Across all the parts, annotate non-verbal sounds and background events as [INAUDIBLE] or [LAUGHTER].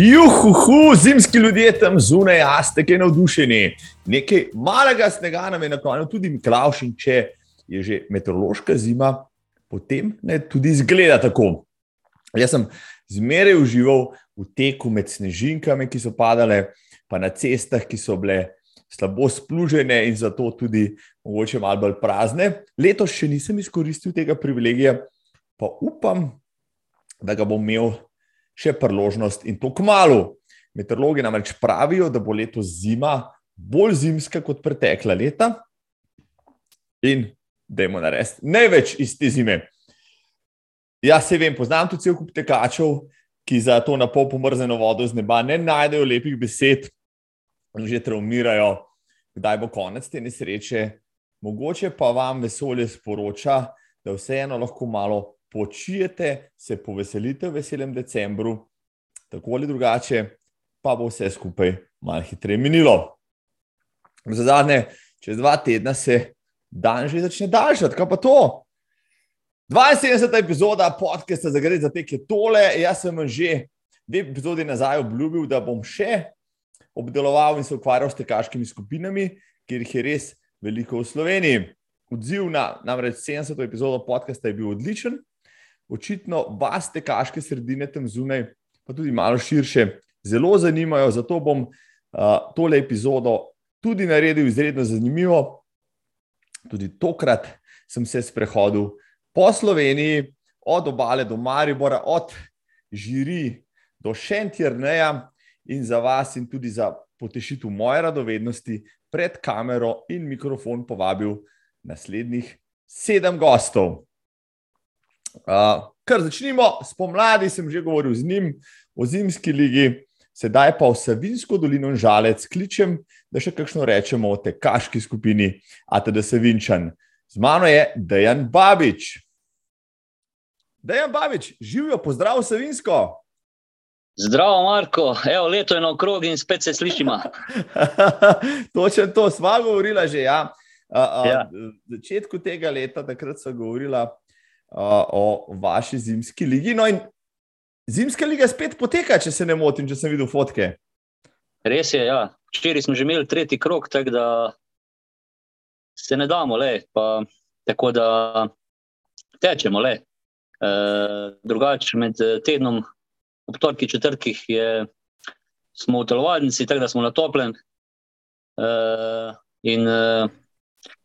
Juhu, zimski ljudje tam zunaj, a ste kaj navdušeni. Nekaj malega snega nam je naklonil tudi Miklaš, in če je že meteorološka zima, potem ne tudi izgleda tako. Jaz sem zmeraj užival v teku med snežinkami, ki so padale, pa na cestah, ki so bile slabo splužene in zato tudi mogoče malo bolj prazne. Letos še nisem izkoristil tega privilegija, pa upam, da ga bom imel še priložnost in to kmalo. Meteorologi namreč pravijo, da bo letos zima bolj zimska kot pretekla leta in da imamo narediti največ iz te zime. Jaz se vem, poznam tudi cel kup tekačev, ki za to na pol pomrzeno vodo z neba ne najdejo lepih besed in že traumirajo, kdaj bo konec te nesreče. Mogoče pa vam vesolje sporoča, da vseeno lahko malo počijete, se poveselite v veselem decembru, tako ali drugače, pa bo vse skupaj malo hitreje minilo. Za zadnje, čez dva tedna se dan že začne daljšati, kaj pa to? 72. epizoda podcasta za gre za te, ki je tole. Jaz sem že dve epizodi nazaj obljubil, da bom še obdeloval in se ukvarjal s tekaškimi skupinami, ker jih je res veliko v Sloveniji. Odziv na namreč 70. epizodo podcasta je bil odličen očitno vas tekaške sredine tam zunaj, pa tudi malo širše, zelo zanimajo. Zato bom uh, tole epizodo tudi naredil izredno zanimivo. Tudi tokrat sem se sprehodil po Sloveniji, od obale do Maribora, od Žiri do Šentjerneja in za vas, in tudi za potešitev moje radovednosti, pred kamero in mikrofon povabil naslednjih sedem gostov. Kar začnimo spomladi, sem že govoril z njim o zimski ligi, sedaj pa v Savinsko dolino žalec kličem, da še kakšno rečemo o tekaški skupini ATD Savinčan. Z mano je Dejan Babič. Dejan Babič, živijo, pozdrav Savinsko. Zdravo, Marko, Evo, leto je na okrog in spet se slišimo. [LAUGHS] Točno to, sva govorila že. Ja. A, a, ja. Začetku tega leta, takrat so govorila, o vaši zimski ligi. No, in zimska liga spet poteka, če se ne motim, če sem videl fotke. Res je, ja. Včeraj smo že imeli tretji krok, tako da se ne damo, le, pa, tako da tečemo. Le. E, drugače, med tednom, ob torki četrtih, je, smo v telovadnici, tako da smo na toplem. E, in e,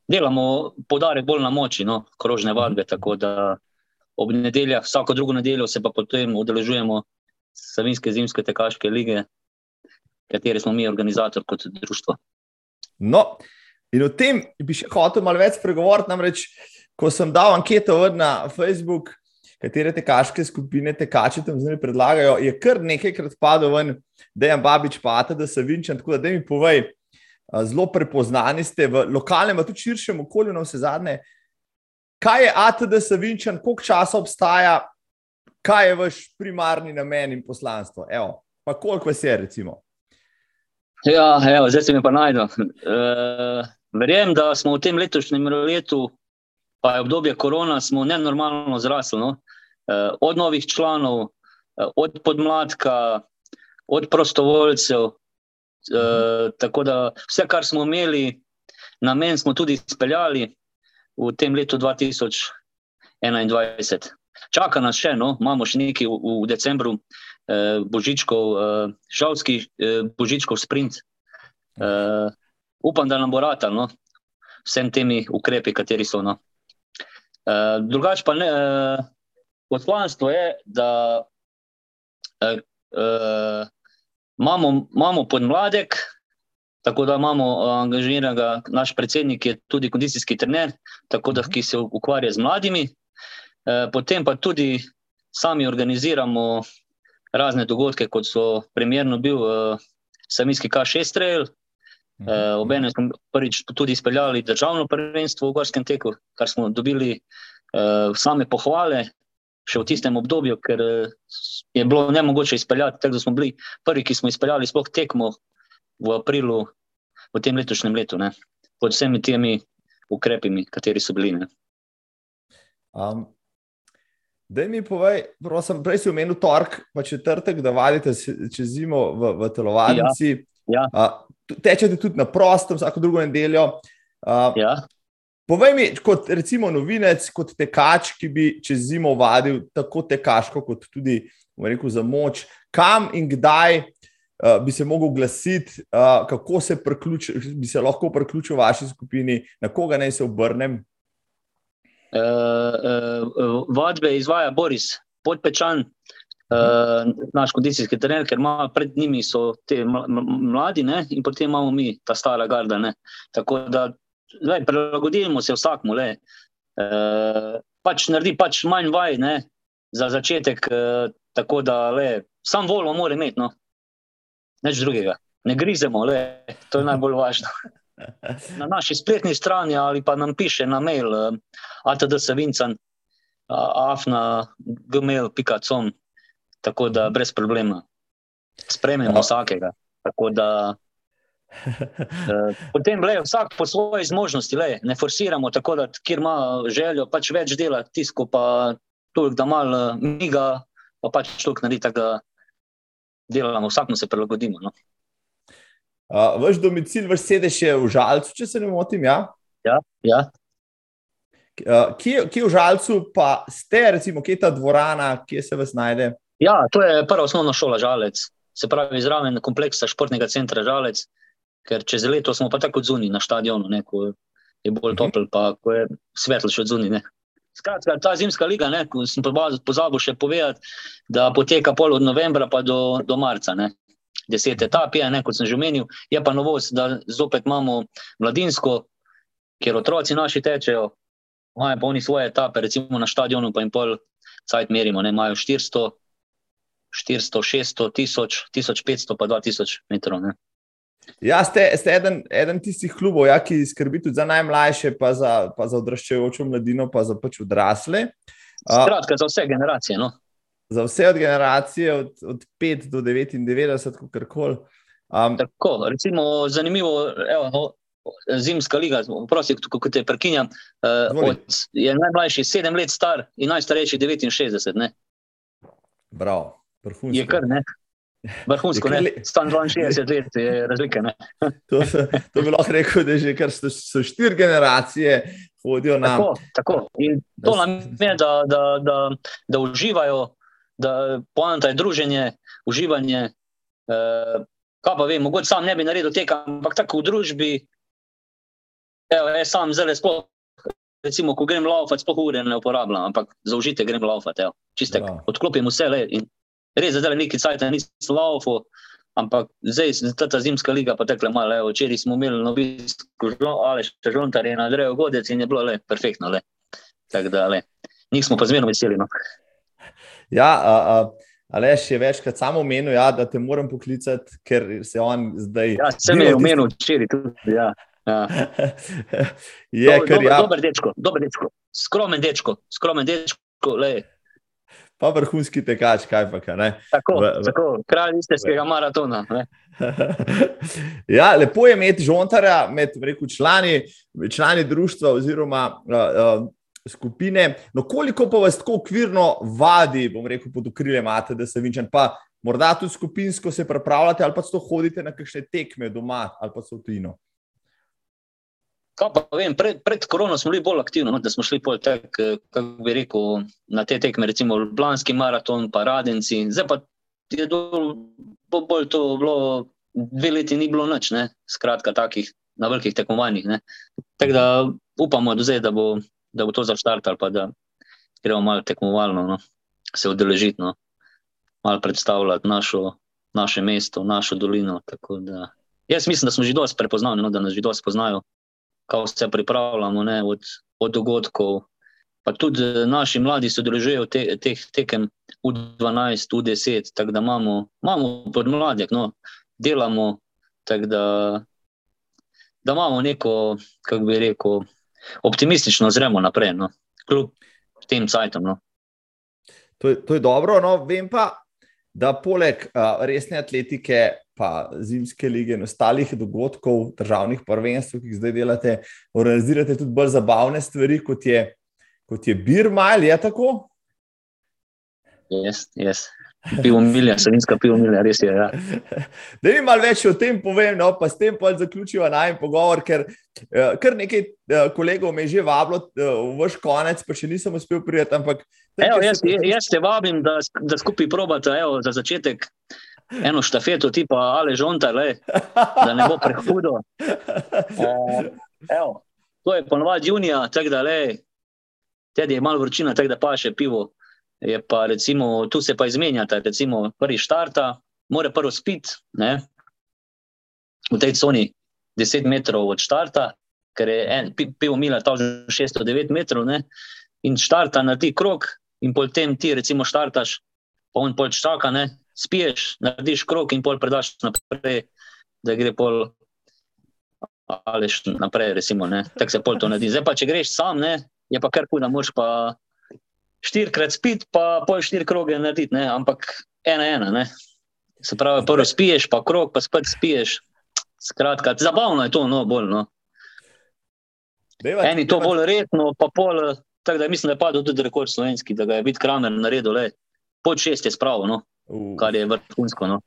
delamo podarek bolj na moči, no, krožne vadbe. Tako da ob nedeljah, vsako drugo nedeljo, se pa potem udeležujemo Savinske zimske tekaške lige, katere smo mi organizator kot društvo. No, in o tem bi še hotel malo več pregovoriti. Namreč, ko sem dal anketo na Facebook, katere tekaške skupine tekači tam zdaj predlagajo, je kar nekajkrat padel ven, da je Babič pate, da se vinčam. Tako da, da mi povej, zelo prepoznani ste v lokalnem, pa tudi širšem okolju, na vse zadnje. Kaj je ATD Savinčan, koliko časa obstaja, kaj je vaš primarni namen in poslanstvo? Evo, pa koliko vas je, recimo? Ja, evo, zdaj se mi pa najdem. Uh, [LAUGHS] verjem, da smo v tem letošnjem letu, pa je obdobje korona, smo nenormalno zrasli. No? Uh, od novih članov, uh, od podmladka, od prostovoljcev, Uh, tako da vse, kar smo imeli, na meni smo tudi izpeljali v tem letu 2021. Čaka nas še, no? imamo še nekaj v, v decembru, uh, božičkov, uh, žalski uh, božičkov sprint. Uh, upam, da nam bo rata, no? vsem temi ukrepi, kateri so. No? Uh, drugače pa ne, uh, poslanstvo je, da. Uh, uh, Imamo, imamo podmladek, tako da imamo uh, angažiranega, naš predsednik je tudi kondicijski trener, tako da ki se ukvarja z mladimi. Uh, potem pa tudi sami organiziramo razne dogodke, kot so primerno bil uh, Saminski K6 trail. Uh, Obenem smo prvič tudi izpeljali državno prvenstvo v Gorskem teku, kar smo dobili uh, same pohvale, še v tistem obdobju, ker eh, je bilo ne mogoče izpeljati. Tako da smo bili prvi, ki smo izpeljali sploh tekmo v aprilu v tem letošnjem letu, ne? pod vsemi temi ukrepi, kateri so bili. Um, Da mi povej, prosim, prej si omenil torek, pa četrtek, da vadite čez zimo v, v telovadnici. Ja. Ja. Tečete tudi na prostem, vsako drugo nedeljo. Uh, Ja. Povej mi, kot recimo novinec, kot tekač, ki bi čez zimo vadil tako tekaško, kot tudi rekel, za moč, kam in kdaj uh, bi se lahko oglasil, uh, kako se bi se lahko priključil vaši skupini, na koga naj se obrnem. Uh, uh, vadbe izvaja Boris Podpečan, uh, naš kondicijski trener, ker ima pred njimi so te mladi ne? in potem imamo mi ta stara garda. Ne? Tako da Zdaj, prilagodimo se vsakmu. E, pač naredi pač manj vaj ne, za začetek, e, tako da le, sam volno mora imeti, no. nič drugega. Ne grizemo, le, to je najbolj važno. [LAUGHS] Na naši spletni strani ali pa nam piše na mail, uh, atdsavincan, afna, gmail.com, tako da brez problema. Spremljamo vsakega. Tako da Eh, potem le vsak po svoji zmožnosti, le, ne forsiramo tako, da kjer ima željo pač več dela, tisko pa toliko, da malo miga, pa pač toliko naredi, da delamo, vsakmo se prilagodimo. No. Uh, vaš domicil, vaš sedež je v Žalcu, če se ne motim. Ja, ja. ja. Uh, kje, kje v Žalcu pa ste, recimo, kje je ta dvorana, kje se vas najde? Ja, to je prva osnovna šola Žalec, se pravi, zraven kompleksa športnega centra Žalec ker čez leto smo pa tako zunaj na stadionu, ne, ko je bolj mhm. topel, pa ko je svetlo še zunaj. Skratka, ta zimska liga, ne, sem pozabil še povedati, da poteka pol od novembra pa do, do marca. Ne. Deset etap je, ne, kot sem že omenil, je pa novost, da zopet imamo mladinsko, kjer otroci naši tečejo, imajo pa oni svoje etape, recimo na stadionu, pa jim pol cajt merimo, ne, imajo 400, 400, 600, 1000, 1500 pa 2000 metrov. Ne. Ja, ste, ste eden, eden tistih klubov, ja, ki skrbi tudi za najmlajše, pa za, pa za odraščajočo mladino, pa za pač odrasle. Skratka, za vse generacije. No? Za vse od generacije, od, od 5 do 99, kako koli. Um, Tako, recimo, zanimivo, evo, no, zimska liga, prosim, kako te prekinjam. Uh, je najmlajši 7 let star in najstarejši 69. Bravo, vrhunsko. Je kar ne. Vrhunsko, ne, stan 62 let je razlika. [LAUGHS] to, to bi lahko rekel, da že kar so, so štiri generacije hodijo na. Tako, tako. In to nam je, da, da, da, da uživajo, da poanta je druženje, uživanje. Eh, kaj pa vem, mogoče sam ne bi naredil tega, ampak tako v družbi, evo, jaz sam zelo sploh. Recimo, ko grem laufati, sploh ure ne uporabljam, ampak za užite grem laufati. Čistek, odklopim vse le in Res je, da je nekaj časa nisem laufal, ampak zdaj je ta zimska liga pa tekla malo. Včeraj smo imeli novinsko žlo, ali še žontar je na drevo godec in je bilo le perfektno. Le. Tako da, le. njih smo pa zmerno veseli. No. Ja, a, a, Aleš je večkrat samo omenil, ja, da te moram poklicati, ker se on zdaj. Ja, sem jih omenil včeraj tudi. Ja. Ja. [LAUGHS] je, Do, dober, ja. dober dečko, dober dečko, skromen dečko, skromen dečko, le, pa vrhunski tekač, kaj pa kaj. Tako, v, v... tako kralj istega maratona. [LAUGHS] ja, lepo je imeti žontarja med reku, člani, člani društva oziroma uh, uh, skupine. No, koliko pa vas tako okvirno vadi, bom rekel, pod okriljem imate, da se vinčem. Morda tudi skupinsko se pripravljate, ali pa to hodite na kakšne tekme doma, ali pa so tujino. Vem, pred, pred korono smo bili bolj aktivni, no, da smo šli tek, kako bi rekel, na te tekme, recimo Ljubljanski maraton, pa Radenci. Zdaj pa je bolj, bolj to bilo, dve leti ni bilo noč, skratka, takih na velikih tekmovanjih. Tako da upamo, da, zdaj, da, bo, da bo to zaštartalo, pa da gremo malo tekmovalno, no, se udeležiti, no, malo predstavljati našo, naše mesto, našo dolino. Jaz mislim, da smo že dosti prepoznavni, no, da nas že dosti poznajo kako se pripravljamo ne, od, od dogodkov. Pa tudi eh, naši mladi se udeležujejo te, teh tekem v 12, v 10, tako da imamo, imamo podmladek, no, delamo, tako da, da imamo neko, kako bi rekel, optimistično zremo naprej, no, kljub tem cajtom. No. To, to je dobro, no, vem pa, da poleg uh, resne atletike pa zimske lige in ostalih dogodkov, državnih prvenstv, ki jih zdaj delate, organizirate tudi bolj zabavne stvari, kot je, kot je Birma ali je tako? Yes, yes. Pivo milja, savinska pivo milja, res je. Ja. [LAUGHS] Da mi malo več o tem povem, no, pa s tem pa zaključiva naj pogovor, ker uh, kar nekaj uh, kolegov me je že vabilo uh, v vaš konec, pa še nisem uspel prijeti. Ampak, evo, jaz, se... jaz te vabim, da, da skupaj probate evo, za začetek eno štafeto, tipa ali žonta, le, da ne bo prehudo. Uh, [LAUGHS] evo, to je ponovadi junija, tako da le, tedi je malo vročina, tako da pa še pivo je pa recimo, tu se pa izmenjata, recimo prvi štarta, mora prvo spiti v tej coni 10 metrov od štarta, ker je en, pivo mila ta že 609 metrov ne? in štarta na ti krok in potem ti recimo štartaš, pa on pol čaka, ne? Spiješ, narediš krok in pol predaš naprej, da gre pol ali naprej, recimo, tako se pol to naredi. Zdaj pa, če greš sam, ne? je pa kar kuda, moš pa štirikrat spiti, pa pol štiri kroge narediti, ne? ampak ena, ena. Ne? Se pravi, prvo spiješ, pa krog, pa spet spiješ. Skratka, zabavno je to, no, bolj. No. Deva, Eni to deva. bolj redno, pa pol, tako da mislim, da je padel tudi rekord slovenski, da ga je vid kramer naredil, le pod šest je spravo, no? Uh. kar je vrhunsko. No?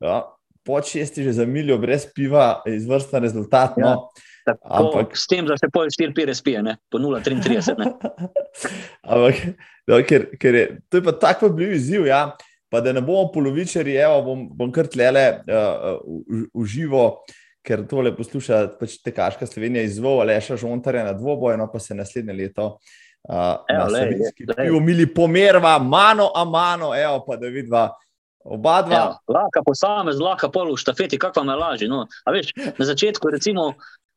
Ja, pod šest je že za miljo brez piva, izvrsten rezultat. No. Ja. No. Ampak, s tem, da se pol 4-5 spije, ne? po 0-33. [LAUGHS] Ampak, no, ker, ker je, to je pa tako bil izziv. Ja? Pa da ne bomo polovičari, evo, bom, bom kar tlele uh, uživo, ker tole posluša pač tekaška Slovenija izvol, ali še žontarja na dvoboj, no pa se naslednje leto. Uh, evo, na slovenski pivo, mili pomerva, mano a mano, evo pa da vidva. Oba dva. Ja, lahko posamez, lahko pol v štafeti, kako vam je lažje. No? Na začetku, recimo,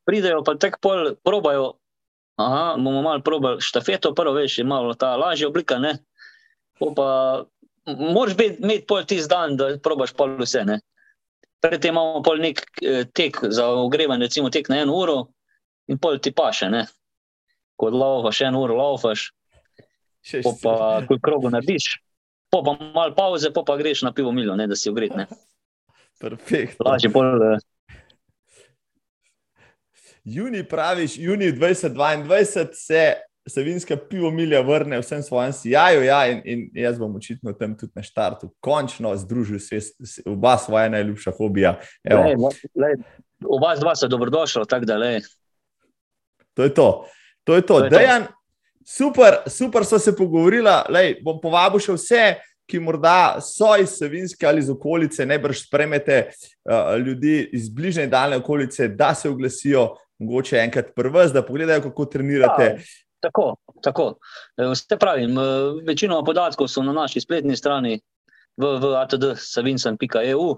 pridejo pa tako pol, probajo. Aha, bomo malo probali štafeto, prvo veš, je malo ta lažja oblika. Moraš imeti pol tisti dan, da probaš pol vse. Ne? Predtem imamo pol nek eh, tek za ogrevanje, recimo tek na eno uro in pol ti paše. Ne? Ko laufaš eno uro, laufaš, pa ko krogu narediš, pa malo pauze, pa, pa greš na pivo miljo, ne, da si ogret. Perfektno. Lažje pol. Eh, juni, praviš, juni 2022 se savinska pivo milja vrne vsem svojim sijaju. Ja, in, in jaz bom očitno tam tudi na štartu končno združil se, oba svoja najljubša hobija. Lej, lej, oba dva sta dobrodošla, tako da le. To je to. To, je to. to, je Dejan, to. Super, super so se pogovorila. Lej, bom povabil še vse. Ki morda so iz Savinske ali iz okolice, ne brž spremete uh, ljudi iz bližnje in daljne okolice, da se oglasijo, mogoče enkrat prvi, da pogledajo, kako trenirate. Ja, tako, tako. E, vse pravim, e, večino podatkov so na naši spletni strani www.atd.savinsan.eu.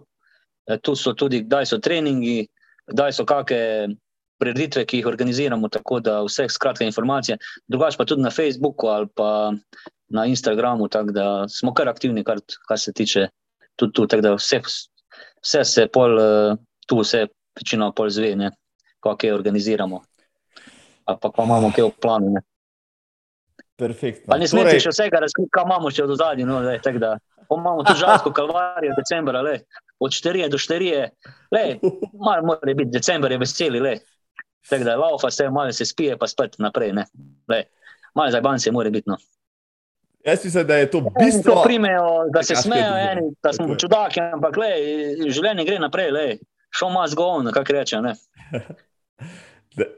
Tu so tudi, kdaj so treningi, kdaj so kakšne prireditve, ki jih organiziramo, tako da vse skratke informacije. Drugač pa tudi na Facebooku ali pa na Instagramu, tako da smo kar aktivni, kar, kar se tiče tudi tu. Vse, vse se pol, tu vse večino pol zve. Ne kako je organiziramo, ali pa kako imamo kaj v planu. Ne. Perfektno. Pa ne smete torej... še vsega razkriti, kaj imamo še od zadnjega. No, imamo tudi žalsko kalvarijo, decembra, le, od 4 do 4, malo mora biti, decembr je veseli. Le. Tako da laufa se, malo se spije, pa spet naprej. Malo za banke mora biti. No. Jaz mislim, da je to bistvo. Primejo, da se smejo, eni, da smo čudaki, ampak le, življenje gre naprej, le. show must go on, kako reče. [LAUGHS]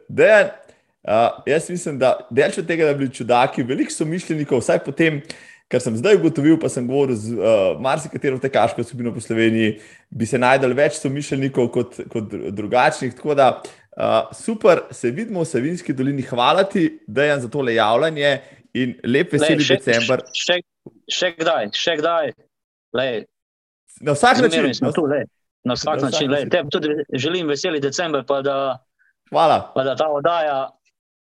Dejan, uh, jaz mislim, da delč od tega, da bi bili čudaki, veliko so mišljenikov, vsaj po tem, kar sem zdaj ugotovil, pa sem govoril z uh, marsikatero tekaško skupino po Sloveniji, bi se najdel več so mišljenikov kot, kot drugačnih. Tako da uh, super, se vidimo v Savinski dolini. Hvala ti, Dejan, za tole javljanje in lep veseli Lej, še, december. Še, še kdaj, še kdaj. Lej. Na vsak način. Na vsak način. Lej, tudi želim veseli december, pa da Hvala. Pa da ta oddaja,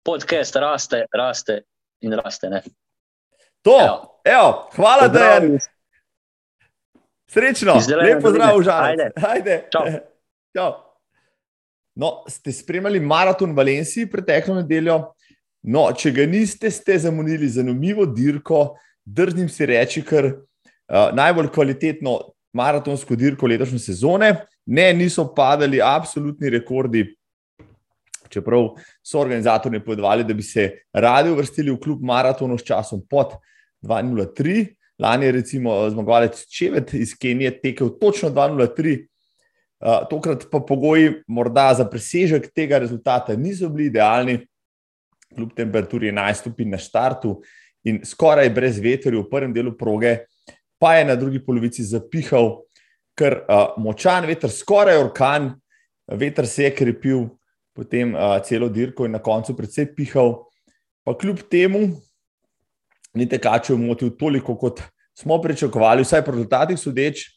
podcast, raste, raste in raste. Ne? To, evo. Evo, hvala, da je. Srečno, lepo zdrav, žal. Ajde. Ajde. Čau. Čau. No, ste spremljali maraton v Valenciji preteklo nedeljo? No, če ga niste, ste zamudili zanimivo dirko, drznim si reči, ker uh, najbolj kvalitetno maratonsko dirko letošnje sezone. Ne, niso padali absolutni rekordi čeprav so organizatorji povedali, da bi se radi uvrstili v klub maratonov s časom pod 2.03, Lani je recimo zmagovalec Čevet iz Kenije tekel točno 2-0-3. Uh, tokrat pa pogoji morda za presežek tega rezultata niso bili idealni, kljub temperaturi 11 stopinj na startu in skoraj brez veterja v prvem delu proge, pa je na drugi polovici zapihal kar uh, močan veter, skoraj orkan, veter se je krepil, potem uh, celo dirko in na koncu predvsej pihal. Pa kljub temu ni tekačev motil toliko, kot smo pričakovali, vsaj po rezultatih sodeč.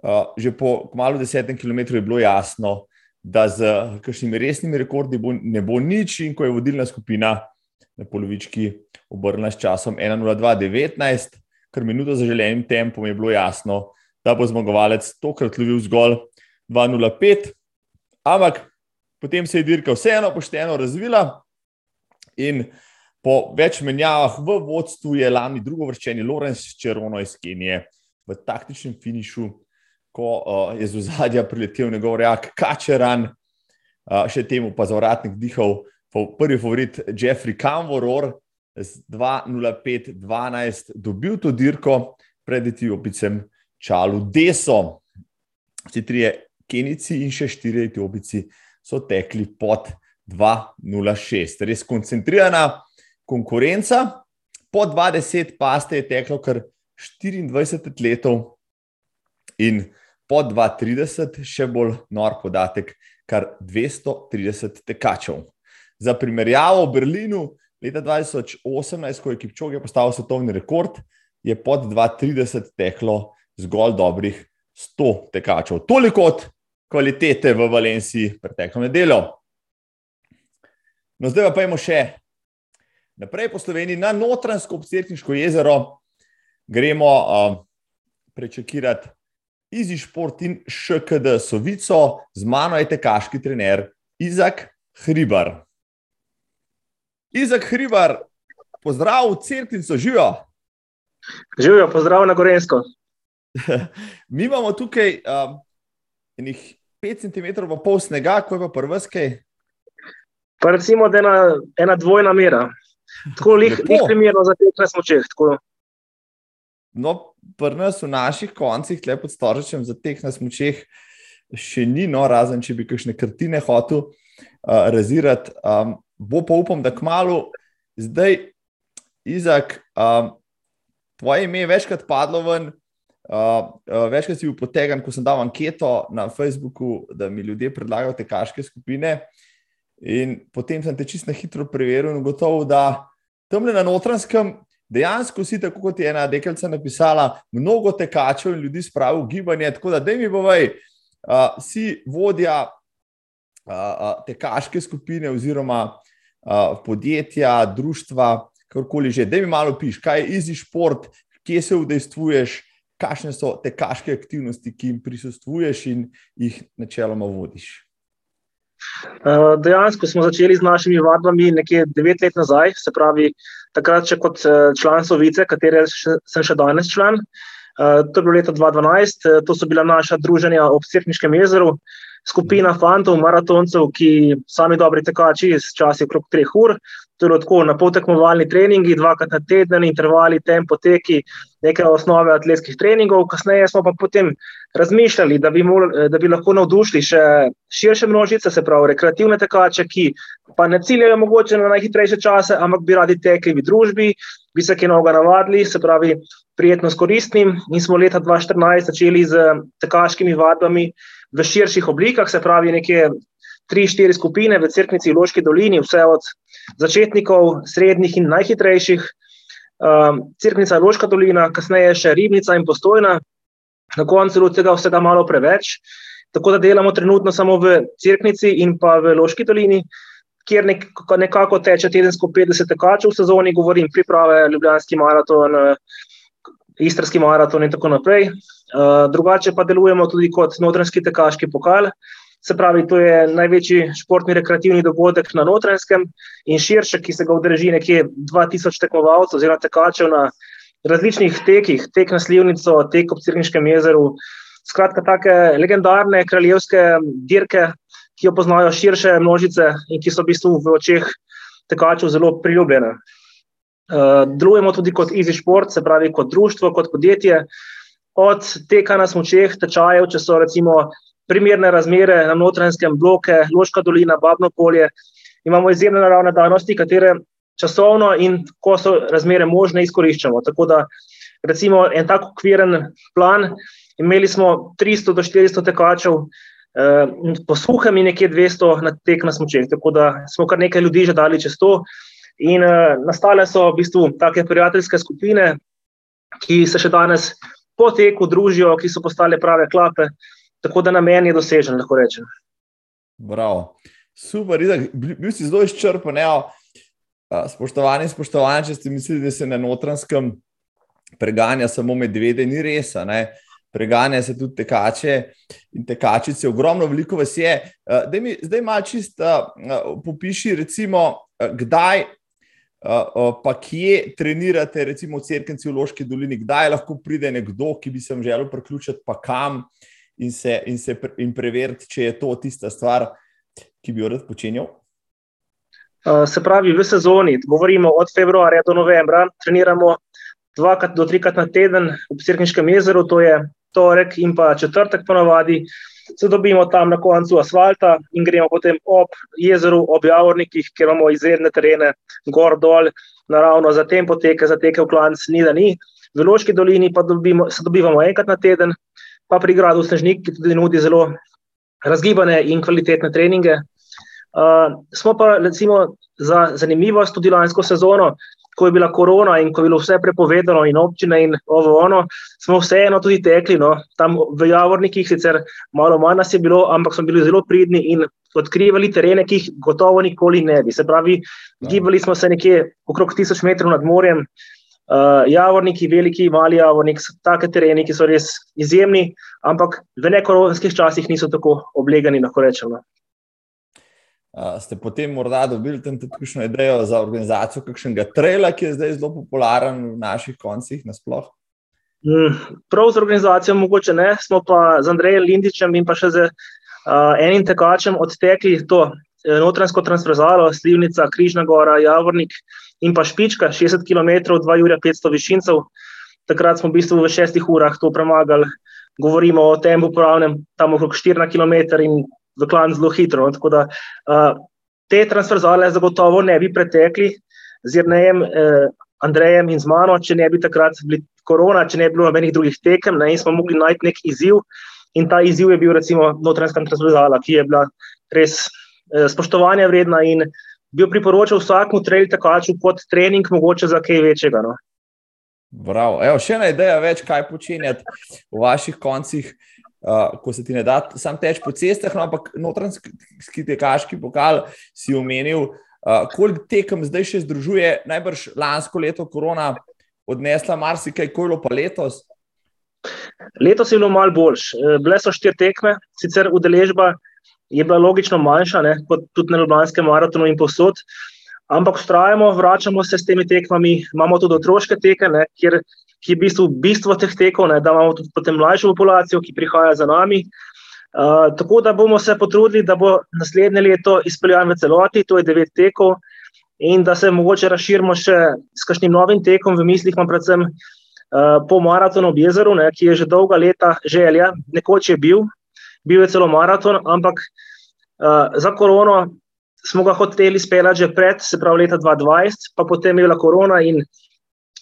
Uh, že po malo desetem kilometru je bilo jasno, da z kakšnimi resnimi rekordi bo, ne bo nič, in ko je vodilna skupina na polovički obrnila s časom 1:02:19, kar minuto za želenim tempom, je bilo jasno, da bo zmagovalec tokrat lovil zgolj 2:05. Ampak potem se je dirka vseeno pošteno razvila in po več menjavah v vodstvu je lani drugo vrščeni Lorenz Čerono iz Kenije v taktičnem finišu, ko uh, je z zadja priletel njegov reak Kačeran, uh, še temu pa zavratnik dihal prvi favorit Jeffrey Kamvoror z 2:05:12 dobil to dirko pred Etiopicem Čalu Deso. Vsi trije Kenici in še štiri Etiopici so tekli pod 2:06. Res koncentrirana konkurenca. Po 20 pa ste je teklo kar 24 letov in po 2:30 še bolj nor podatek, kar 230 tekačev. Za primerjavo v Berlinu leta 2018, ko je Kipčoge postavil svetovni rekord, je pod 2:30 teklo zgolj dobrih 100 tekačev. Toliko od kvalitete v Valenciji preteklo nedeljo. No, zdaj pa imamo še naprej po Sloveniji na notransko obcerkniško jezero. Gremo uh, prečekirati Izi Šport in ŠKD Sovico, z mano je tekaški trener Izak Hribar. Izak Hribar, pozdrav v Cerknico, živijo. Živijo, pozdrav na Gorensko. [LAUGHS] Mi imamo tukaj um, 5 cm pa pol snega, ko je pa prvrskej. Pa recimo, da je ena, ena dvojna mera. Tako lih, lih primerno za teh nasmočeh. No, pri nas v naših koncih, tle pod Storžečem, za teh nasmočeh še ni, no, razen če bi kakšne kartine hotel uh, razirati. Um, bo pa upam, da kmalo zdaj, Izak, um, tvoje ime je večkrat padlo ven. Uh, uh, večkrat si bil potegan, ko sem dal anketo na Facebooku, da mi ljudje predlagajo te kaške skupine. In potem sem te čisto hitro preveril in gotovo, da tam na notranskem dejansko si, tako kot je ena deklica napisala, mnogo tekačev in ljudi spravil v gibanje. Tako da, da mi bovej, uh, si vodja uh, uh, te kaške skupine oziroma uh, podjetja, društva, karkoli že. Da mi malo piš, kaj je izi šport, kje se vdejstvuješ. Kakšne so te kaške aktivnosti, ki jim prisustuješ in jih načeloma vodiš? Eh, dejansko smo začeli z našimi vadbami nekje devet let nazaj, se pravi, takrat še kot eh, član Sovice, katere sem še danes član. Eh, to je bilo leta 2012, to so bila naša druženja ob Srpniškem jezeru, skupina fantov, maratoncev, ki sami dobri tekači, z časi okrog treh ur, Torej, tako na potekmovalni treningi, dvakrat na teden, intervali, tempo, teki, neke osnove atletskih treningov. Kasneje smo pa potem razmišljali, da bi, mol, da bi lahko navdušili še širše množice, se pravi, rekreativne tekače, ki pa ne ciljajo mogoče na najhitrejše čase, ampak bi radi tekli v družbi, bi se kaj novega navadili, se pravi, prijetno s koristnim. In smo leta 2014 začeli z tekaškimi vadbami v širših oblikah, se pravi, nekje tri, štiri skupine v Cerknici, Loški dolini, vse od začetnikov, srednjih in najhitrejših. Um, Cerknica, Loška dolina, kasneje še Ribnica in Postojna, na koncu tega vsega malo preveč. Tako da delamo trenutno samo v Cerknici in pa v Loški dolini, kjer nek, nekako teče tedensko 50 tekačev v sezoni, govorim priprave, Ljubljanski maraton, Istrski maraton in tako naprej. Uh, drugače pa delujemo tudi kot notranski tekaški pokal. Se pravi, to je največji športni rekreativni dogodek na Notranjskem in širše, ki se ga udeleži nekje 2000 tekmovalcev oziroma tekačev na različnih tekih, tek na Slivnico, tek ob Cirniškem jezeru. Skratka, take legendarne kraljevske dirke, ki jo poznajo širše množice in ki so v bistvu v očeh tekačev zelo priljubljene. Uh, delujemo tudi kot Easy Sport, se pravi kot društvo, kot podjetje. Od teka na smočeh, tečajev, če so recimo primerne razmere na notranjskem bloku, Loška dolina, Babno polje, imamo izjemne naravne danosti, katere časovno in ko so razmere možne, izkoriščamo. Tako da, recimo, en tak okviren plan, imeli smo 300 do 400 tekačev, eh, po suhem in nekje 200 na tek na smočeh. Tako da smo kar nekaj ljudi že dali čez to. In uh, nastale so v bistvu take prijateljske skupine, ki se še danes po teku družijo, ki so postale prave klape, tako da namen je dosežen, lahko rečem. Bravo. Super, Idak, bil si zelo izčrpen. Spoštovani, spoštovani, če ste mislili, da se na notranskem preganja samo medvede, ni res. Preganja se tudi tekače in tekačice, ogromno, veliko vas je. Mi, zdaj malo čisto popiši, recimo, kdaj pa kje trenirate, recimo v Cerkvenci v Loški dolini, kdaj lahko pride nekdo, ki bi se vam želel priključiti, pa kam in, se, in, se, in preveriti, če je to tista stvar, ki bi jo rad počenjal? Se pravi, v sezoni, govorimo od februarja do novembra, treniramo dvakrat do trikrat na teden v Cerkvenčkem jezeru, to je torek in pa četrtek ponovadi se dobimo tam na koncu asfalta in gremo potem ob jezeru, ob javornikih, kjer imamo izredne terene, gor dol, naravno za tem poteke, za teke v klanc, ni da ni. V Loški dolini pa dobimo, se dobivamo enkrat na teden, pa pri gradu Snežnik, ki tudi nudi zelo razgibane in kvalitetne treninge. Uh, smo pa recimo za zanimivost tudi lansko sezono, ko je bila korona in ko je bilo vse prepovedano, in občine, in ovo, ono, smo vseeno tudi tekli. No, tam v Javornikih, sicer malo manj nas je bilo, ampak smo bili zelo pridni in odkrivali terene, ki jih gotovo nikoli ne bi. Se pravi, ja. gibali smo se nekje okrog tisoč metrov nad morjem. Uh, javorniki, veliki, mali javornik, take tereni, ki so res izjemni, ampak v nekoronskih časih niso tako oblegani, lahko rečemo ste potem morda dobili tudi kakšno idejo za organizacijo kakšnega traila, ki je zdaj zelo popularen v naših koncih nasploh? Mm, prav z organizacijo mogoče ne, smo pa z Andrejem Lindičem in pa še z uh, enim tekačem odtekli to e, notransko transverzalo, Slivnica, Križna gora, Javornik in pa Špička, 60 km, 2 ure 500 višincev. Takrat smo v bistvu v šestih urah to premagali. Govorimo o tem upravnem, tam okrog 4 km in v klan zelo hitro. No, da, uh, te transverzale zagotovo ne bi pretekli z Jrnejem, eh, Andrejem in z mano, če ne bi takrat bili korona, če ne bi bilo nobenih drugih tekem ne, in smo mogli najti nek izziv. In ta izziv je bil, recimo, notranjska transverzala, ki je bila res eh, spoštovanja vredna in bi priporočal vsakmu trail tekaču kot trening, mogoče za kaj večjega. No. Bravo. Evo, še ena ideja več, kaj počenjati v vaših koncih uh, ko se ti ne da sam teč po cestah, no, ampak notranjski tekaški pokal si omenil, uh, koliko tekem zdaj še združuje, najbrž lansko leto korona odnesla marsikaj, kojlo pa letos. Letos je bilo malo boljš. E, bile so štiri tekme, sicer udeležba je bila logično manjša, ne, kot tudi na Ljubljanskem maratonu in posod, ampak ustrajamo, vračamo se s temi tekmami. Imamo tudi otroške tekme, kjer ki je v bistvu bistvo teh tekov, ne, da imamo tudi potem mlajšo populacijo, ki prihaja za nami. Uh, tako da bomo se potrudili, da bo naslednje leto izpeljan v celoti, to je devet tekov, in da se mogoče razširimo še s kakšnim novim tekom, v mislih imam predvsem uh, po maratonu v jezeru, ne, ki je že dolga leta želja, nekoč je bil, bil je celo maraton, ampak uh, za korono smo ga hoteli speljati že pred, se pravi leta 2020, pa potem je bila korona in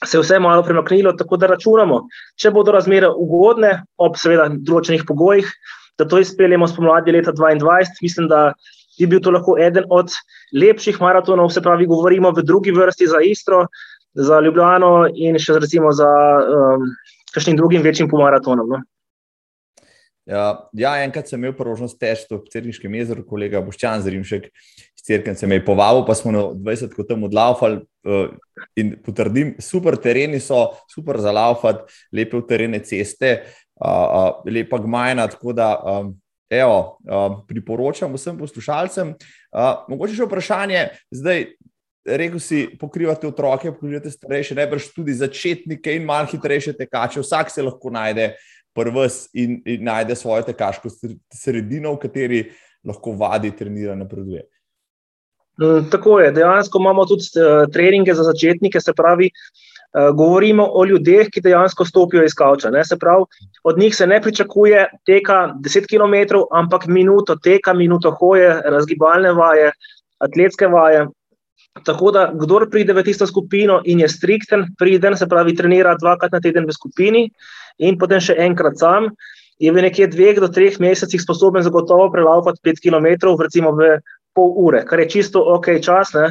se je vse malo premaknilo, tako da računamo, če bodo razmere ugodne, ob seveda določenih pogojih, da to izpeljemo spomladi leta 2022. Mislim, da bi bil to lahko eden od lepših maratonov, se pravi, govorimo v drugi vrsti za Istro, za Ljubljano in še recimo za um, kakšnim drugim večjim pomaratonom. No. Ja, ja, enkrat sem imel priložnost teči v Cerniškem jezeru, kolega Boščan Zrimšek iz Cerkven se me je povabil, pa smo na 20 kot tam odlaufali uh, in potrdim, super tereni so, super za laufati, lepe v terene ceste, lepa gmajna, tako da um, evo, uh, priporočam vsem poslušalcem. Mogoče še vprašanje, zdaj rekel si, pokrivate otroke, pokrivate starejše, najbrž tudi začetnike in malo hitrejše tekače, vsak se lahko najde prvs in, in najde svojo tekaško sredino, v kateri lahko vadi, trenira, napreduje. Mm, tako je, dejansko imamo tudi uh, treninge za začetnike, se pravi, uh, govorimo o ljudeh, ki dejansko stopijo iz kavča. Se pravi, od njih se ne pričakuje teka 10 km, ampak minuto teka, minuto hoje, razgibalne vaje, atletske vaje. Tako da, kdor pride v tisto skupino in je strikten, pride, se pravi, trenira dvakrat na teden v skupini in potem še enkrat sam, je v nekje dveh do treh mesecih sposoben zagotovo prelaupati 5 km, recimo v pol ure, kar je čisto ok čas, ne?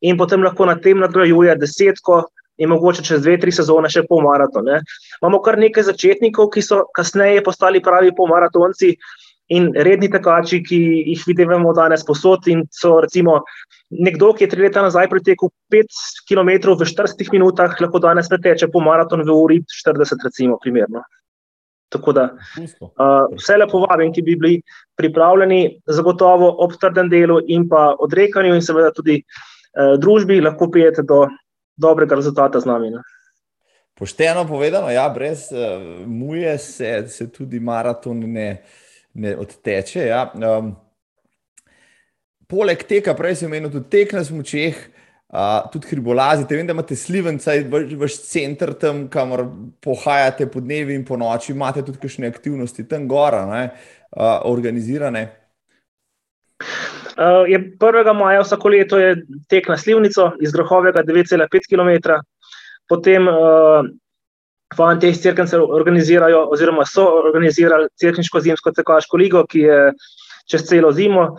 in potem lahko na tem nadgrajuje desetko. In mogoče čez dve, tri sezone še pol maratona. Imamo kar nekaj začetnikov, ki so kasneje postali pravi polmaratonci in redni tekači, ki jih vidimo danes posod. In so recimo nekdo, ki je tri leta nazaj pretekel 5 km v 40 minutah, lahko danes preteče polmaraton v uri 40, recimo, primerno. Tako da uh, vse lepo vabim, ki bi bili pripravljeni, zagotovo ob trdem delu in pa odrekanju, in seveda tudi uh, družbi, lahko prijete do dobrega rezultata z nami. Ne. Pošteno povedano, ja, brez uh, muje se, se tudi maraton ne, ne odteče. Ja. Um, poleg tega, prej sem omenil tudi tek na smočeh. Uh, tudi hribolazite, vem, da imate slivenca, vaš center tam, kamor pohajate po dnevi in po noči, imate tudi kakšne aktivnosti tam gora, ne, uh, organizirane. Uh, je 1. maja vsako leto je tek na slivnico iz Grohovega 9,5 km, potem uh, fanti iz Cirkence organizirajo, oziroma so organizirali Cirkniško zimsko tekaško ligo, ki je čez celo zimo.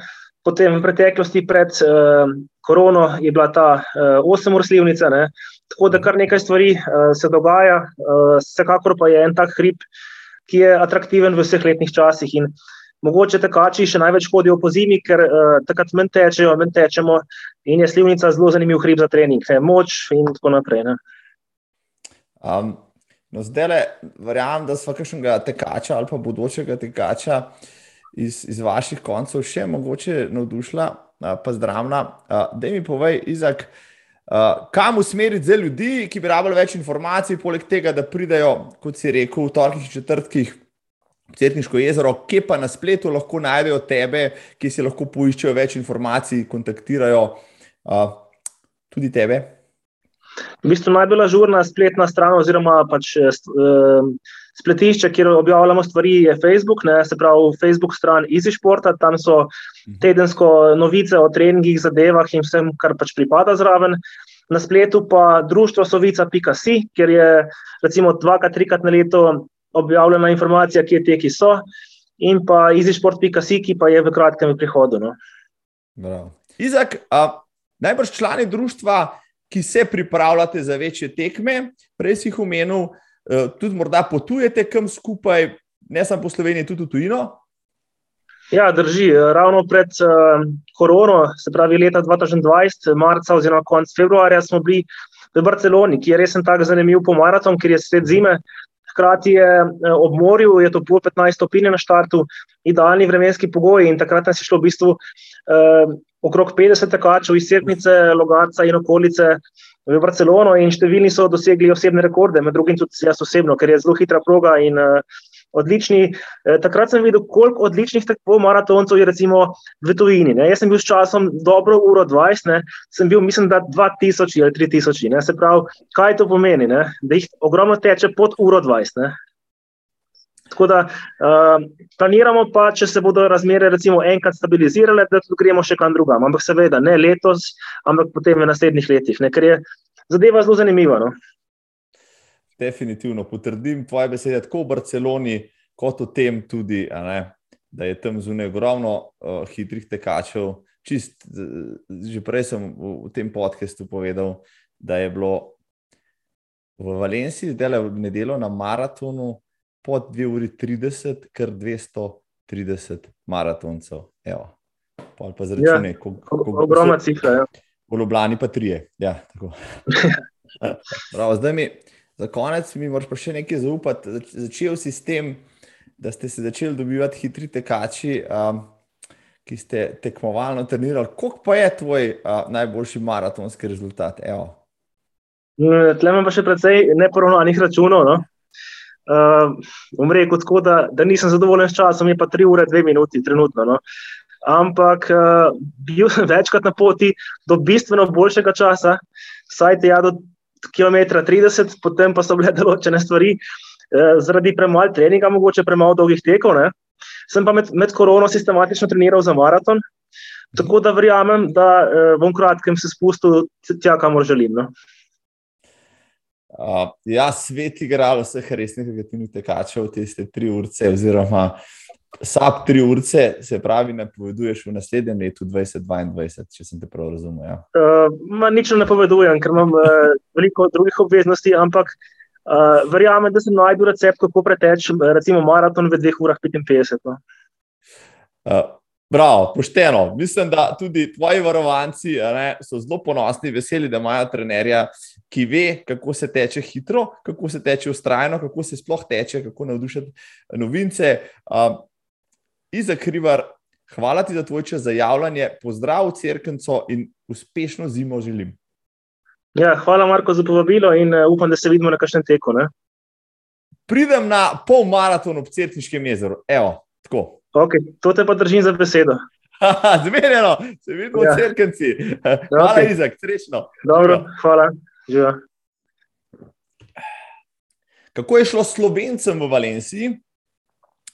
Potem v preteklosti, pred uh, korono, je bila ta uh, 8-ur slivnica. Ne? Tako da kar nekaj stvari uh, se dogaja, uh, vsekakor pa je en tak hrib, ki je atraktiven v vseh letnih časih. In mogoče tekači še največ hodijo po zimi, ker uh, takrat menj tečejo, menj tečemo in je slivnica zelo zanimiv hrib za trening, ne? moč in tako naprej. Um, no, zdaj le verjamem, da smo kakšnega tekača ali pa bodočega tekača iz, iz vaših koncev še mogoče navdušila, pa zdravna. Da mi povej, Izak, kam usmeriti za ljudi, ki bi rabili več informacij, poleg tega, da pridejo, kot si rekel, v torkih in četrtkih. Cerkniško jezero, kje pa na spletu lahko najdejo tebe, ki si lahko poiščejo več informacij, kontaktirajo uh, tudi tebe? V bistvu najbolj ažurna spletna stran, oziroma pač, uh, spletišče, kjer objavljamo stvari, je Facebook, ne, se pravi Facebook stran Easy Sporta, tam so mhm. tedensko novice o treningih, zadevah in vsem, kar pač pripada zraven. Na spletu pa društvo sovica.si, kjer je recimo dvakrat, trikrat na leto objavljena informacija, kje teki so, in pa easysport.si, ki pa je v kratkem prihodu. No. Izak, a, najbrž člani društva, ki se pripravljate za večje tekme, prej si jih omenil. Eh, tudi morda potujete kam skupaj, ne samo po Sloveniji, tudi v tujino? Ja, drži. Ravno pred uh, korono, se pravi leta 2020, marca oziroma konec februarja, smo bili v Barceloni, ki je res tako zanimiv po maraton, ker je sred zime. Hkrati je eh, ob morju, je to pol 15 stopinj na štartu, idealni vremenski pogoji. In takrat nas je šlo v bistvu uh, okrog 50 tekačev iz Srpnice, Logaca in okolice v Barcelono in številni so dosegli osebne rekorde, med drugim tudi jaz osebno, ker je zelo hitra proga in uh, odlični. Uh, takrat sem videl, koliko odličnih tako maratoncev je recimo v tujini. Ne. Jaz sem bil s časom dobro uro 20, ne. sem bil, mislim, da 2000 ali 3000. Ne. Se pravi, kaj to pomeni, ne. da jih ogromno teče pod uro 20. Ne. Tako da uh, planiramo, pa, če se bodo razmere recimo, enkrat stabilizirale, da tudi gremo še kam drugam. Ampak seveda ne letos, ampak potem v naslednjih letih, ne, ker je zadeva zelo zanimiva. No. Definitivno potrdim tvoje besede, tako v Barceloni, kot v tem tudi, ne, da je tam zunaj ogromno uh, hitrih tekačev. Čist, že prej sem v, v tem podkastu povedal, da je bilo v Valenciji, zdaj le v nedeljo na maratonu, pod 2 uri 30, kar 230 maratoncev. Evo. Pa zračunaj, ja, ogromna cifra. Ja. V Ljubljani pa trije. Ja, Prav, [LAUGHS] zdaj mi, za konec, mi moraš pa še nekaj zaupati. Začel si s tem, da ste se začeli dobivati hitri tekači, um, ki ste tekmovalno trenirali. Kok pa je tvoj uh, najboljši maratonski rezultat? Tle imam pa še precej neporovnanih računov. No? Uh, rekel, tako, da, da nisem zadovoljen s časom, je pa 3 ure, 2 minuti, trenutno. No. ampak uh, bil sem [LAUGHS] večkrat na poti do bistveno boljšega časa, vsaj tja do km 30, potem pa so bile [LAUGHS] določene stvari uh, zaradi premalo treninga, mogoče premalo dolgih tekov. Ne. Sem pa med, med korono sistematično treniral za maraton, tako da verjamem, da uh, bom kratkem se spustil tja, kamor želim. No. Uh, ja, svet igral vseh resnih negativnih tekačev, tiste tri urce, oziroma sab tri urce, se pravi, ne poveduješ v naslednjem letu 2022, če sem te prav razumel. Ja. Uh, nič ne povedujem, ker imam uh, veliko drugih obveznosti, ampak uh, verjamem, da sem najdel recept, kako preteč, recimo, maraton v 2 urah 55. No. Uh, Prav, pošteno. Mislim, da tudi tvoji varovanci ne, so zelo ponosni, veseli, da imajo trenerja, ki ve, kako se teče hitro, kako se teče ustrajno, kako se sploh teče, kako navdušiti novince. Um, Iza Krivar, hvala ti za tvoj čas za javljanje, pozdrav v Cerkenco in uspešno zimo želim. Ja, hvala, Marko, za povabilo in uh, upam, da se vidimo na kakšnem teku. Ne? Pridem na pol maraton ob Cerkniškem jezeru. Evo, tako. Okay, to te pa držim za besedo. Zmerjeno, se vidimo ja. v crkvenci. [LAUGHS] Hvala, okay. Izak, srečno. Dobro, hvala. Živa. Kako je šlo slovencem v Valenciji?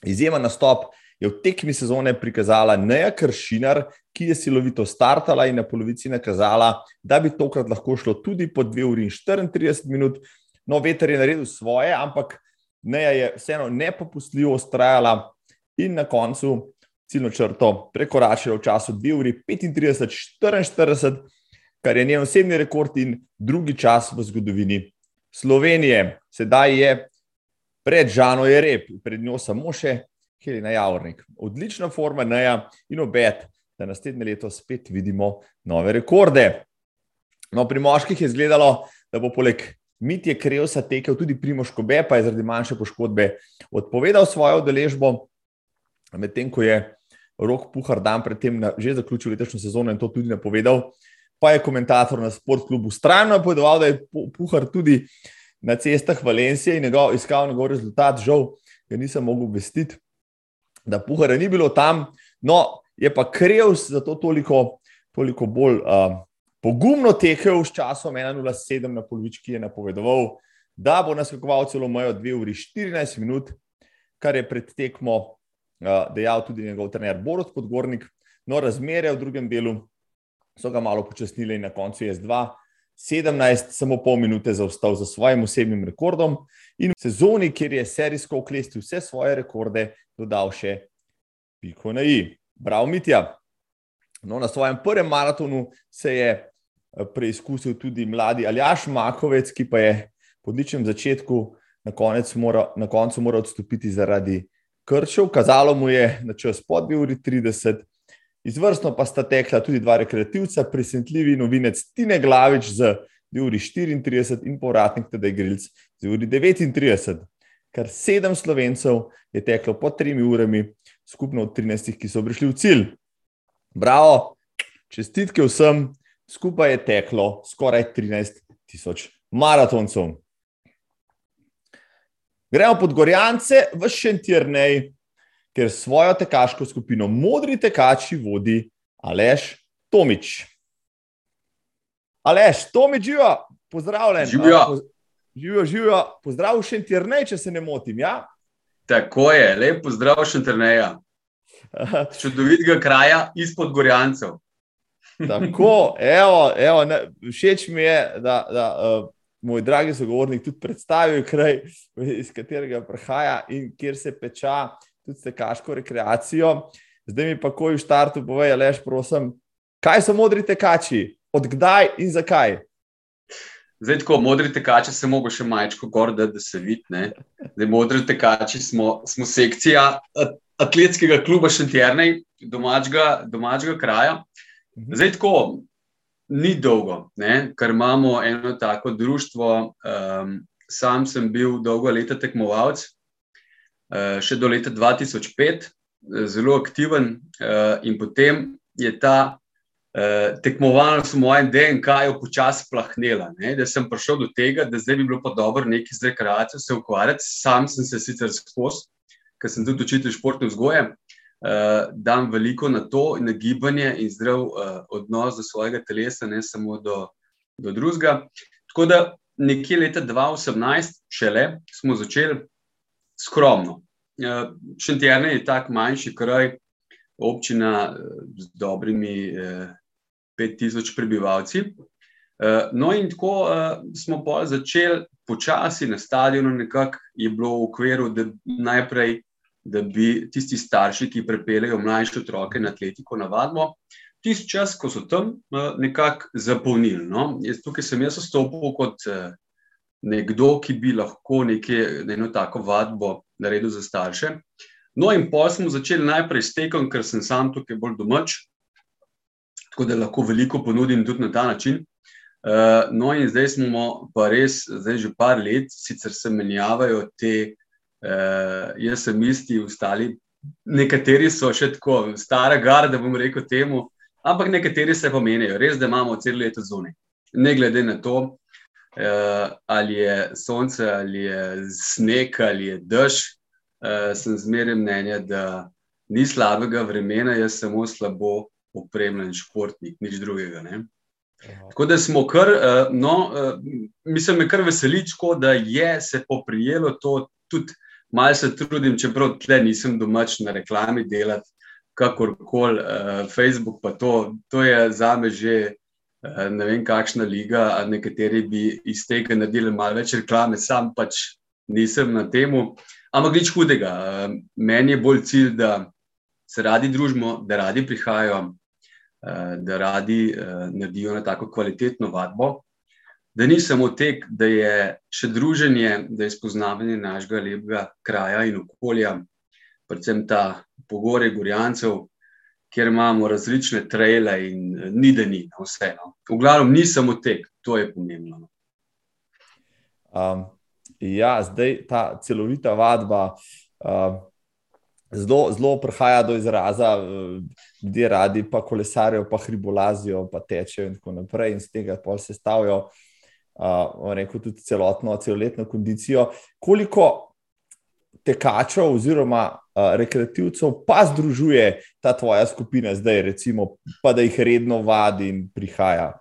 Izjemen nastop je v tekmi sezone prikazala Neja Kršinar, ki je silovito startala in na polovici nakazala, da bi tokrat lahko šlo tudi po 2 uri in 34 minut. No, veter je naredil svoje, ampak Neja je vseeno nepopustljivo ustrajala in na koncu ciljno črto prekoračila v času 2 uri 35-44, kar je njen osebni rekord in drugi čas v zgodovini Slovenije. Sedaj je pred Žano je rep, pred njo samo še Helena Javornik. Odlična forma Neja in obet, da naslednje leto spet vidimo nove rekorde. No, pri moških je izgledalo, da bo poleg Mitje Krevsa tekel tudi Primoš Kobe, pa je zaradi manjše poškodbe odpovedal svojo udeležbo. Medtem ko je Rok Puhar dan predtem že zaključil letošnjo sezono in to tudi napovedal, pa je komentator na sportklubu strajno napovedoval, da je Puhar tudi na cestah Valencije in njegov, iskal njegov rezultat. Žal, ga nisem mogel vestiti, da Puhara ni bilo tam. No, je pa Krevs zato toliko, toliko bolj uh, pogumno tekel s časom 1.07 na polovički, je napovedoval, da bo naskakoval celo mejo 2 uri 14 minut, kar je pred tekmo dejal tudi njegov trener Borod Podgornik. No, razmere v drugem delu so ga malo počasnile in na koncu je z 2, 17, samo pol minute zaostal za svojim osebnim rekordom in v sezoni, kjer je serijsko oklestil vse svoje rekorde, dodal še piko na i. Prav, Mitja. No, na svojem prvem maratonu se je preizkusil tudi mladi Aljaš Makovec, ki pa je po odličnem začetku na, mora, na koncu moral odstopiti zaradi krčil, kazalo mu je na čas pod 2 uri 30. Izvrstno pa sta tekla tudi dva rekreativca, presenetljivi novinec Tine Glavič z 2 uri 34 in povratnik Tedej Grilc z 2 uri 39. Kar sedem slovencev je teklo po 3 urami, skupno od 13, ki so prišli v cilj. Bravo, čestitke vsem, skupaj je teklo skoraj 13 tisoč maratoncev. Gremo pod Gorjance v Šentirnej, ker svojo tekaško skupino Modri tekači vodi Aleš Tomič. Aleš, Tomič, živijo, pozdravljen. Živijo. Živijo, živijo, pozdrav v Šentirnej, če se ne motim. Ja? Tako je, lep pozdrav v Šentirneja. [LAUGHS] Čudovitega kraja izpod Gorjancev. Tako, evo, evo, ne, všeč mi je, da, da uh, moj dragi sogovornik tudi predstavil kraj, iz katerega prihaja in kjer se peča tudi tekaško rekreacijo. Zdaj mi pa, ko je v štartu, povej, lež, prosim, kaj so modri tekači, odkdaj in zakaj? Zdaj, ko modri tekači, se mogo še majčko gor, da, da se vidi. Modri tekači smo, smo sekcija atletskega kluba Šentjernej, domačega, domačega kraja. Mhm. Zdaj, tako, ni dolgo, ne? ker imamo eno tako društvo. Um, sam sem bil dolgo leta tekmovalec, uh, še do leta 2005, zelo aktiven, uh, in potem je ta uh, tekmovalnost v mojem DNK-ju počasi plahnela. Ne? Da sem prišel do tega, da zdaj bi bilo pa dobro nekaj z rekreacijo se ukvarjati. Sam sem se sicer skozi, ker sem tudi učitelj športne vzgoje. Uh, dam veliko na to, na gibanje in zdrav uh, odnos do svojega telesa, ne samo do, do drugega. Tako da nekje leta 2018, šele smo začeli skromno. Uh, Šentjerne je tak manjši kraj, občina z dobrimi uh, 5000 prebivalci. Uh, no, in tako uh, smo začeli počasi na stadionu, nekako je bilo v okviru, da najprej da bi tisti starši, ki prepeljejo mlajše otroke na atletiko, na vadbo, tisti čas, ko so tam, eh, nekako zapolnili. No? Tukaj sem jaz vstopil kot eh, nekdo, ki bi lahko nekaj, eno tako vadbo naredil za starše. No, in pa smo začeli najprej s tekom, ker sem sam tukaj bolj domač, tako da lahko veliko ponudim tudi na ta način. Uh, no, in zdaj smo pa res, zdaj že par let, sicer se menjavajo te uh, Uh, jaz sem isti, ostali, nekateri so še tako, stara garda, bom rekel temu, ampak nekateri se pa menijo, res, da imamo celo leto zunaj. Ne glede na to, uh, ali je sonce, ali je sneg, ali je dež, uh, sem zmeraj mnenja, da ni slabega vremena, jaz samo slabo opremljen športnik, nič drugega. Ne? Tako da smo kar, no, mislim, me kar veseličko, da je se poprijelo to tudi malo se trudim, čeprav tle nisem domač na reklami delati, kakorkoli. Uh, Facebook pa to, to je za me že uh, ne vem, kakšna liga, a nekateri bi iz tega naredili malo več reklame, sam pač nisem na temu. Ampak nič hudega. Uh, meni je bolj cilj, da se radi družimo, da radi prihajajo, uh, da radi uh, naredijo na tako kvalitetno vadbo da ni samo tek, da je še druženje, da je spoznavanje našega lepega kraja in okolja, predvsem ta pogore Gorjancev, kjer imamo različne trajle in eh, ni da ni, no, vse. No. V glavnem ni samo tek, to je pomembno. No. Um, ja, zdaj ta celovita vadba. Uh, Zelo, zelo prihaja do izraza, da radi pa kolesarijo, pa hribolazijo, pa tečejo, in tako naprej, in z tega pa se stavijo uh, rekel, tudi celotno, celoletno kondicijo. Koliko tekačev oziroma uh, rekreativcev pa združuje ta tvoja skupina zdaj, recimo, pa da jih redno vadi in prihaja?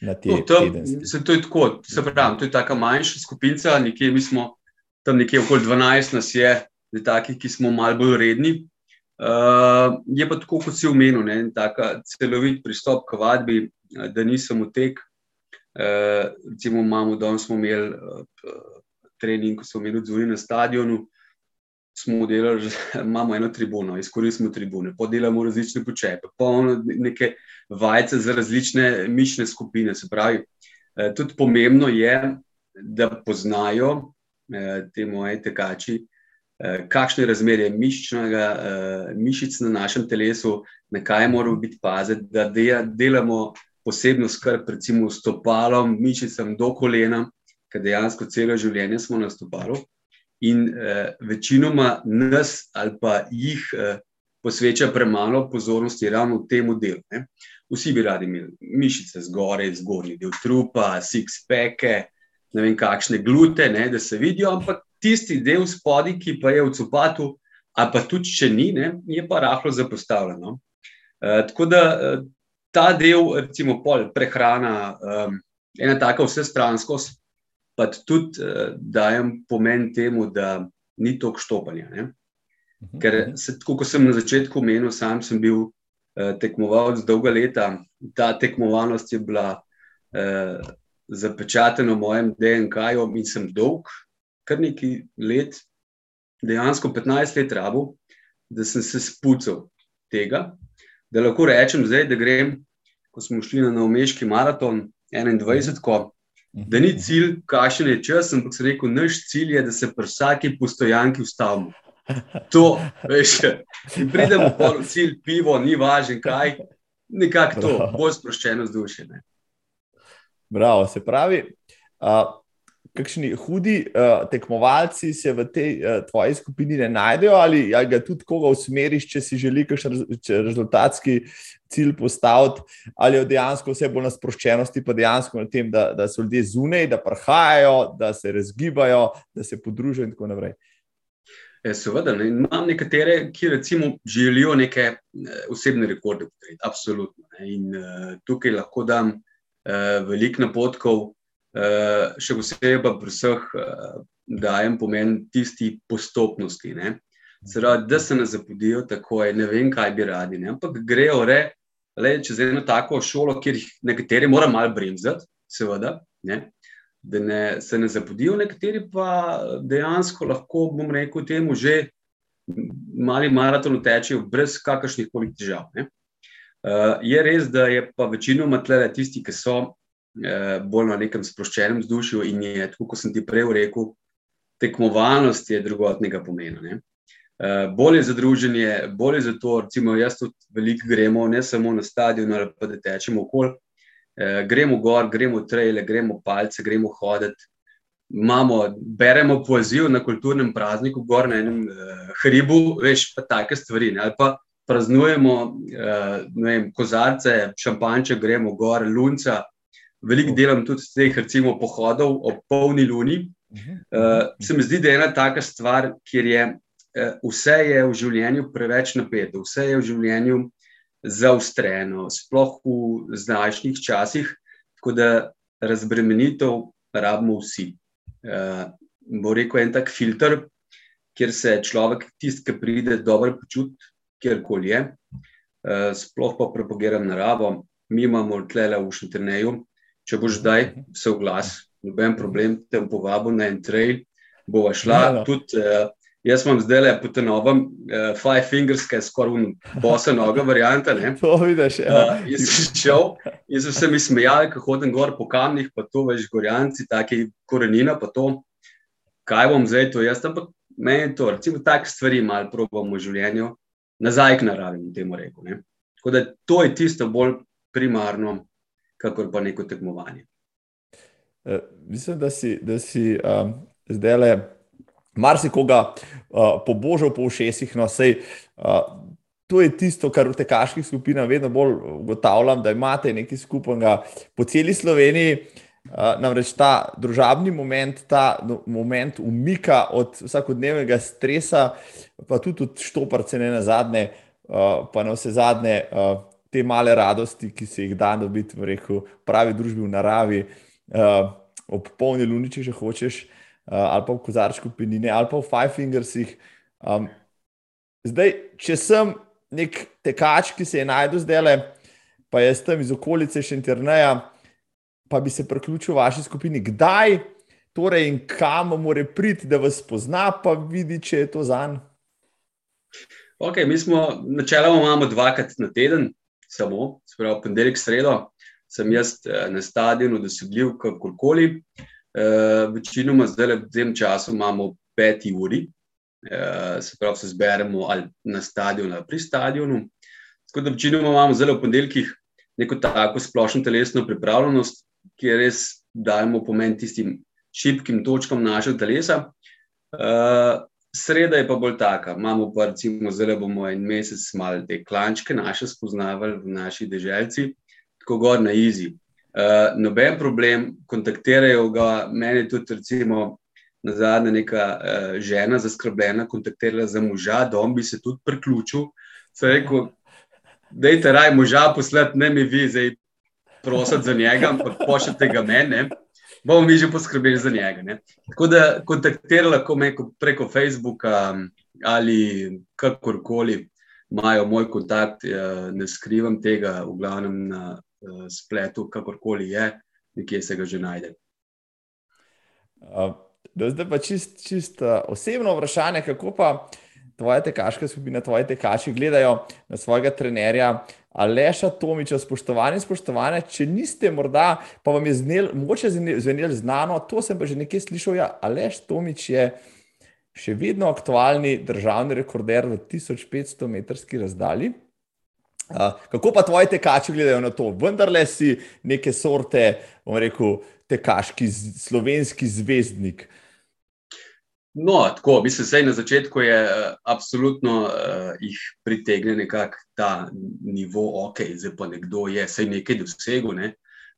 No, tam, se, to je tako, se pravi, to je tako manjša skupina, nekje mi smo tam nekje okoli 12 nas je, da takih, ki smo malo bolj redni. Uh, je pa tako, kot si omenil, en tak celovit pristop k vadbi, da nisem v tek, Uh, recimo, imamo danes smo imeli uh, trening, ko smo imeli zunaj na stadionu. Smo delali, [LAUGHS] imamo eno tribuno, izkoristimo tribune, podelamo različne počepe, polno neke vajce za različne mišne skupine. Se pravi, eh, tudi pomembno je, da poznajo eh, te moje tekači, eh, kakšne razmerje mišičnega, mišic na našem telesu, na kaj moramo biti paziti, da de, delamo posebno skrb, recimo, stopalom, mišicam do kolena, ker dejansko celo življenje smo na stopalu. In eh, večinoma nas ali pa jih eh, posveča premalo pozornosti ravno v tem delu. Ne. Vsi bi radi imeli mišice zgoraj, zgornji del trupa, six-peke, ne vem kakšne glute, ne, da se vidijo, ampak tisti del spodaj, ki pa je v copatu, ali pa tudi če ni, ne, je pa rahlo zapostavljeno. Uh, tako da uh, ta del, recimo, pol, prehrana, um, ena taka vsestranskost, pa tudi uh, dajem pomen temu, da ni toliko štopanja. Ne? Mhm, Ker, mhm. se, tako, kot sem na začetku omenil, sam sem bil uh, tekmovalec dolga leta, ta tekmovalnost je bila uh, zapečatena v mojem DNK-ju in sem dolg, kar nekaj let, dejansko 15 let rabo, da sem se spucal tega da lahko rečem, zdaj, da grem, ko smo šli na umeški maraton 21, ko, da ni cilj, kakšen je čas, ampak se rekel, naš cilj je, da se pri vsaki postojanki ustavimo. To, veš, in pridemo po cilj, pivo, ni važno, kaj, nekako to, bolj sproščeno vzdušje. Bravo, se pravi. Uh, kakšni hudi uh, tekmovalci se v tej uh, tvoji skupini ne najdejo, ali, ali ga tudi koga usmeriš, če si želiš kakšen rezultatski cilj postaviti, ali je dejansko vse bolj na sproščenosti, pa dejansko na tem, da, da so ljudje zunaj, da prihajajo, da se razgibajo, da se podružijo in tako naprej. Ja, seveda, ne. imam nekatere, ki recimo želijo neke osebne rekorde. Absolutno. Ne. In uh, tukaj lahko dam uh, veliko napotkov, še posebej pa pri vseh uh, dajem pomen tisti postopnosti. Zrad, da se ne zapodijo tako, ne vem, kaj bi radi. Ne. Ampak grejo re, le, čez eno tako šolo, kjer jih nekateri morajo malo bremzati, seveda. Ne da ne, se ne zapodijo, nekateri pa dejansko lahko, bom rekel, temu že mali maraton tečejo brez kakršnih koli težav. Uh, je res, da je pa večinoma tle tisti, ki so bolj na nekem sproščenem vzdušju in je, tako kot sem ti prej rekel, tekmovalnost je drugotnega pomena. Ne? Uh, bolje za druženje, bolje za to, recimo, jaz tudi veliko gremo, ne samo na stadion, ali pa da tečemo okoli. Eh, gremo gor, gremo traile, gremo palce, gremo hoditi. Imamo, beremo poezijo na kulturnem prazniku, gor na enem uh, hribu, veš pa take stvari. Ne? Ali pa praznujemo uh, vem, kozarce, šampanče, gremo gor, lunca. Veliko delam tudi z teh, recimo, pohodov ob polni luni. Uh, se mi zdi, da je ena taka stvar, kjer je uh, vse je v življenju preveč napeto, vse je v življenju zaostreno, sploh v zdajšnjih časih, tako da razbremenitev rabimo vsi. Uh, bo rekel en tak filter, kjer se človek, tisti, ki pride, dobro počuti, kjerkoli je. Uh, sploh pa propagiram naravo, mi imamo tle v Šentrneju. Če boš zdaj se oglas, noben problem, te bom povabil na en trail, bova šla ja, tudi. Uh, Jaz imam zdaj le po tem novem, uh, Five Fingers, ki je skoraj bosa noga, varianta. Ne? [LAUGHS] To vidiš. Ja. Uh, jaz sem šel in so se mi smejali, ko hodim gor po kamnih, pa to veš, gorjanci, taki korenina, pa to. Kaj bom zdaj to jaz? Ampak meni je to, recimo, take stvari malo probamo v življenju, nazaj k naravi, temu rekel. Ne? Tako da to je tisto bolj primarno, kakor pa neko tekmovanje. Uh, mislim, da si, da si um, zdaj le marsikoga uh, pobožal po všesih. No, sej, uh, to je tisto, kar v tekaških skupinah vedno bolj ugotavljam, da imate nekaj skupnega po celi Sloveniji. Uh, namreč ta družabni moment, ta no, moment umika od vsakodnevnega stresa, pa tudi od štoparce, ne na zadnje, uh, pa na vse zadnje, uh, te male radosti, ki se jih da dobiti v reku, pravi družbi v naravi, uh, ob polni luni, če že hočeš. Uh, ali pa v kozarčku penine, ali pa v Five Fingersih. Um, zdaj, če sem nek tekač, ki se je najdel zdaj le, pa jaz tam iz okolice Šenterneja, pa bi se priključil vaši skupini, kdaj torej in kam more priti, da vas pozna, pa vidi, če je to zanj. Ok, mi smo načeloma dvakrat na teden, samo, spravo, ponedeljek, sredo, sem jaz eh, na stadionu, da se gljiv kakorkoli. Uh, večinoma zdaj v tem času imamo peti uri, uh, se pravi, se zberemo ali na stadionu ali pri stadionu. Tako da večinoma imamo zdaj v ponedeljkih neko tako splošno telesno pripravljenost, ki res dajemo pomen tistim šibkim točkam našega telesa. Uh, sreda je pa bolj taka. Imamo pa recimo zdaj bomo en mesec malo te klančke naše spoznavali v naši deželci, tako gor na izi. Uh, noben problem, kontaktirajo ga, meni tudi, recimo, na zadnje, neka uh, žena zaskrbljena, kontaktirala za moža, da on bi se tudi priključil. Se rekel, da je raj moža poslati, ne mi vi zdaj prositi za njega, ampak pošljite ga meni, bomo mi že poskrbeli za njega. Ne? Tako da kontaktirala lahko me preko Facebooka ali kakorkoli. Imajo moj kontakt, ne skrivam tega, v glavnem na uh, spletu, kakorkoli je, nekje se ga že najde. Zdaj pa čist, čist osebno vprašanje, kako pa tvoje tekaške skupine, tvoje tekači gledajo na svojega trenerja. Aleša Tomiča, spoštovani, spoštovane, če niste morda, pa vam je znel, moče zvenel znano, to sem pa že nekaj slišal. Ja, Aleš Tomič je še vedno aktualni državni rekorder v 1500 metrski razdalji kako pa tvoji tekači gledajo na to? Vendar le si neke sorte, bom rekel, tekaški slovenski zvezdnik. No, tako, mislim, da na začetku je uh, absolutno uh, jih pritegne nekako ta nivo, ok, zdaj pa nekdo je vse nekaj dosegel. Ne?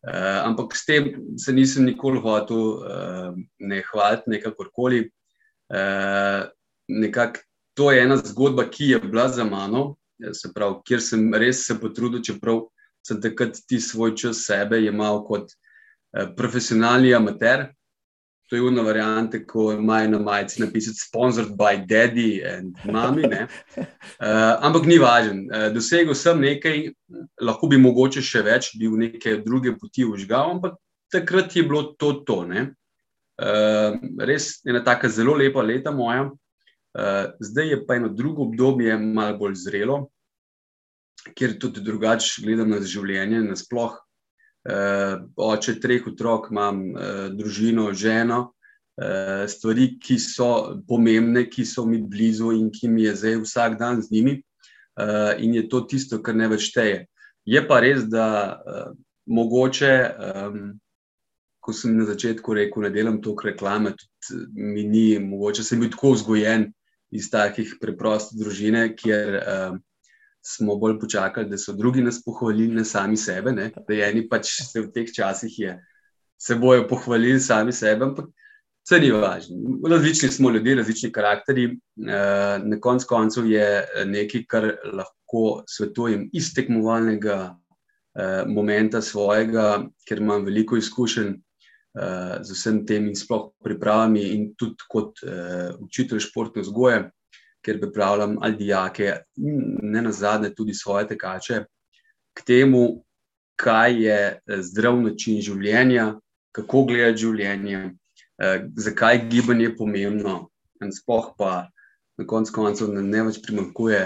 Uh, ampak s tem se nisem nikoli hotel uh, ne hvaliti, nekakorkoli. Uh, nekako to je ena zgodba, ki je bila za mano, se pravi, kjer sem res se potrudil, čeprav sem takrat ti svoj čas sebe imel kot eh, profesionalni amater. To je ena varianta, ko imajo na majici napisati sponsored by daddy and mami. [LAUGHS] Uh, ampak ni važen. Uh, dosegel sem nekaj, lahko bi mogoče še več, bil neke druge poti užgal, ampak takrat je bilo to to. Uh, res je ena taka zelo lepa leta moja. Uh, zdaj je pa eno drugo obdobje, malo bolj zrelo, kjer tudi drugače gledam na življenje, nasplošno oče treh otrok, imam uh, družino, ženo, uh, stvari, ki so pomembne, ki so mi blizu in ki mi je zdaj vsak dan z njimi, uh, in je to tisto, kar ne več teje. Je pa res, da uh, mogoče, um, ko sem na začetku rekel, da delam to reklame, tudi mi ni, mogoče sem bil tako vzgojen iz takih preprostih družine, kjer uh, smo bolj počakali, da so drugi nas pohvalili, ne sami sebe. Ne? Da je eni pač se v teh časih je, se bojo pohvalili sami sebe, ampak vse ni važno. Različni smo ljudje, različni karakteri. Eh, na koncu koncev je nekaj, kar lahko svetujem iz tekmovalnega eh, momenta svojega, ker imam veliko izkušenj. Z vsem tem, in sploh pripravami, in tudi kot uh, učitelj športne vzgoje, ker pripravljam ali dijake, in ne na zadnje tudi svoje tekače, k temu, kaj je eh, zdrav način življenja, kako gledati življenje, eh, zakaj je gibanje pomembno. In spoh pa na koncu koncev ne, ne več primankuje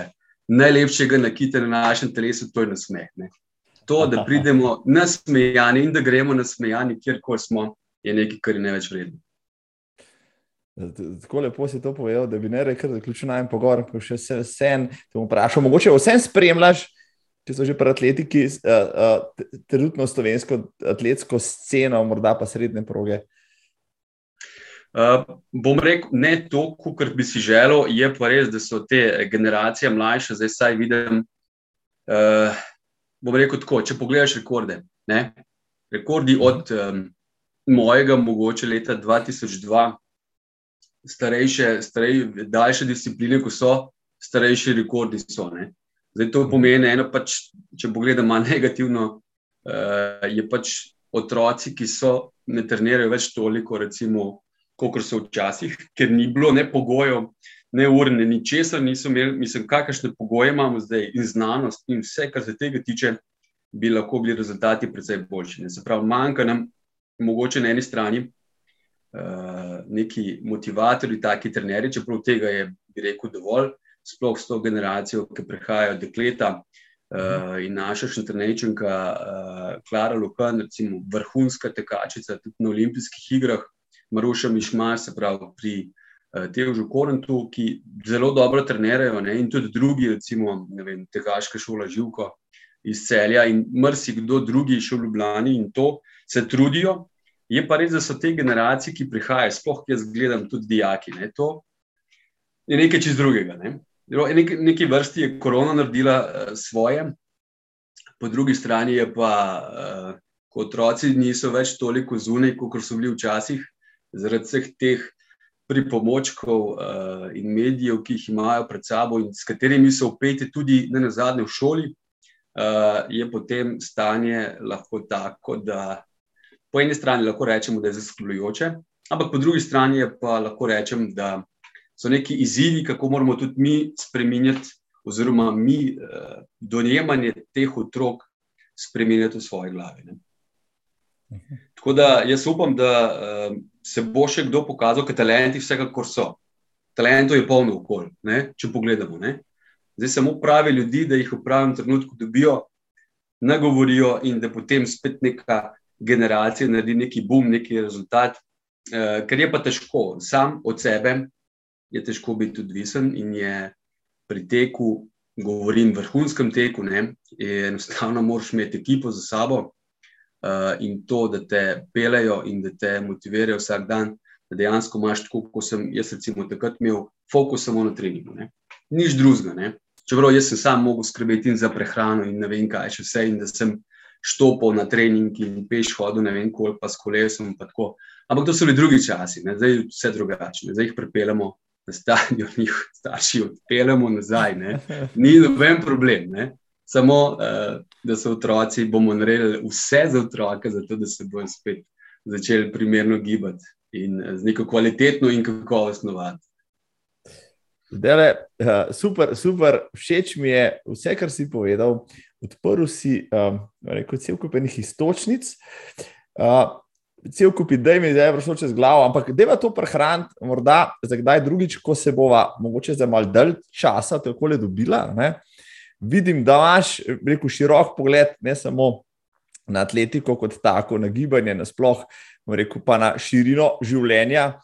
najlepšega nakita na našem telesu, to je nasmeh. Ne. To, da [LAUGHS] pridemo nasmejani in da gremo nasmejani, kjerkoli smo, je nekaj, kar je ne več vredno. Tako lepo si to povedal, da bi ne rekel, da ključno najem pogor, pa še vse en, te bom vprašal, mogoče vse spremljaš, če so že pri atletiki, uh, uh, trenutno slovensko atletsko sceno, morda pa srednje proge. Uh, bom rekel, ne to, kar bi si želel, je pa res, da so te generacije mlajše, zdaj saj vidim. Uh, bom rekel tako, če pogledaš rekorde, ne? rekordi od um, mojega, mogoče leta 2002 starejše, starej, daljše discipline, ko so starejši rekordi. So, Zdaj, to pomeni, eno pač, če pogledamo negativno, uh, je pač otroci, ki so ne trenirajo več toliko, recimo, kot so včasih, ker ni bilo ne pogojev, ne urne, ni česar, niso imeli, mislim, kakšne pogoje imamo zdaj in znanost in vse, kar se tega tiče, bi lahko bili rezultati precej boljši. Ne? Se pravi, manjka nam mogoče na eni strani neki motivatorji, taki trenerji, čeprav tega je, bi rekel, dovolj, sploh s to generacijo, ki prihajajo dekleta. Uh, in naša štrnečenka, uh, Klara Lukan, recimo vrhunska tekačica tudi na olimpijskih igrah, Maruša Mišmar, se pravi pri uh, Teožu Korentu, ki zelo dobro trenirajo ne, in tudi drugi, recimo vem, tekaška šola Živko iz Celja in mrsikdo drugi še v Ljubljani in to se trudijo, Je pa res, da so te generacije, ki prihajajo, sploh jaz gledam tudi dijaki. Ne, to je nekaj čist drugega. Ne. Nek, neki vrsti je korona naredila uh, svoje, po drugi strani je pa, uh, ko otroci niso več toliko zunaj, kot so bili včasih, zaradi vseh teh pripomočkov uh, in medijev, ki jih imajo pred sabo in s katerimi so upeti tudi ne na zadnje v šoli, uh, je potem stanje lahko tako, da po eni strani lahko rečemo, da je zaskrbljujoče, ampak po drugi strani pa lahko rečem, da so neki izzivi, kako moramo tudi mi spremenjati, oziroma mi uh, dojemanje teh otrok spremenjati v svoje glave. Ne. Tako da jaz upam, da uh, se bo še kdo pokazal, ker talenti vsekakor so. Talentov je polno okolje, če pogledamo. Ne. Zdaj samo pravi ljudi, da jih v pravem trenutku dobijo, nagovorijo in da potem spet neka generacije naredi neki boom, neki rezultat, uh, ker je pa težko. Sam od sebe je težko biti odvisen in je pri teku, govorim, vrhunskem teku, ne, enostavno moraš imeti ekipo za sabo uh, in to, da te pelejo in da te motivirajo vsak dan, da dejansko imaš tako, kot sem jaz, recimo, takrat imel fokus samo na treningu. Ne. Nič drugega. Čeprav jaz sem sam mogel skrbeti za prehrano in ne vem, kaj še vse, in da sem štopal na trening in peš hodil, ne vem, koliko pa s kolesom. Ampak to so bili drugi časi, ne? zdaj je vse drugače, zdaj jih pripeljamo na stadion, [LAUGHS] jih starši odpeljemo nazaj. Ne? Ni noben problem. Ne? Samo, uh, da so otroci, bomo naredili vse za otroke, zato da se bodo spet začeli primerno gibati in uh, z neko kvalitetno in kakovostno vadbo. Dele, uh, super, super, všeč mi je vse, kar si povedal. Odprl si um, cel kup enih istočnic. Uh, cel kup idej mi je prišlo čez glavo, ampak je to prehraniti, morda za kdaj drugič, ko se bova, mogoče za mal dalj časa, tako le dobila. Ne? Vidim, da imaš rekel, širok pogled, ne samo na atletiko, kot tako, na gibanje, nasploh, rekel, pa na širino življenja,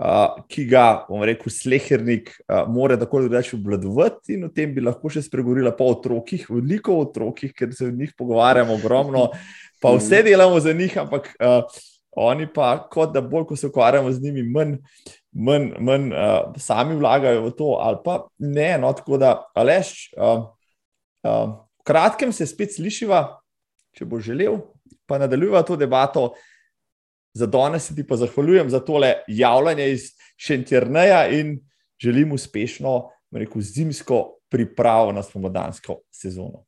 uh, ki ga, bom rekel, slehernik uh, mora tako drugače obvladovati. In o tem bi lahko še spregovorila po otrokih, veliko o otrokih, ker se o njih pogovarjamo ogromno. Pa vse delamo za njih, ampak uh, oni pa, kot da bolj, ko se ukvarjamo z njimi, manj, manj, manj uh, sami vlagajo v to, ali pa ne. No, tako da, aleš, uh, uh, v kratkem se spet slišiva, če bo želel, pa nadaljujeva to debato. Za danes se ti pa zahvaljujem za tole javljanje iz Šentjerneja in želim uspešno, rekel, zimsko pripravo na spomladansko sezono.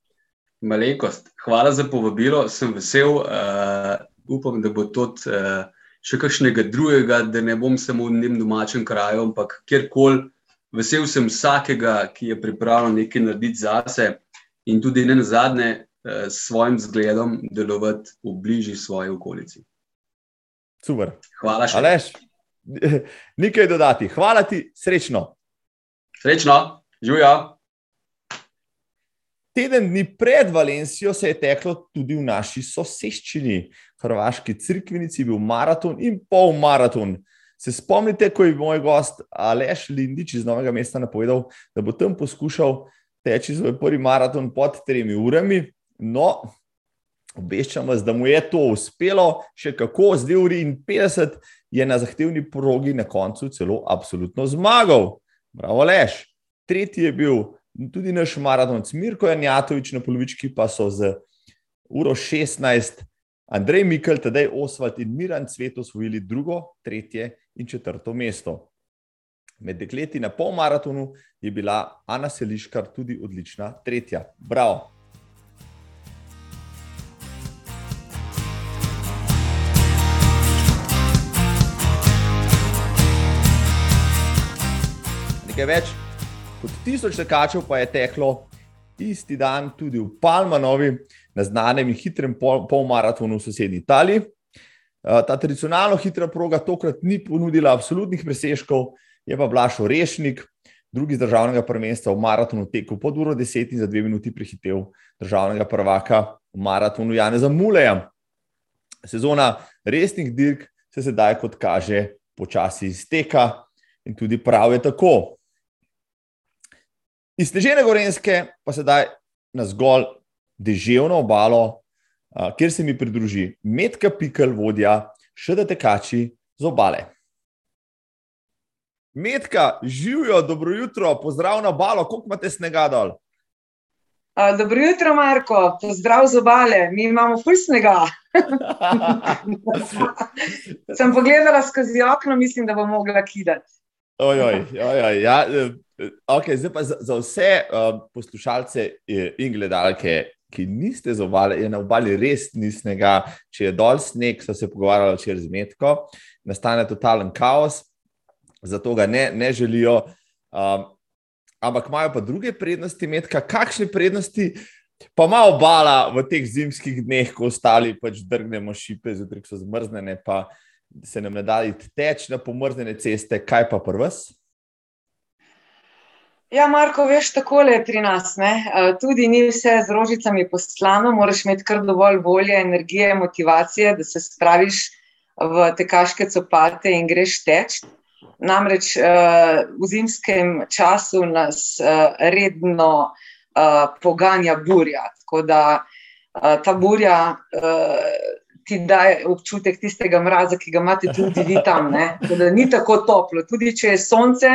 Malenkost, hvala za povabilo, sem vesel. Uh, upam, da bo tudi uh, še kakšnega drugega, da ne bom samo v njem domačem kraju, ampak kjerkoli. Vesel sem vsakega, ki je pripravljen nekaj narediti zase in tudi ne na zadnje uh, s svojim zgledom delovati v bližnji svoji okolici. Super. Hvala še. Aleš, nekaj dodati. Hvala ti, srečno. Srečno, živijo. Teden dni pred Valencijo se je teklo tudi v naši soseščini, Hrvaški crkvenici, bil maraton in pol maraton. Se spomnite, ko je moj gost Aleš Lindič iz Novega mesta napovedal, da bo tam poskušal teči svoj prvi maraton pod tremi urami? No, obveščam vas, da mu je to uspelo, še kako, z 2 uri in 50 je na zahtevni progi na koncu celo absolutno zmagal. Bravo, Aleš. Tretji je bil tudi naš maraton, Mirko Janjatovič na polovički, pa so z uro 16, Andrej Mikl, tedaj Osvald in Miran Cvet osvojili drugo, tretje in četrto mesto. Med dekleti na pol maratonu je bila Ana Seliškar tudi odlična, tretja. Bravo! Nekaj več kot tisoč tekačev pa je teklo isti dan tudi v Palmanovi, na znanem in hitrem polmaratonu v sosednji Italiji. Eh, ta tradicionalno hitra proga tokrat ni ponudila absolutnih presežkov, je pa Blaž Orešnik, drugi z državnega prvenstva v maratonu tekel pod uro 10 in za dve minuti prehitev državnega prvaka v maratonu Janeza Muleja. Sezona resnih dirk se sedaj, kot kaže, počasi izteka in tudi prav je tako. Iz Težene Gorenske pa sedaj na zgolj deževno obalo, kjer se mi pridruži Medka Pikl, vodja, še da tekači z obale. Medka, živijo, dobro jutro, pozdrav na obalo, koliko imate snega dol? Dobro jutro, Marko, pozdrav z obale, mi imamo ful snega. [LAUGHS] Sem pogledala skozi okno, mislim, da bom mogla kidati. Ojoj, ojoj, ja. Okay, zdaj pa za, za vse uh, poslušalce in gledalke, ki niste z obale, je na obali res ni snega. Če je dol sneg, so se pogovarjali čez metko, nastane totalen kaos, zato ga ne, ne želijo. Um, ampak imajo pa druge prednosti, metka, kakšne prednosti. Pa ima obala v teh zimskih dneh, ko ostali pač drgnemo šipe, zjutraj so zmrznjene, pa se nam ne da teč na pomrznjene ceste, kaj pa prvs? Ja, Marko, veš, tako je pri nas. Ne? Tudi ni vse z rožicami poslano, moraš imeti kar dovolj volje, energije, motivacije, da se spraviš v tekaške copate in greš teč. Namreč v zimskem času nas redno poganja burja. Tako da ta burja ti daje občutek tistega mraza, ki ga imate tudi vi tam. Ni tako toplo, tudi če je sonce.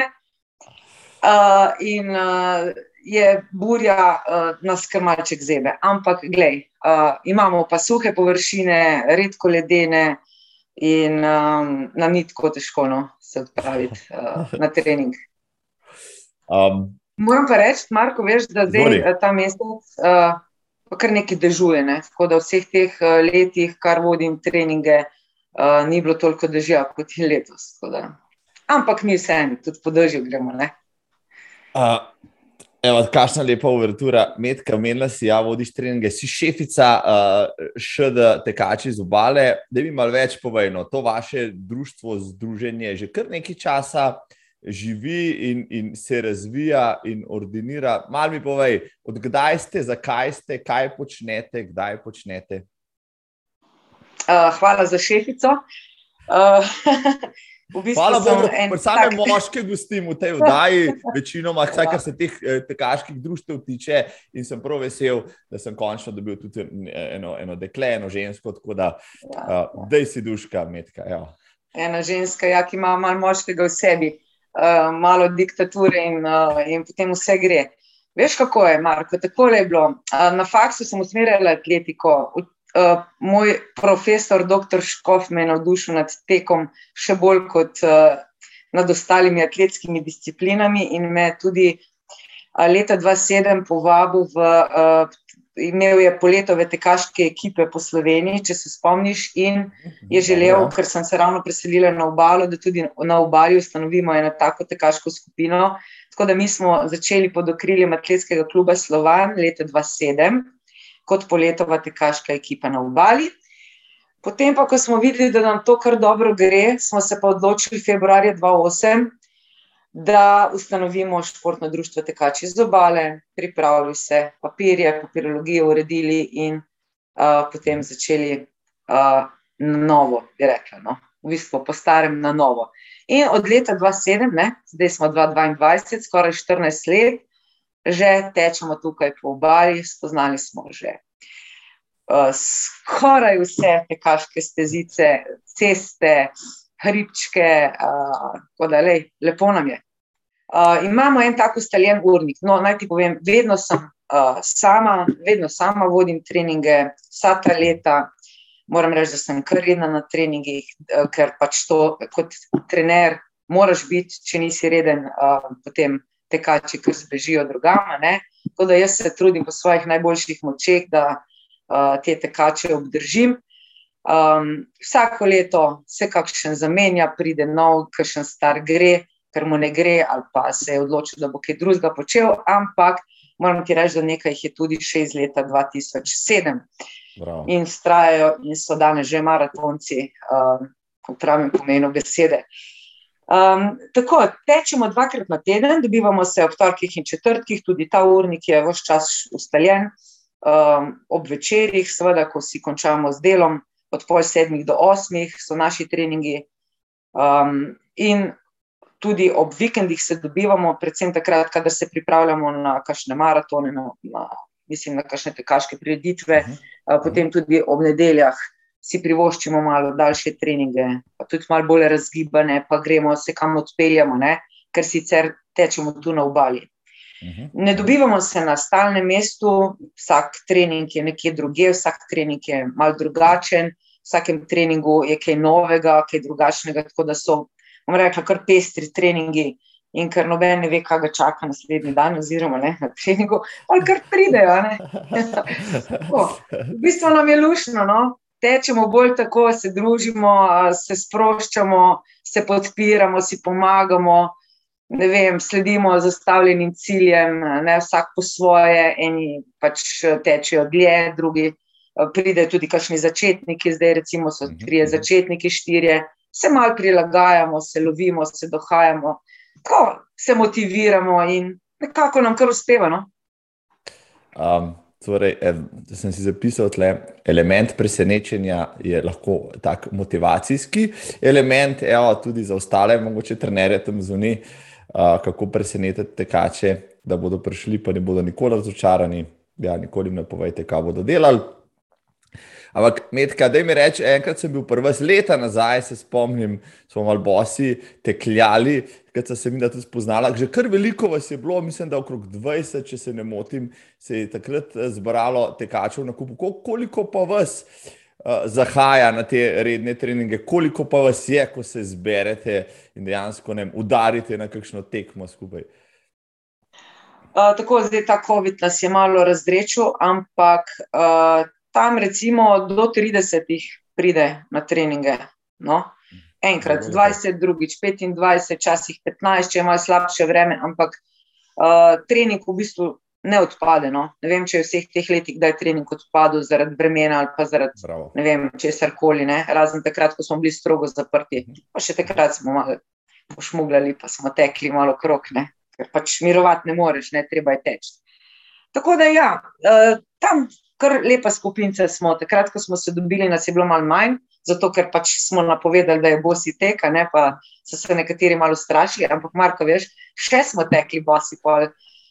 Uh, in uh, je burja uh, nas kar malček zebe. Ampak, glej, uh, imamo pa suhe površine, redko ledene, in um, nam ni tako težko no, se odpraviti uh, na trening. Um, Moram pa reči, Marko, veš, da zdaj uh, ta mesec uh, kar nekaj dežuje. Ne? Tako da v vseh teh uh, letih, kar vodim treninge, uh, ni bilo toliko dežja kot je letos. Ampak mi vseeno, tudi po dežju gremo. Ne? Uh, evo, kakšna lepa uvertura, Medka, omenila si, ja, vodiš treninge, si šefica uh, ŠD tekači z obale. Da mi malo več povej, no, to vaše društvo, združenje že kar nekaj časa živi in, in se razvija in ordinira. Mal mi povej, odkdaj ste, zakaj ste, kaj počnete, kdaj počnete. Uh, hvala za šefico. Uh, [LAUGHS] v bistvu Hvala Bogu, en ker same tak- moške gostim v tej oddaji, večinoma, vsaj kar se teh eh, tekaških društev tiče. In sem prav vesel, da sem končno dobil tudi eno, eno dekle, eno žensko, tako da Ja. uh, dej si duška, metka. Ja. ena ženska, ja, ki ima malo moškega v sebi, uh, malo diktature in, uh, in potem vse gre. Veš, kako je, Marko? Tako je bilo. Uh, na faksu sem usmerjala atletiko. Uh, moj profesor, dr. Škof, me je navdušil nad tekom, še bolj kot uh, nad ostalimi atletskimi disciplinami, in me tudi uh, leta 2007 povabil v. Uh, Imel je poletove tekaške ekipe po Sloveniji, če se spomniš, in je želel, Ja. ker sem se ravno preselila na obalo, da tudi na obali ustanovimo eno tako tekaško skupino. Tako da mi smo začeli pod okriljem atletskega kluba Slovan leta 2007 kot poletova tekaška ekipa na obali. Potem pa, ko smo videli, da nam to kar dobro gre, smo se pa odločili februarja 2008, da ustanovimo športno društvo Tekači z obale, pripravili se papirje, papirologijo uredili in uh, potem začeli uh, na novo, bi rekla, no? v bistvu po starem na novo. In od leta 2007, ne, zdaj smo 2022, skoraj 14 let, že tečemo tukaj po obali, spoznali smo že uh, skoraj vse tekaške stezice, ceste, hribčke, uh, tako da lej, lepo nam je. Uh, imamo en tako ustaljen urnik. No, naj ti povem, vedno sem uh, sama, vedno sama vodim treninge, vsa ta leta. Moram reči, da sem kar redna na treningih, uh, ker pač to kot trener moraš biti, če nisi reden, uh, potem tekači, ker zbežijo drugama. Ne? Tako da jaz se trudim po svojih najboljših močeh, da uh, te tekače obdržim. Um, vsako leto se kakšen zamenja, pride nov, kakšen star gre, ker mu ne gre, ali pa se je odločil, da bo kaj drugega počel. Ampak moram ti reči, da nekaj jih je tudi še iz leta 2007 Bravo. in vztrajajo, in so danes že maratonci, um, v pravem pomenu besede. Um, tako, tečemo dvakrat na teden, dobivamo se ob torkih in četrtkih, tudi ta urnik je vse čas ustaljen. Um, ob večerjih, seveda, ko si končamo z delom, od pol sedmih do osmih so naši treningi. Um, in tudi ob vikendih se dobivamo, predvsem takrat, kadar se pripravljamo na kakšne maratone, na, na, mislim, na kakšne tekaške prireditve, Mhm. uh, potem tudi ob nedeljah si privoščimo malo daljše treninge, pa tudi malo bolj razgibane, pa gremo se kam odpeljamo, ne? ker sicer tečemo tu na obali. Mhm. Ne dobivamo se na stalnem mestu, vsak trening je nekje druge, vsak trening je mal drugačen, v vsakem treningu je kaj novega, kaj drugačnega, tako da so, bom rekla, kar pestri treningi. In ker noben ne ve, kaj ga čaka naslednji dan, oziroma ne, na treningu, ali kar pridejo. [LAUGHS] V bistvu nam je lušno, no? Tečemo bolj tako, se družimo, se sproščamo, se podpiramo, si pomagamo, ne vem, sledimo zastavljenim ciljem, ne vsak po svoje, eni pač tečejo dlje, drugi pridejo tudi kakšni začetniki, zdaj recimo so Mhm, trije mhm. začetniki, štirje, se mal prilagajamo, se lovimo, se dohajamo, tako se motiviramo in nekako nam kar uspeva. No? Um, torej, eh, da sem si zapisal, tle, element presenečenja je lahko tak motivacijski element, evo, tudi za ostale, mogoče trenerje tam zunaj, kako presenetiti tekače, da bodo prišli, pa ne bodo nikoli razočarani. Ja, nikoli ne povejte, kaj bodo delali. Ampak, medka, da mi reče, enkrat sem bil prvi leta nazaj, se spomnim, smo malo bosi tekljali, ker sem se mi tudi spoznala. Že kar veliko vas je bilo, mislim, da okrog 20, če se ne motim, se je takrat eh, zbralo tekačev na kupu. Ko- Koliko pa vas zahaja na te redne treninge, koliko pa vas je, ko se zberete in dejansko ne udarite na kakšno tekmo skupaj. Uh, tako zdaj ta COVID nas je malo razrečil, ampak uh, tam recimo do 30 pride na treninge. No? Enkrat, 20, drugič 25, časih 15, če imajo slabše vreme, ampak uh, trening v bistvu ne odpade. No? Ne vem, če je vseh teh letih, da je trening odpadel zaradi bremena ali pa zaradi Bravo. ne vem, česar koli, razen takrat, ko smo bili strogo zaprti. Mhm. Pa še takrat smo malo pošmugljali, pa smo tekli malo krok, ne? ker pač mirovati ne moreš, ne treba je teči. Tako da ja, uh, tam kar lepa skupinca smo. Takrat, ko smo se dobili, nas je bilo malo manj, zato ker pač smo napovedali, da je bosi teka, ne? pa so se nekateri malo strašili, ampak Marko, veš, še smo tekli bosi pol.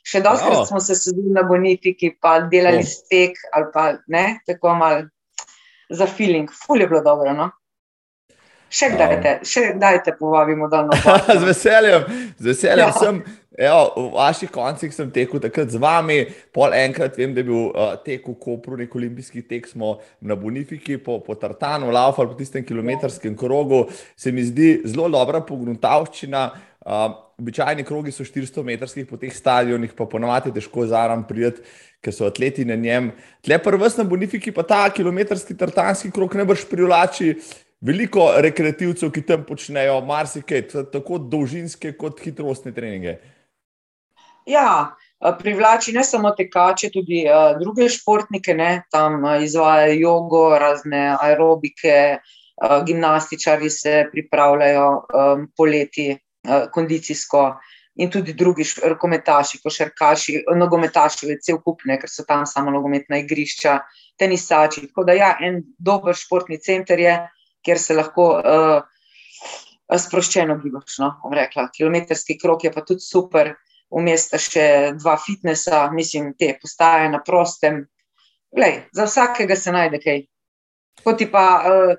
Še dostakrat oh. smo se sedeli na bonifiki, pa delali oh. stek ali pa ne, tako malo za feeling. Ful je bilo dobro. No? Še kdaj te, še kdaj te povabimo, da nas lahko. [LAUGHS] z veseljem, z veseljem ja. sem. Evo, v vaših koncih sem tekel takrat z vami, pol enkrat vem, da je bil uh, tek v Kopru, nek olimpijski tek smo na Bonifiki, po, po Tartanu, Laufal, po tistem kilometrskem krogu. Se mi zdi zelo dobra pogruntavščina. Uh, običajni krogi so 400 metrskih, po teh stadionih pa ponovadi težko zaram prijeti, ker so atleti na njem. Tle vrst na Bonifiki, pa ta kilometrski tartanski krog ne brž privlači. Veliko rekreativcev, ki tam počnejo marsikaj, tako dolžinske kot hitrostne treninge. Ja, privlači ne samo tekače, tudi uh, druge športnike, ne? tam uh, izvajajo jogo, razne aerobike, uh, gimnastičari se pripravljajo um, poleti, Eh, kondicijsko, in tudi drugi rokometaši, košarkaši, nogometaši, cel kup, ne, ker so tam samo nogometna igrišča, tenisači. Tako da, ja, en dober športni center je, kjer se lahko uh, sproščeno gibaš. No, rekla, kilometrski krok je pa tudi super, vmes sta še dva fitnesa, mislim, te postaje na prostem. Glej, za vsakega se najde kaj. Ti pa. Uh,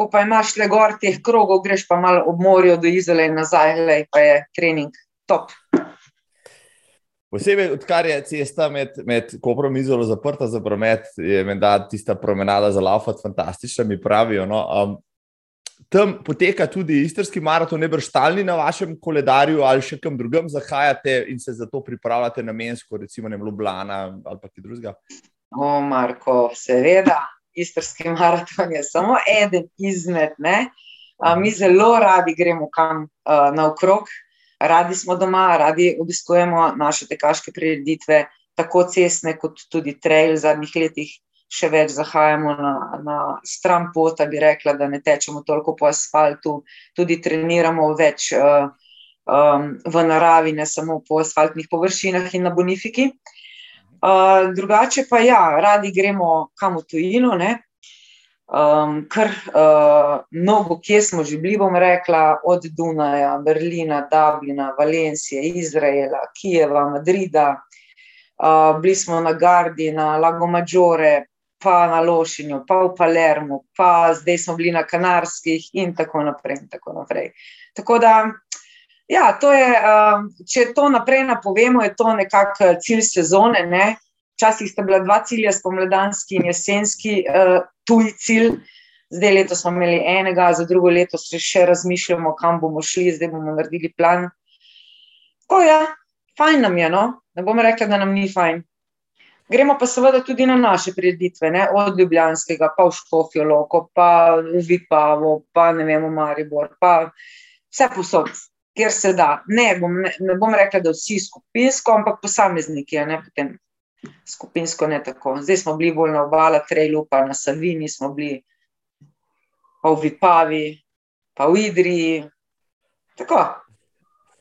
ko pa imaš le gor teh krogov, greš pa malo ob morju do izole in nazaj, le pa je trening top. Posebej, odkar je cesta med, med Koprom in Izolo zaprta za promet, je menda tista promenada za laufat fantastična, mi pravijo. No? Um, tam poteka tudi istrski maraton, ne brž stalni na vašem koledarju ali še kam drugam zahajate in se za to pripravljate namensko, recimo ne Ljubljana ali pa kaj drugega. O, Marko, seveda istrski maraton je samo eden izmed. Ne? Mi zelo radi gremo kam naokrog, radi smo doma, radi obiskujemo naše tekaške prireditve, tako cestne, kot tudi trail. V zadnjih letih še več zahajamo na, na stran pot, da bi rekla, da ne tečemo toliko po asfaltu, tudi treniramo več. Um, v naravi, ne samo po asfaltnih površinah in na bonifiki. Uh, drugače pa ja, radi gremo kam v tujino. Um, kar uh, mnogo, kje smo že bili, bom rekla, od Dunaja, Berlina, Dublina, Valencije, Izraela, Kijeva, Madrida, uh, bili smo na Gardi, na Lago Maggiore, pa na Lošinju, pa v Palermo, pa zdaj smo bili na Kanarskih in tako naprej. In tako, naprej. tako da Ja, to je, um, če to naprej napovemo, je to nekako cilj sezone. Ne? Včasih sta bila dva cilja, spomladanski in jesenski, uh, tuji cilj. Zdaj leto smo imeli enega, za drugo leto se še razmišljamo, kam bomo šli, zdaj bomo naredili plan. Ko ja, fajn nam je, no? ne bom rekla, da nam ni fajn. Gremo pa seveda tudi na naše prireditve, ne? od Ljubljanskega, pa v Škofijo Loko, pa v Vipavo, pa ne vemo, Maribor, pa vse posod kjer se da. Ne bom, ne, ne bom rekla, da vsi skupinsko, ampak posamezniki, ne potem skupinsko ne tako. Zdaj smo bili bolj na obala, trailu, pa na Savini smo bili, pa v Vipavi, pa v Idriji. Tako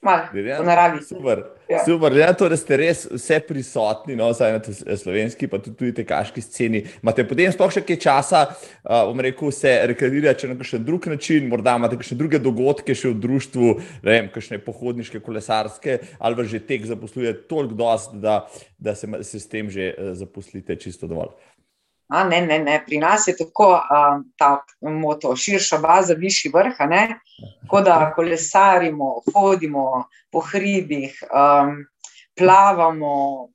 malo v naravi. Super. Ja. Super, ja, to, da ste res vse prisotni, no, zdaj na slovenski, pa tudi, tudi tekaški sceni. Imate potem sploh še kaj časa, bom uh, rekel, se rekreirati na kakšen drug način, morda imate kakšne druge dogodke še v društvu, ne vem, kakšne pohodniške, kolesarske, ali pa že tek zaposluje toliko dost, da, da se, se s tem že uh, zaposlite čisto dovolj. A, ne, ne, ne. Pri nas je tako um, ta moto, širša baza, višji vrh. Tako da kolesarimo, hodimo po hribih, um, plavamo,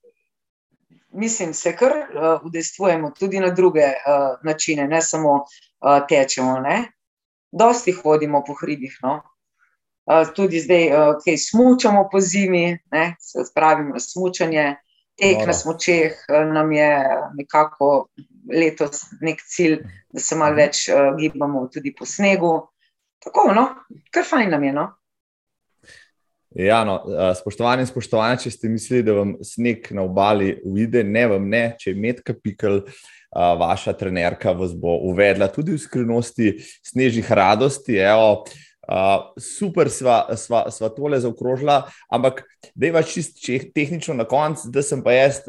mislim, se kar uh, udejstvujemo tudi na druge uh, načine, ne samo uh, tečemo. Ne? Dosti hodimo po hribih. No? Uh, tudi zdaj, uh, ki smučamo po zimi, ne? se spravimo na smučanje, tek Hvala. na smočeh, uh, nam je nekako letos nek cilj, da se malo več uh, gibamo tudi po snegu. Tako, no, kar fajn nam je. No? Ja, no, spoštovani in spoštovani, če ste mislili, da vam sneg na obali uide, ne vam ne, če je medka pikal, vaša trenerka vas bo uvedla tudi v skrivnosti snežnih radosti. Evo, super sva, sva, sva tole zaokrožila, ampak vaš čist tehnično na koncu, da sem pa jaz.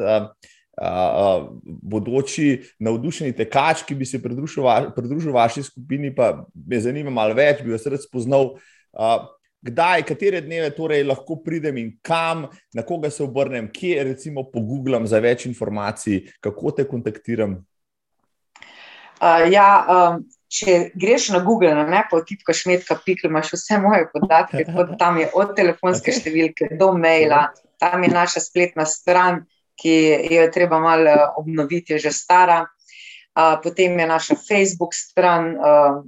Uh, bodoči navdušeni tekač, ki bi se pridružil, va, pridružil vaši skupini, pa me zanima malo več, bi vas rad spoznal. Uh, kdaj, katere dneve torej lahko pridem in kam, na koga se obrnem, kje recimo pogooglam za več informacij, kako te kontaktiram. Uh, ja, um, če greš na Google, na ne pa tipkaš metka, pikli, imaš vse moje podatke, [LAUGHS] tam je od telefonske okay. številke do maila, tam je naša spletna stran ki jo je treba malo eh, obnoviti, je že stara. Uh, potem je naša Facebook stran, uh,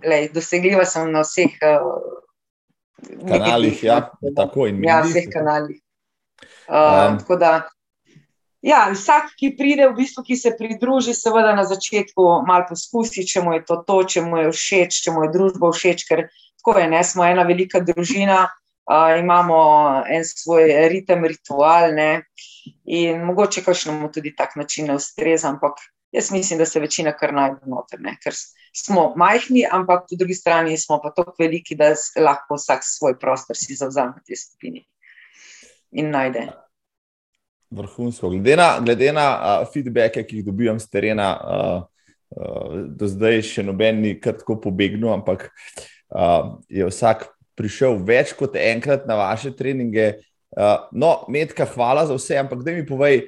lej, dosegljiva sem na vseh uh, kanalih. Ja, tako in ja, vseh kanalih. Uh, um. da, ja, vsak, ki pride, v bistvu, ki se pridruži, seveda na začetku malo poskusi, če mu je to, to če mu je všeč, če mu je družba všeč, ker tako je, ne, smo ena velika družina imamo en svoj ritem, ritual. Ne? In mogoče kakšnemu tudi tak način ne ustreza, ampak jaz mislim, da se večina kar najde noter, ne? ker smo majhni, ampak po drugi strani smo pa tako veliki, da lahko vsak svoj prostor si zavzame v tej skupini in najde. Vrhunsko. Glede na, glede na uh, feedbacke, ki jih dobivam z terena, uh, uh, do zdaj še noben ni kar tako pobegnil, ampak uh, je vsak prišel več kot enkrat na vaše treninge. Uh, no, Medka, hvala za vse, ampak da mi povej,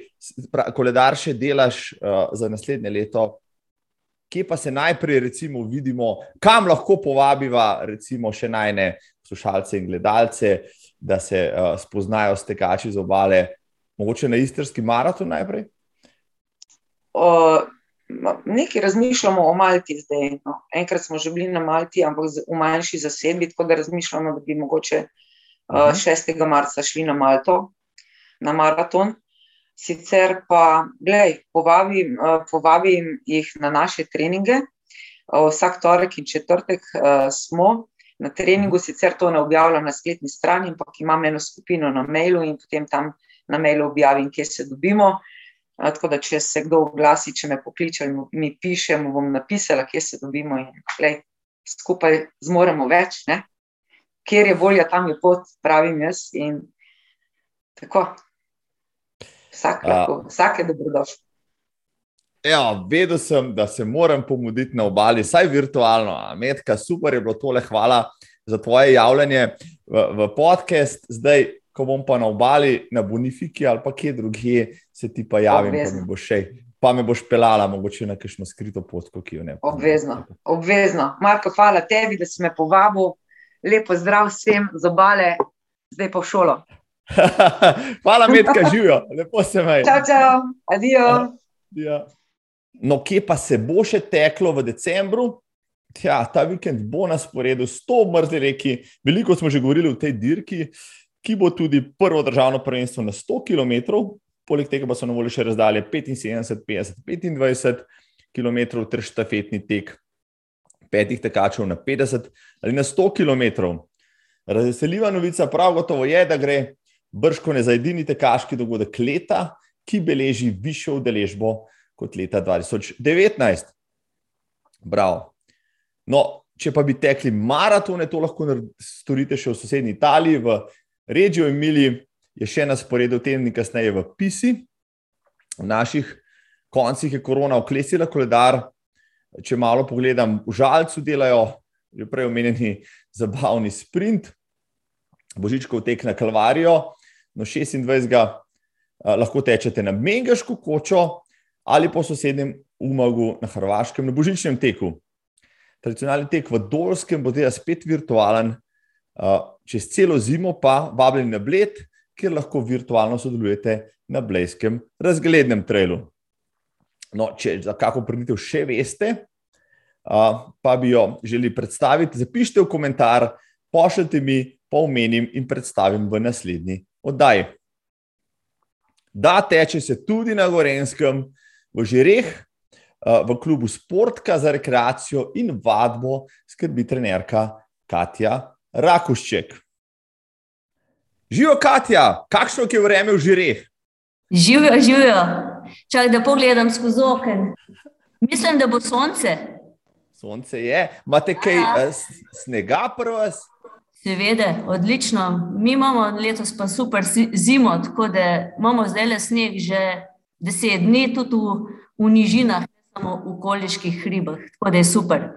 koledar še delaš uh, za naslednje leto, kje pa se najprej recimo vidimo, kam lahko povabiva recimo še najne slušalce in gledalce, da se uh, spoznajo s tekači z obale, mogoče na istrski maraton najprej? Uh, nekaj razmišljamo o Malti zdaj. No. Enkrat smo že bili na Malti, ampak v manjši zasedbi, tako da razmišljamo, da bi mogoče uh, 6. marca šli na Malto, na maraton. Sicer pa, gledaj, povabim, uh, povabim jih na naše treninge. Uh, vsak torek in četrtek uh, smo na treningu, sicer to ne objavljam na spletni strani, ampak imam eno skupino na mailu in potem tam na mailu objavim, kje se dobimo. Tako da, če se kdo oglasi, če me pokliče, mi piše, mu bom napisala, kje se dobimo in klej, skupaj zmoremo več. Ne? Kjer je volja, tam je pot, pravim jaz. In tako. Vsak, lahko, vsak je dobrodošel. Ja, vedel sem, da se moram pomuditi na obali, saj virtualno. Medka, super je bilo tole, hvala za tvoje javljanje v, v podcast. Zdaj, ko bom pa na obali, na Bonifiki ali pa kje drugje, se ti pa javim, pa me boš še. Pa me boš pelala, mogoče na kakšno skrito pot, ki jo ne. Obvezno, obvezno. Marko, hvala tebi, da si me povabil. Lepo zdrav vsem z obale, zdaj pa v šolo. [LAUGHS] hvala, medka [LAUGHS] živijo, lepo se me. Čau, čau, adijo. Ja. No, kje pa se bo še teklo v decembru? Ja, ta vikend bo na sporedu, sto mrzli reki. Veliko smo že govorili o tej dirki. Uh, ki bo tudi prvo državno prvenstvo na 100 km, poleg tega pa so na voljo še razdalje 75, 50, 25 km ter štafetni tek petih tekačev na 50 ali na 100 km. Razveseljiva novica prav gotovo je, da gre brško ne za edini tekaški dogodek leta, ki beleži višjo udeležbo kot leta 2019. Bravo. No, če pa bi tekli maratone, to lahko storite še v sosednji Italiji, v Regijo Emiliji je še na sporedu tedni kasneje v Pisi. V naših koncih je korona oklesila koledar. Če malo pogledam, v žalcu delajo že prej omenjeni zabavni sprint, božičkov tek na Kalvarijo, no 26. lahko tečete na Mengaško kočo ali po sosednjem Umagu na Hrvaškem na božičnem teku. Tradicionalni tek v Dolskem bo zdaj spet virtualen, čez celo zimo pa vabljeni na Bled, kjer lahko virtualno sodelujete na Blejskem razglednem trailu. No, če za kako pridite, še veste, pa bi jo želeli predstaviti, zapišite v komentar, pošljite mi, pa omenim in predstavim v naslednji oddaji. Da teče se tudi na Gorenskem, v Žireh, v klubu Sportka za rekreacijo in vadbo, skrbi trenerka Katja Rakušček. Živijo, Katja, kakšno je vreme v Žireh? Živijo, živijo. Čakaj, da pogledam skozi okno. Mislim, da bo sonce. Sonce je. Imate kaj uh, snega prvo? Seveda, odlično. Mi imamo letos pa super zimo, tako da imamo zdaj le sneg že deset dni, tudi v, v nižinah, ne samo v okoliških hribah. Tako da je super.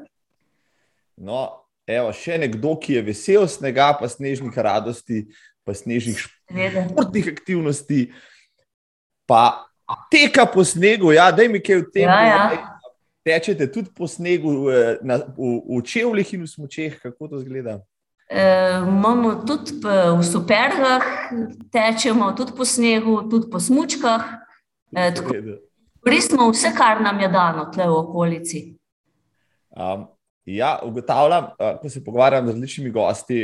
No, evo, še nekdo, ki je vesel snega, pa snežnih radosti, pa snežnih športnih aktivnosti, pa teka po snegu. Ja, da mi kaj v tem. Ja, ja tečete tudi po snegu, eh, na, v, v čevljih in v smočeh, kako to zgleda? E, imamo tudi v supergah, tečemo tudi po snegu, tudi po smočkah. E, Koristimo vse, kar nam je dano tle v okolici. Um, ja, ugotavljam, ko se pogovarjam z različnimi gosti,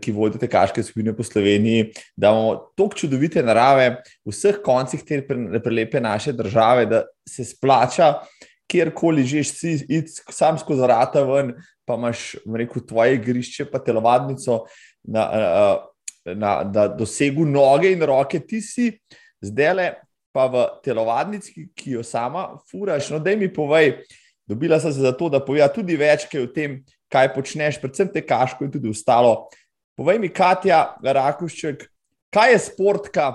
ki vodite kaške skupine po Sloveniji, da imamo toliko čudovite narave v vseh koncih te prelepe naše države, da se splača kjerkoli že si, sam skozi vrata ven, pa imaš, rekel, tvoje igrišče, pa telovadnico, na, na, na, da dosegu noge in roke, ti si zdaj le pa v telovadnici, ki jo sama furaš. No, da mi povej, dobila sem se za to, da povej tudi več o tem, kaj počneš, predvsem te kaško in tudi ostalo. Povej mi, Katja Rakušček, kaj je sportka,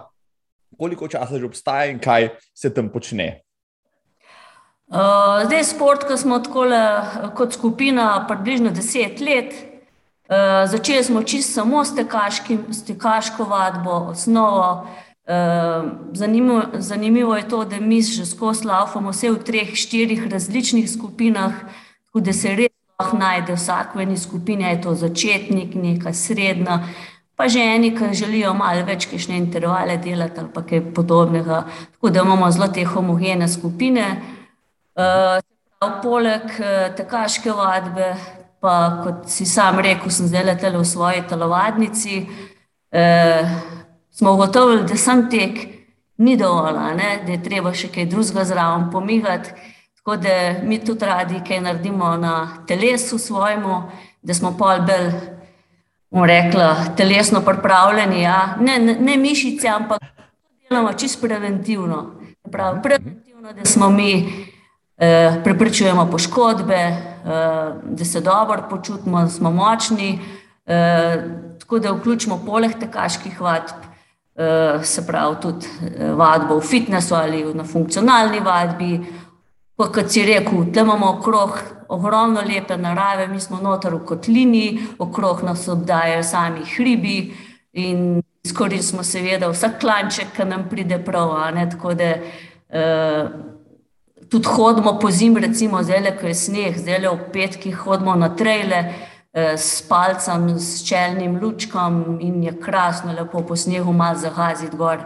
koliko časa že obstaja in kaj se tam počne. Uh, zdaj, šport, ki smo tako kot skupina, približno deset let. Uh, začeli smo čisto samo s, s tekaško vadbo, osnovo. Uh, zanimivo, zanimivo je to, da mi že skozi laufamo vse v treh, štirih različnih skupinah, tako da se res lahko najde vsak v eni skupini, je to začetnik, neka srednja, pa že eni, ki želijo malo več kišne intervale delati ali pa kaj podobnega. Tako da imamo zelo te homogene skupine. Uh, poleg uh, tekaške vadbe, pa kot si sam rekel, sem zdaj letel v svoji telovadnici, uh, smo ugotovili, da sem tek ni dovolj, da je treba še kaj drugega zraven pomigati. Tako da mi tudi radi kaj naredimo na telesu svojemu, da smo pol bolj, bom rekla, telesno pripravljeni. Ja. Ne, ne, ne mišice, ampak delamo čisto preventivno. Prav, preventivno, da smo mi Eh, preprečujemo poškodbe, eh, da se dobro počutimo, da smo močni. Eh, tako da vključimo poleg tekaških vadb, se pravi tudi vadbo v fitnessu ali na funkcionalni vadbi. Pa, kot si rekel, da imamo okrog ogromno lepe narave, mi smo noter v kotlini, okrog nas obdajajo sami hribi in izkoristimo seveda vsak klanček, ki nam pride prav. Tako da tudi hodimo po zim, recimo zdaj, ko je sneh, zdaj ob petkih hodimo na trele eh, s palcem, s čelnim lučkom in je krasno, lepo po snehu malo zahaziti gor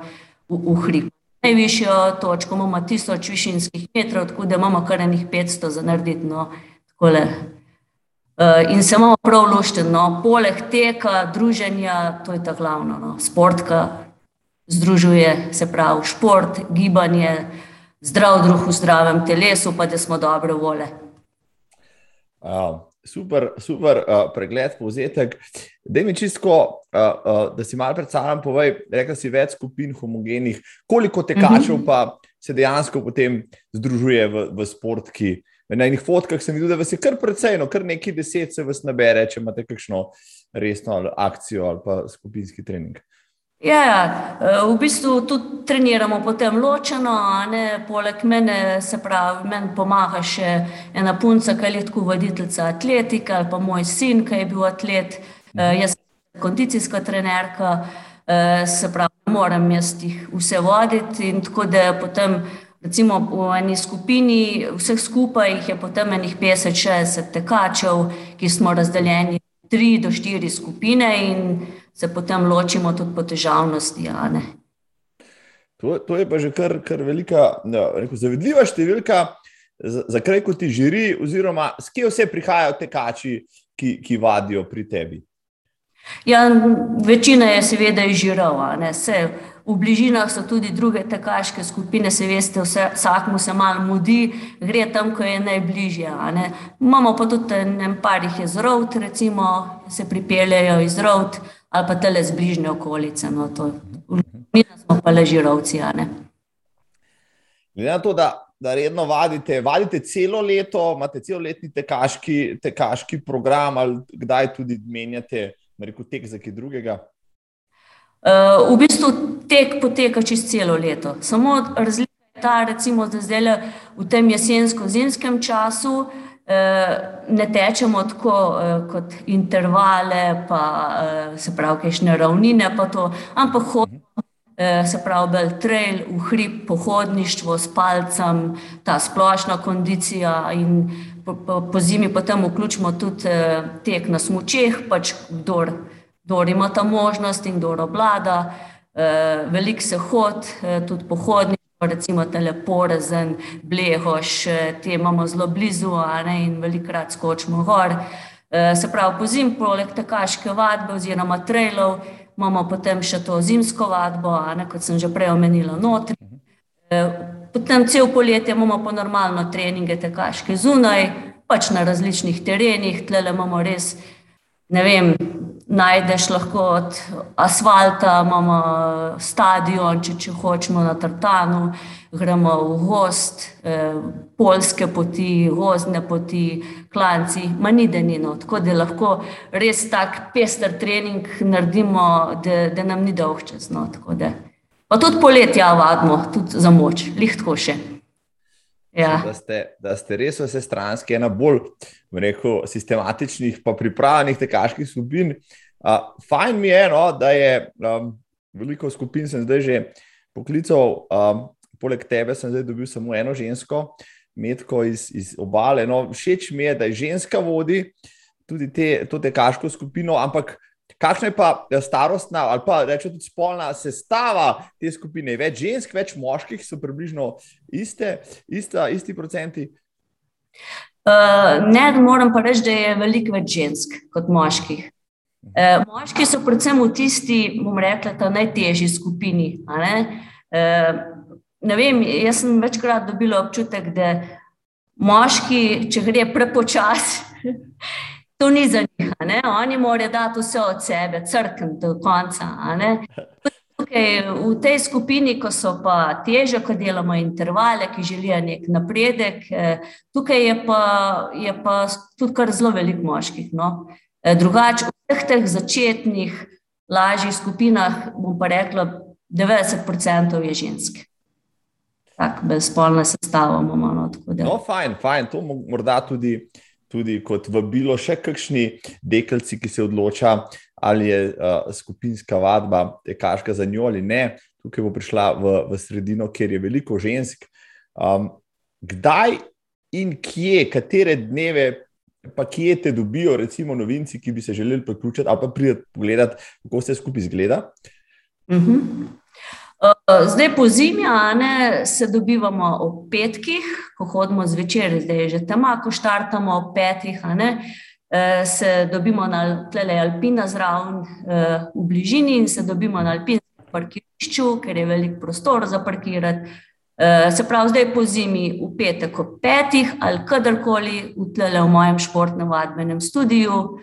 v, v hrib. Najvišjo točko imamo tisoč višinskih metrov, tako da imamo kar enih 500 za narediti. No, Uh, in se imamo prav lušteno, no. poleg tega, druženja, to je ta glavno, no. sportka, združuje se pravi šport, gibanje, zdrav duh v zdravem telesu, pa da smo dobre vole. Uh, super, super uh, pregled, povzetek. Da mi čisto, uh, uh, da si malo predstavljam, povej, rekel si več skupin homogenih, koliko tekačev mhm. pa se dejansko potem združuje v, v sportki. Na enih fotkah sem videl, da vas je kar precej, no, kar nekaj deset se vas nabere, če imate kakšno resno akcijo ali pa skupinski trening. Ja, ja, eh, v bistvu tudi treniramo potem ločeno, ne, poleg mene, se pravi, meni pomaga še ena punca, ki je lahko voditeljica atletike, ali pa moj sin, ki je bil atlet, eh, jaz sem kondicijska trenerka, eh, se pravi, moram jaz jih vse voditi in tako da potem. Recimo v eni skupini, vseh skupaj jih je potem enih 50-60 tekačev, ki smo razdeljeni tri do štiri skupine in se potem ločimo tudi po težavnosti. To, to je pa že kar, kar velika, no, rekel, zavedljiva številka, zakaj kot ti žiri, oziroma s kje vse prihajajo tekači, ki, ki vadijo pri tebi. Ja, večina je seveda izžirala. V bližinah so tudi druge tekaške skupine, se veste, vse, vsakmu se malo mudi, gre tam, ko je najbližje. Imamo pa tudi nekaj jih iz Rovt, recimo, se pripeljejo iz Rovt ali pa tele z bližnje okolice. No, Mi smo pa ležirovci. Glede na to, da, da redno vadite, vadite celo leto, imate celoletni tekaški, tekaški program ali kdaj tudi menjate rekel, tek za kaj drugega? Uh, v bistvu tek poteka čez celo leto. Samo razlika je ta, recimo, da zdaj v tem jesensko-zimskem času uh, ne tečemo tako uh, kot intervale, pa uh, se pravi, kajšne ravnine, pa to, ampak hodimo. Se pravi, bel trail, v hrib, pohodništvo s palcem, ta splošna kondicija in po, po, po zimi potem vključimo tudi eh, tek na smočeh, pač kdo, kdo ima ta možnost in kdo oblada. Eh, velik se hod, eh, tudi pohodni, recimo teleporezen, blehoš, eh, te imamo zelo blizu ne, in velikrat skočimo gor. Eh, se pravi, po zim, poleg tekaške vadbe oziroma trailov, imamo potem še to zimsko vadbo, ne, kot sem že prej omenila, notri. Eh, Potem cel poletje imamo pa normalno treninge, tekaške zunaj, pač na različnih terenih, tle imamo res, ne vem, najdeš lahko od asfalta, imamo stadion, če, če hočemo na Tartanu, gremo v gost, eh, polske poti, gozdne poti, klanci, manidenino, tako da lahko res tak pester trening naredimo, da, da nam ni dolg čas. No, Pa tudi poletja vadimo, tudi za moč, lihtko še. Ja. Da, ste, da ste res vse stranski, ena bolj rekel, sistematičnih, pa pripravljenih tekaških skupin. Uh, fajn mi je, no, da je um, veliko skupin, sem zdaj že poklical, um, poleg tebe sem zdaj dobil samo eno žensko, medko iz, iz obale. No, všeč mi je, da je ženska vodi tudi te, to tekaško skupino, ampak Kakšna je pa eh, starostna ali pa rečemo tudi spolna sestava te skupine? Več žensk, več moških so približno iste, ista, isti procenti? Uh, ne, moram pa reči, da je veliko več žensk kot moških. Uh, moški so predvsem v tisti, bom rekla, najtežji skupini. Ne? Uh, ne vem, jaz sem večkrat dobila občutek, da moški, če gre prepočasi, [LAUGHS] To ni za njih, oni morajo dati vse od sebe, crkven do konca. Tukaj, v tej skupini, ko so pa teže, ko delamo intervale, ki želijo nek napredek, eh, tukaj je pa, je pa tudi kar zelo velik moških. No? Drugače, vseh teh začetnih, lažjih skupinah, bom pa rekla, 90% je žensk. Tako, brez spolne sestave imamo. No, no, fajn, fajn, to morda tudi tudi kot vabilo še kakšni dekelci, ki se odloča, ali je uh, skupinska vadba tekaška za njo ali ne. Tukaj bo prišla v, v sredino, kjer je veliko žensk. Um, kdaj in kje, katere dneve, pa kje te dobijo, recimo, novinci, ki bi se želeli priključiti ali pa prideti pogledati, kako se skupaj zgleda? Uh mhm. -huh. Eh, zdaj po zimi, ne, se dobivamo ob petkih, ko hodimo zvečer, zdaj je že tam, ko štartamo ob petih, ne, eh, se dobimo na tlele Alpina zraven eh, v bližini in se dobimo na Alpinskem parkirišču, ker je velik prostor za parkirati. Se pravi, zdaj po zimi v petek ob petih ali kadarkoli v tlele v mojem športnem vadbenem studiu.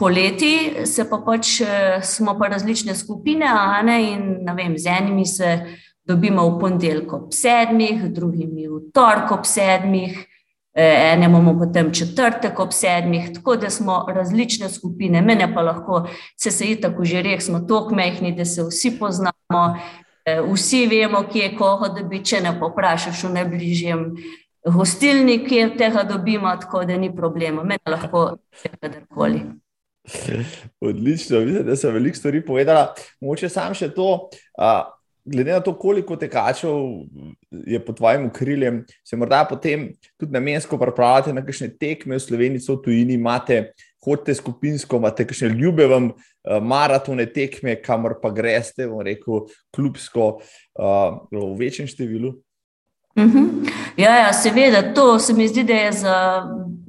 Poleti se pa pač, eh, smo pa različne skupine, ne, in vem, z enimi se dobimo v ponedeljek ob sedmih, drugimi v torek ob sedmih, eh, ene imamo potem četrtek ob sedmih, tako da smo različne skupine. Mene pa lahko, se se tako že rekel, smo tako mehni, da se vsi poznamo, eh, vsi vemo, kje je koho, da bi če ne poprašaš v najbližjem gostilni, kje tega dobimo, tako da ni problema. Mene lahko kadarkoli. Odlično, mislim, da sem veliko stvari povedala. Moče sam še to. Uh, glede na to, koliko tekačev je pod tvojim okriljem, se morda potem tudi namensko pripravljate na kakšne tekme v Sloveniji, v tujini, imate, hodite skupinsko, imate kakšne ljube vam uh, maratone tekme, kamor pa greste, bom rekel, klubsko uh, v večjem številu. Uh mhm. -huh. Ja, ja, seveda, to se mi zdi, da je za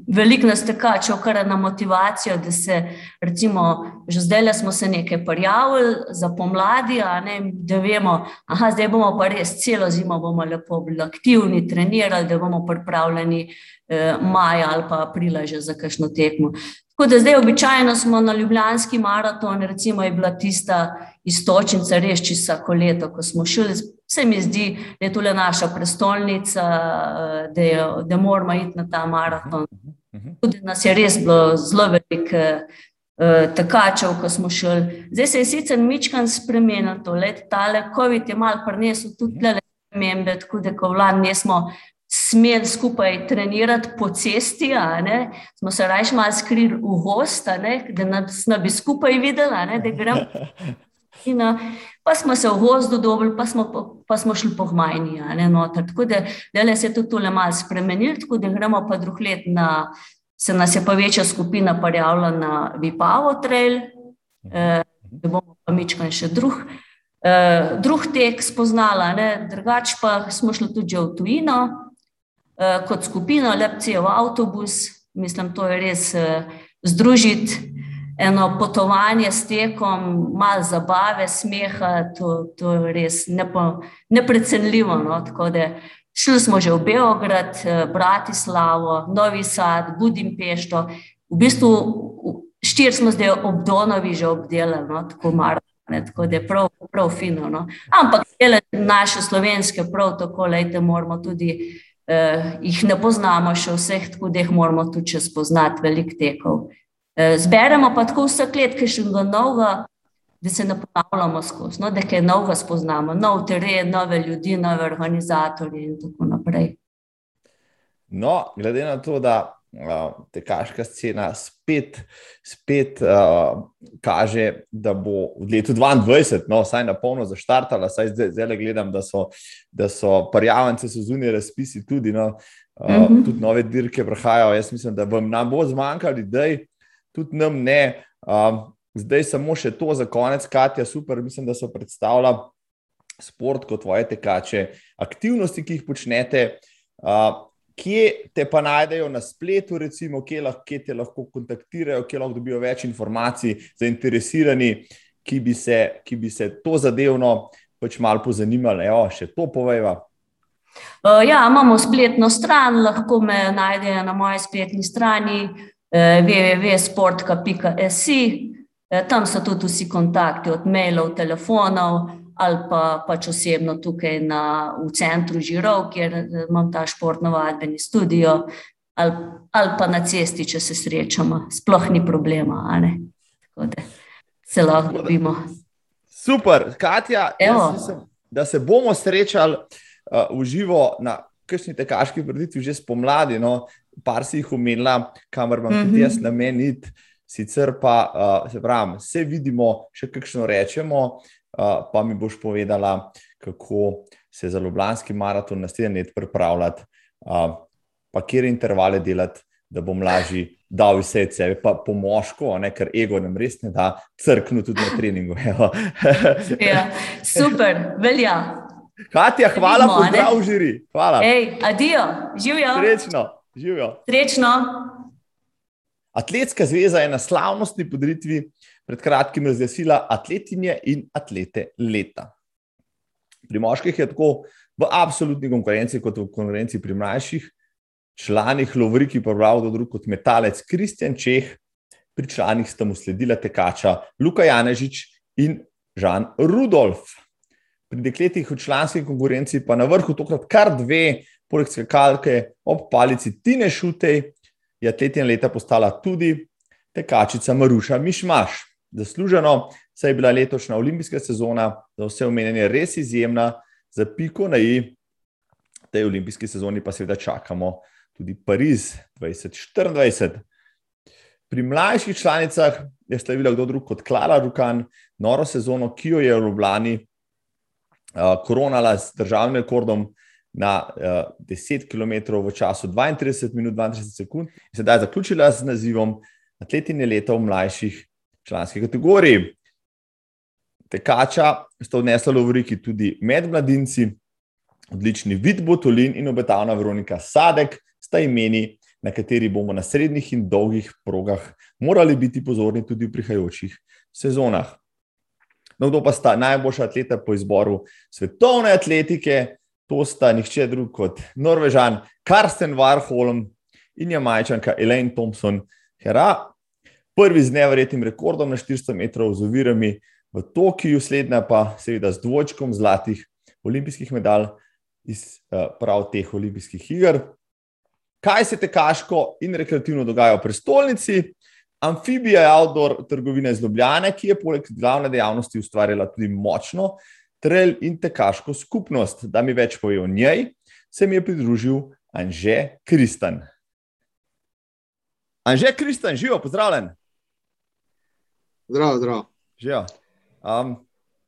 veliko nas tekačev kar ena motivacija, da se, recimo, že zdaj smo se nekaj prijavili za pomladi, ne, da vemo, da zdaj bomo pa res celo zimo bomo lepo bili aktivni, trenirali, da bomo pripravljeni eh, maja ali pa aprila že za kakšno tekmo. Tako da zdaj običajno smo na Ljubljanski maraton, recimo je bila tista istočnica res čisto vsako leto, ko smo šli Se mi zdi, da je to le naša prestolnica, da, je, da moramo iti na ta maraton. Tudi nas je res bilo zelo veliko uh, tekačev, ko smo šli. Zdaj se je sicer Mičkan spremenil, to let, tale COVID je mal prinesel tudi le spremembe, tako da ko vlad nismo smeli skupaj trenirati po cesti, smo se rajš mal skrili v gost, da nas ne bi skupaj videli, da gremo. [LAUGHS] In, uh, pa smo se v gozdu dobili, pa smo, pa smo šli po Hmajni. Tako da, da se je tudi tole malo spremenilo, tako da gremo pa drug let na, se nas je pa večja skupina prijavila na Vipavo trail, eh, da bomo pa mičkali še drug. Uh, drug tek spoznala, drugače pa smo šli tudi v tujino, kot skupina, lepci v avtobus. Mislim, to je res uh, združiti eno potovanje s tekom, malo zabave, smeha, to, to je res neprecenljivo. No? Šli smo že v Beograd, eh, Bratislavo, Novi Sad, Budimpešto, v bistvu štiri smo zdaj ob Donovi že obdelali, no? tako maro. Tako da je prav, prav fino. No? Ampak naše slovenske, prav tako, lejte, moramo tudi, eh, jih ne poznamo še vseh, tako da jih moramo tudi spoznati, velik tekov. Eh, zberemo pa tako vse kletke še novega, da se ne ponavljamo skozi, no, da kaj novega spoznamo, nov teren, nove ljudi, nove organizatorje in tako naprej. No, glede na to, da uh, tekaška scena spet, spet uh, kaže, da bo v letu 2022, no, vsaj na polno zaštartala, saj zdaj, zdaj gledam, da so, da so parjavance, so zunaj razpisi tudi, no, uh, uh -huh. tudi nove dirke prihajajo. Jaz mislim, da vam nam bo zmanjkalo idej tudi nam ne. Um, zdaj samo še to za konec, Katja, super, mislim, da so predstavljali šport kot tvoje tekače, aktivnosti, ki jih počnete. Uh, kje te pa najdejo na spletu, recimo, kje, lahko, kje te lahko kontaktirajo, kje lahko dobijo več informacij, zainteresirani, ki bi se, ki bi se to zadevno pač malo pozanimali. Evo, še to povejva. Uh, ja, imamo spletno stran, lahko me najdejo na moji spletni strani, www.sport.si. Eh, tam so tudi vsi kontakti, od mailov, telefonov ali pa pač osebno tukaj na, v centru Žirov, kjer eh, imam ta športno-vadbeni studio, ali, ali pa na cesti, če se srečamo. Sploh ni problema, tako da se lahko dobimo. Super, Katja, mislim, da se bomo srečali uh, v živo na kakšni tekaški preditvi že spomladi. No, par si jih umenila, kamor imam mm -hmm. tudi jaz mhm. nameniti, sicer pa uh, se pravi, vse vidimo, še kakšno rečemo, uh, pa mi boš povedala, kako se za Ljubljanski maraton naslednji let pripravljati, uh, pa kje intervale delati, da bom lažji. Da, vse od sebe, pa po moško, ne, ker ego nam res ne da, crknu tudi na treningu. [LAUGHS] ja, super, velja. Katja, hvala, pozdrav, žiri. Hvala. Hej, adijo, živijo. Srečno. Živijo. Srečno. Atletska zveza je na slavnostni podritvi pred kratkim razglasila atletinje in atlete leta. Pri moških je tako v absolutni konkurenci, kot v konkurenci pri mlajših članih, Lovriki pa prav do drug kot metalec Kristjan Čeh, pri članih sta mu sledila tekača Luka Janežič in Žan Rudolf. Pri dekletih v članski konkurenci pa na vrhu tokrat kar dve poleg skakalke ob palici Tine Šutej, je atletina leta postala tudi tekačica Maruša Mišmaš. Zasluženo, saj je bila letošnja olimpijska sezona za vse omenjene res izjemna, za piko na i tej olimpijski sezoni pa seveda čakamo tudi Pariz 2024. Pri mlajših članicah je slavila kdo drug kot Klara Rukan, noro sezono, ki jo je v Ljubljani koronala s državnim rekordom na uh, 10 km v času 32 minut 32 sekund in sedaj zaključila z nazivom Atletinje leta v mlajših članskih kategorij. Tekača sta odnesla Lovriki tudi med mladinci, odlični Vid Botolin in obetavna Veronika Sadek sta imeni, na kateri bomo na srednjih in dolgih progah morali biti pozorni tudi v prihajajočih sezonah. No, kdo pa sta najboljša atleta po izboru svetovne atletike? To sta nihče drug kot Norvežan Karsten Warholm in Jamajčanka Elaine Thompson. Hera, prvi z nevrjetnim rekordom na 400 metrov z ovirami v Tokiu, slednja pa seveda z dvočkom zlatih olimpijskih medalj iz uh, prav teh olimpijskih iger. Kaj se tekaško in rekreativno dogaja v prestolnici? Amfibija je outdoor trgovina iz Ljubljane, ki je poleg glavne dejavnosti ustvarjala tudi močno trail in tekaško skupnost. Da mi več pove o njej, se mi je pridružil Anže Kristan. Anže Kristan, živo, pozdravljen. Zdravo, zdravo. Živo. Um,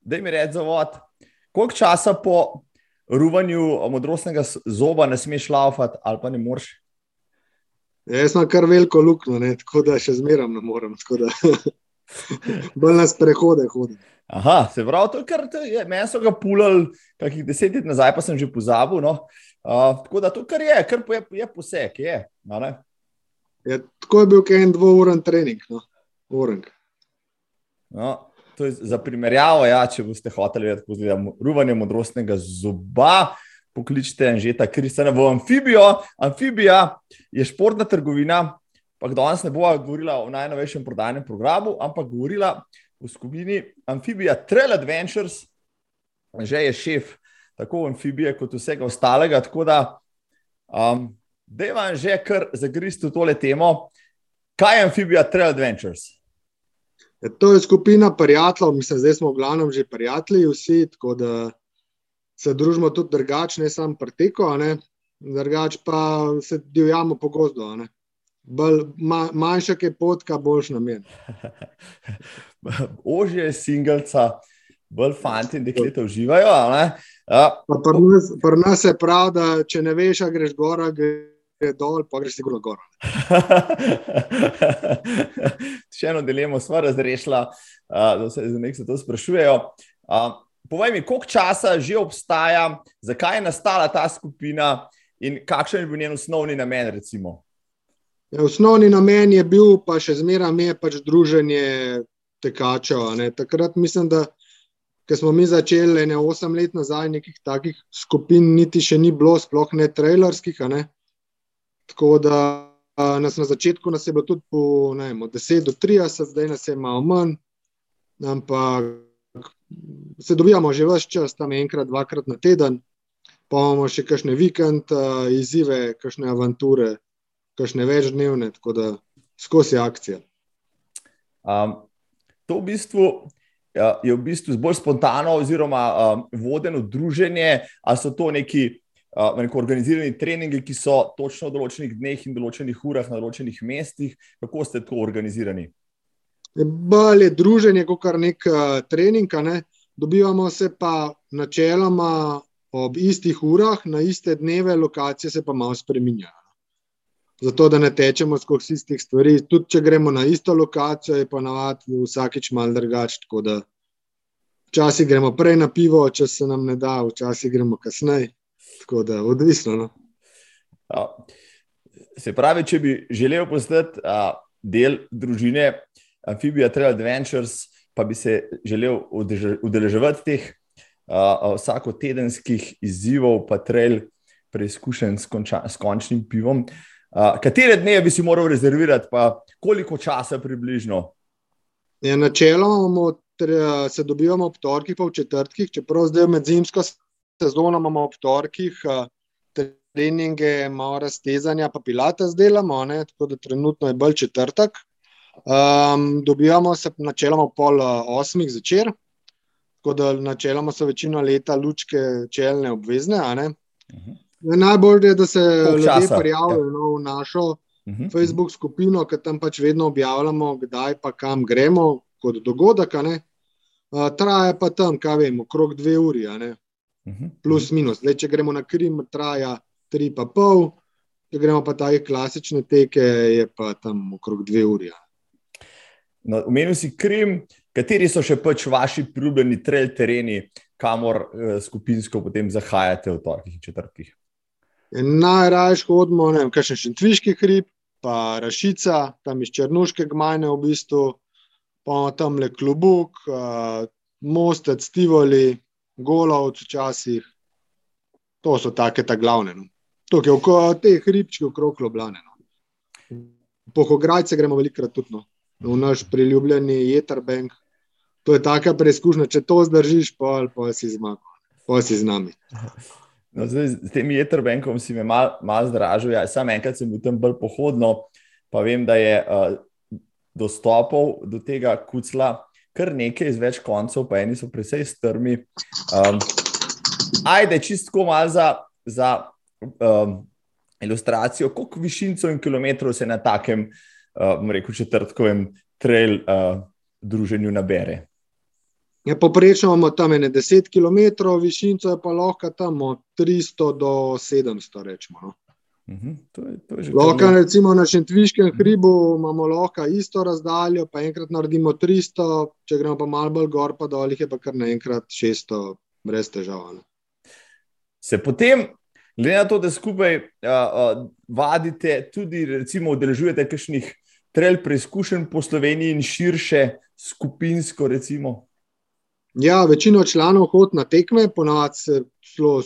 da mi reči za vod, koliko časa po ruvanju modrostnega zoba ne smeš laufati ali pa ne moreš? Ja, jaz sem kar veliko luknjo, tako da še zmeram ne morem. [LAUGHS] Bolj nas prehode hodim. Aha, se pravi, to je kar meni so ga pulali, kakih deset let nazaj, pa sem že pozabil. No? Uh, tako da to, kar je, kar je, je poseg. Je, ja, tako je bil en dvouren trening. No? No, to je za primerjavo, ja, če boste hoteli vedeti, kako izgleda ruvanje modrostnega zoba. Pokličite že ta kristjana v amfibijo. Amfibija je športna trgovina, pa danes ne bo govorila o najnovejšem prodajnem programu, ampak govorila v skupini Amphibia Trail Adventures, že je šef tako amfibije kot vsega ostalega. Tako da, um, da vam že kar zagristi v tole temo, kaj je Amphibia Trail Adventures. Ja, to je skupina prijateljev, mislim, zdaj smo v glavnem že prijatelji, vsi, tako da se družimo tudi drugače, ne samo preteko, drugače pa se divjamo po gozdu. Bolj, ma, manjša je potka, boljš namen. [LAUGHS] Ožje je singalca, bolj fanti in dekleta uživajo. Pri nas, pr nas je prav, da če ne veš, greš gor, greš dol, pa greš sigurno gor. [LAUGHS] Še eno dilemo smo razrešili, da se za nekaj se to sprašujejo. Povej mi, koliko časa že obstaja, zakaj je nastala ta skupina in kakšen je bil njen osnovni namen? Recimo? Ja, osnovni namen je bil, pa še zmeraj je pač druženje tekačev. Takrat mislim, da smo mi začeli ne osem let nazaj, nekih takih skupin, niti še ni bilo, sploh ne trailerskih. Ne? Tako da nas na začetku nas je bilo tudi po ne, 10 do 30, zdaj nas je malo manj. Ampak se dobivamo že vse čas, tam enkrat, dvakrat na teden, pa imamo še kakšne vikend, izzive, kakšne avanture kakšne več dnevne, tako da skozi akcije. Um, to v bistvu je v bistvu bolj spontano, oziroma um, vodeno druženje, ali so to neki, uh, organizirani treningi, ki so točno v določenih dneh in določenih urah na določenih mestih. Kako ste to organizirani? Je druženje, kot kar nek uh, trening. Ne? Dobivamo se pa načeloma ob istih urah, na iste dneve, lokacije se pa malo spremenjajo zato da ne tečemo skozi istih stvari. Tudi če gremo na isto lokacijo, je pa navadno vsakič malo drugače. Včasih gremo prej na pivo, če se nam ne da, včasih gremo kasneje. Tako da, odvisno. No? Ja. Se pravi, če bi želel postati a, del družine Amphibia Trail Adventures, pa bi se želel udeleževati teh vsako tedenskih izzivov, pa trail preizkušen s, s končnim pivom. Uh, katere dneve bi si moral rezervirati, pa koliko časa približno? Ja, načeloma se dobivamo ob torkih, pa v četrtkih, čeprav zdaj med zimsko sezono imamo ob torkih treninge, malo raztezanja, pa pilate zdelamo, ne? tako da trenutno je bolj četrtek. Um, dobivamo se načeloma pol osmih zvečer, tako da načeloma so večino leta lučke čelne obvezne. Najbolje je, da se ljudje prijavijo ja. no, v našo uh mhm, -huh. Facebook skupino, ker tam pač vedno objavljamo, kdaj pa kam gremo, kot dogodek. Uh, traje pa tam, kaj vemo, okrog dve uri. Mhm. Plus, minus. Zdaj, če gremo na Krim, traja tri pa pol, če gremo pa ta klasične teke, je pa tam okrog dve uri. No, Umenil si Krim, kateri so še pač vaši priljubljeni trail tereni, kamor uh, skupinsko potem zahajate v torkih in četrtkih? Najraje hodimo, ne vem, kaj še Tviški hrib, pa Rašica, tam iz Črnuške gmajne v bistvu, pa tam le Klubuk, uh, Mostec, Tivoli, Golovc včasih. To so take ta glavne. No. Tukaj oko te hribčke okrog Loblane. No. Po Hograjce gremo velikrat tudi no. v naš priljubljeni Jeterbank. To je taka preizkušnja, če to zdržiš, pa, pa si zmagal, pa si z nami. No, zdaj, z tem Jeterbankom si me malo mal zdražil. Ja, sam enkrat sem bil tam bolj pohodno, pa vem, da je uh, dostopov do tega kucla kar nekaj iz več koncev, pa eni so precej strmi. Um, ajde, čistko malo za, za um, ilustracijo, koliko višincev in kilometrov se na takem, uh, rekel, četrtkovem trail uh, druženju nabere. Ja, Poprečno imamo tam 10 km, višinco je pa lahko tam od 300 do 700. Rečemo, no. Mhm, to je, to je lahko, recimo na Šentviškem hribu imamo lahko isto razdaljo, pa enkrat naredimo 300, če gremo pa malo bolj gor, pa dol je pa kar naenkrat 600, brez težav. Ne. Se potem, glede na to, da skupaj uh, uh, vadite, tudi recimo udeležujete kakšnih trail preizkušenj po Sloveniji in širše skupinsko, recimo. Ja, večino članov hod na tekme, ponovadi se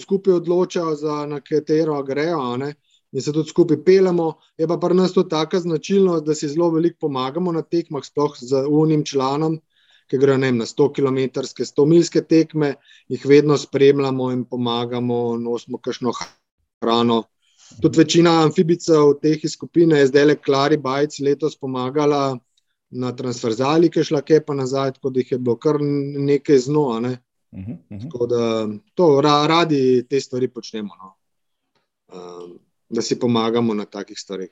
skupaj odločajo, za katero grejo. Ne in se tudi skupaj pelemo. Je pa pri nas to tako značilno, da si zelo veliko pomagamo na tekmah, sploh z unim članom, ki gre ne, na 100 km, 100 milske tekme, jih vedno spremljamo in pomagamo, nosimo kakšno hrano. Tudi večina amfibicev teh skupine je zdaj le Klari Bajc letos pomagala na transverzali, ki je šla kepa nazaj, tako da jih je bilo kar nekaj znova. Ne? Uh -huh, uh -huh. Tako da to radi te stvari počnemo. No. Um, da si pomagamo na takih stvarih.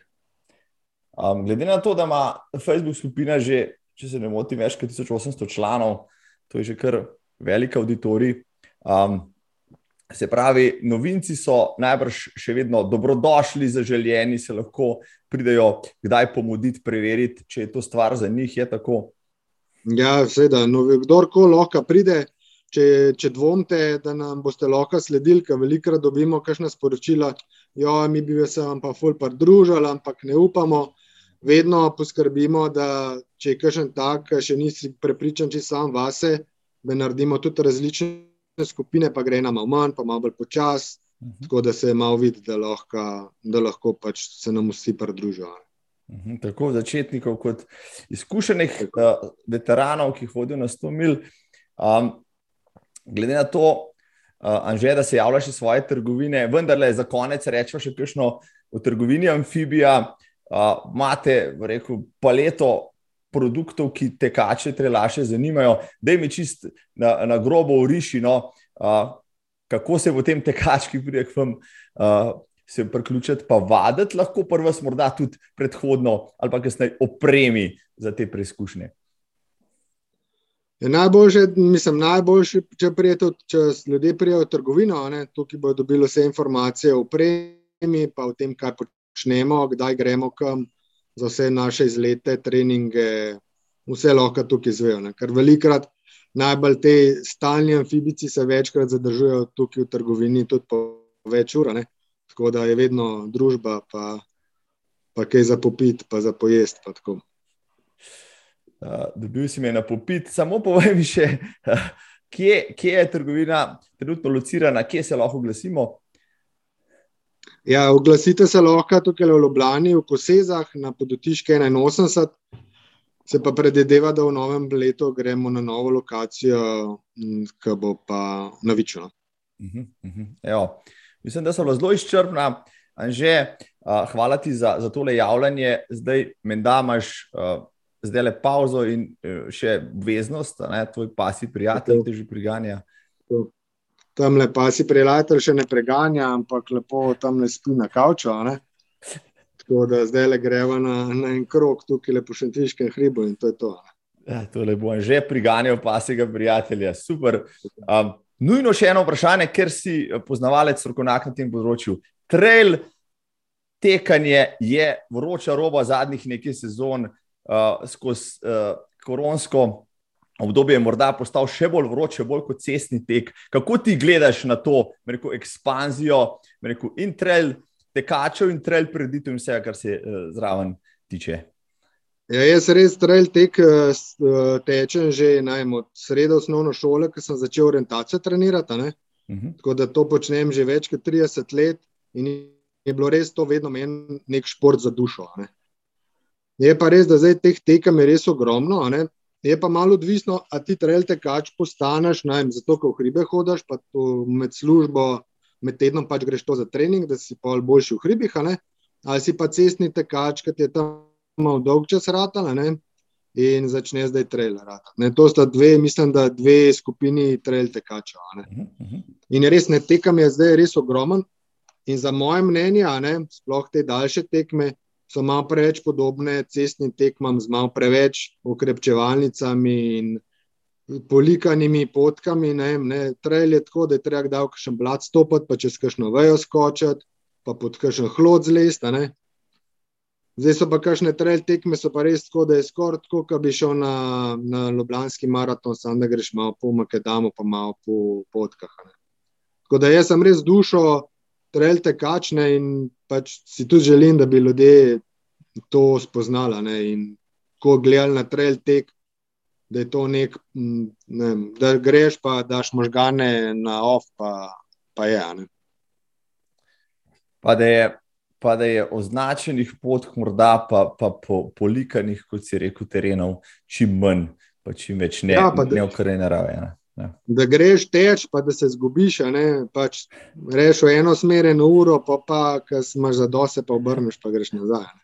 Um, glede na to, da ima Facebook skupina že, če se ne motim, več kot 1800 članov, to je že kar velik auditorij. Um, se pravi, novinci so najbrž še vedno dobrodošli, zaželjeni, se lahko pridejo kdaj pomuditi, preveriti, če je to stvar za njih. Ja, seveda, no, kdorkoli lahko pride. Če, če dvomite, da nam boste lahko sledili, ker velikokrat dobimo kakšna sporočila, da ja, mi bi se vam pa fulpar družili, ampak ne upamo. Vedno poskrbimo, da če je kakšen tak, še nisi prepričan, če sam vase, da naredimo tudi različne skupine, pa gre nam malo manj, pa malo bolj počas, uh mhm. -huh. tako da se malo vidi, da lahko, da lahko pač se nam vsi pridružijo. Uh mhm, -huh, tako začetnikov, kot izkušenih uh, veteranov, ki hodijo na 100 mil. Um, glede na to, uh, Anže, da se javljaš iz svoje trgovine, vendar le za konec rečemo še kakšno v trgovini amfibija. Uh, imate, rekel, paleto produktov, ki tekače, trelaše zanimajo, da je čist na, na grobo uriši, no, uh, kako se v tem tekački pride k vam. Uh, Se priključiti, pa vaditi lahko, prvo, morda tudi predhodno, ali pa kasneje opremi za te preizkušnje. Je najboljše, mislim, najboljše, če, prijete, če ljudje prijavijo v trgovino, ne, tukaj bodo dobili vse informacije o premi, pa o tem, kaj počnemo, kdaj gremo kam, za vse naše izlete, treninge, vse lahko tukaj izvejo. Ker velikrat najbolj te stalni amfibici se večkrat zadržujejo tukaj v trgovini, tudi po več ur. Tako da je vedno družba, pa, pa kaj za popit, pa za pojest. Pa Uh, dobil si me na popit, samo povej mi še, uh, kje, kje je trgovina trenutno locirana, kje se lahko oglasimo. Ja, oglasite se lahko tukaj v Ljubljani, v Kosezah, na podotiške 81. Se pa predvideva, da v novem letu gremo na novo lokacijo, ki bo pa navičena. Uh -huh, uh -huh. Mislim, da so zelo izčrpna. Anže, uh, hvala ti za, za tole javljanje. Zdaj, menda imaš. Uh, zdaj le pauzo in eh, še obveznost, da tvoj pasi prijatelj te že priganja. Tam le pasi prijatelj še ne preganja, ampak lepo tam le spi na kavču. Tako da zdaj le greva na, na en krok tukaj lepo še tiškem hribu in to je to. Ja, to le bom že priganjal pasega prijatelja. Super. Um, Nujno še eno vprašanje, ker si poznavalec, strokovnjak na tem področju. Trail tekanje je vroča roba zadnjih nekaj sezon uh, skozi uh, koronsko obdobje, morda postal še bolj vroč, še bolj kot cestni tek. Kako ti gledaš na to rekel, ekspanzijo rekel, in trail tekačev in trail preditev in vsega, kar se uh, zraven tiče? Ja, jaz res trail tek tečem že najmo, od sredo osnovne šole, ko sem začel orientacijo trenirati. Uh mhm. -huh. Tako da to počnem že več kot 30 let in je bilo res to vedno meni nek šport za dušo. Ne. Je pa res, da zdaj teh tekem je res ogromno. Je pa malo odvisno, a ti trail tekač postaneš, najem, zato ko v hribe hodiš, pa med službo, med tednom pač greš to za trening, da si pa boljši v hribih, ali si pa cestni tekač, ki je tam malo dolg čas ratal in začne zdaj trail ratati. To sta dve, mislim, da dve skupini trail tekačev. Mhm, mhm. In res ne tekam je zdaj res ogromen, In za moje mnenje, ne, sploh te daljše tekme, so malo preveč podobne cestnim tekmam, z malo preveč okrepčevalnicami in polikanimi potkami. Ne, ne. Trail je tako, da je treba da v kakšen blat stopiti, pa čez kakšno vejo skočiti, pa pod kakšen hlod zlesti. Zdaj so pa kakšne trail tekme, so pa res tako, da je skoraj tako, kot bi šel na, na Ljubljanski maraton, samo da greš malo po Makedamu, pa malo po potkah. Ne. Tako da jaz sem res dušo trail tekačne in pač si tudi želim, da bi ljudje to spoznali. Ne, in ko gledali na trail tek, da je to nek, ne, da greš, pa daš možgane na off, pa, pa je. Ne. Pa da je. Pa da je označenih pot, morda pa, pa po polikanih, kot si rekel, terenov, čim manj, pa čim več ne, ja, ne okrene narave. Ja. Ja. Da greš teč, pa da se zgubiš, pač reš v eno smer, eno uro, pa pa, ki imaš za dose, pa obrneš, pa greš nazaj. Ne.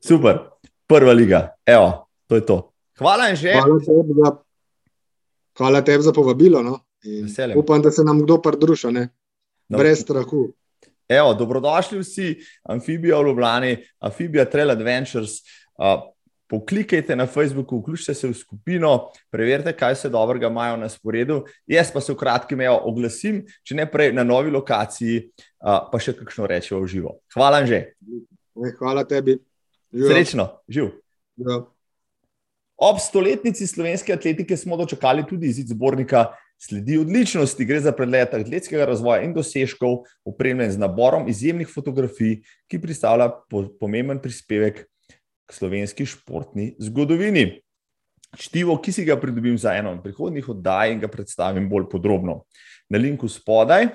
Super, prva liga, evo, to je to. Hvala in že. Hvala tebi za, hvala tebi za povabilo. No. Upam, da se nam kdo pridruža, no. brez strahu. Evo, dobrodošli vsi, Amphibia v Ljubljani, Amphibia Trail Adventures. Uh, Poklikajte na Facebooku, vključite se v skupino, preverite, kaj se dobrega imajo na sporedu. Jaz pa se v kratkem oglasim, če ne prej na novi lokaciji, pa še kakšno rečemo v živo. Hvala, že. Hvala tebi. Živo. Srečno, živ. Ja. Ob stoletnici slovenske atletike smo dočakali tudi izid zbornika Sledi odličnosti. Gre za pregled atletskega razvoja in dosežkov, opremljen z naborom izjemnih fotografij, ki predstavlja pomemben prispevek slovenski športni zgodovini. Čtivo, ki si ga pridobim za eno od prihodnjih oddaj in ga predstavim bolj podrobno. Na linku spodaj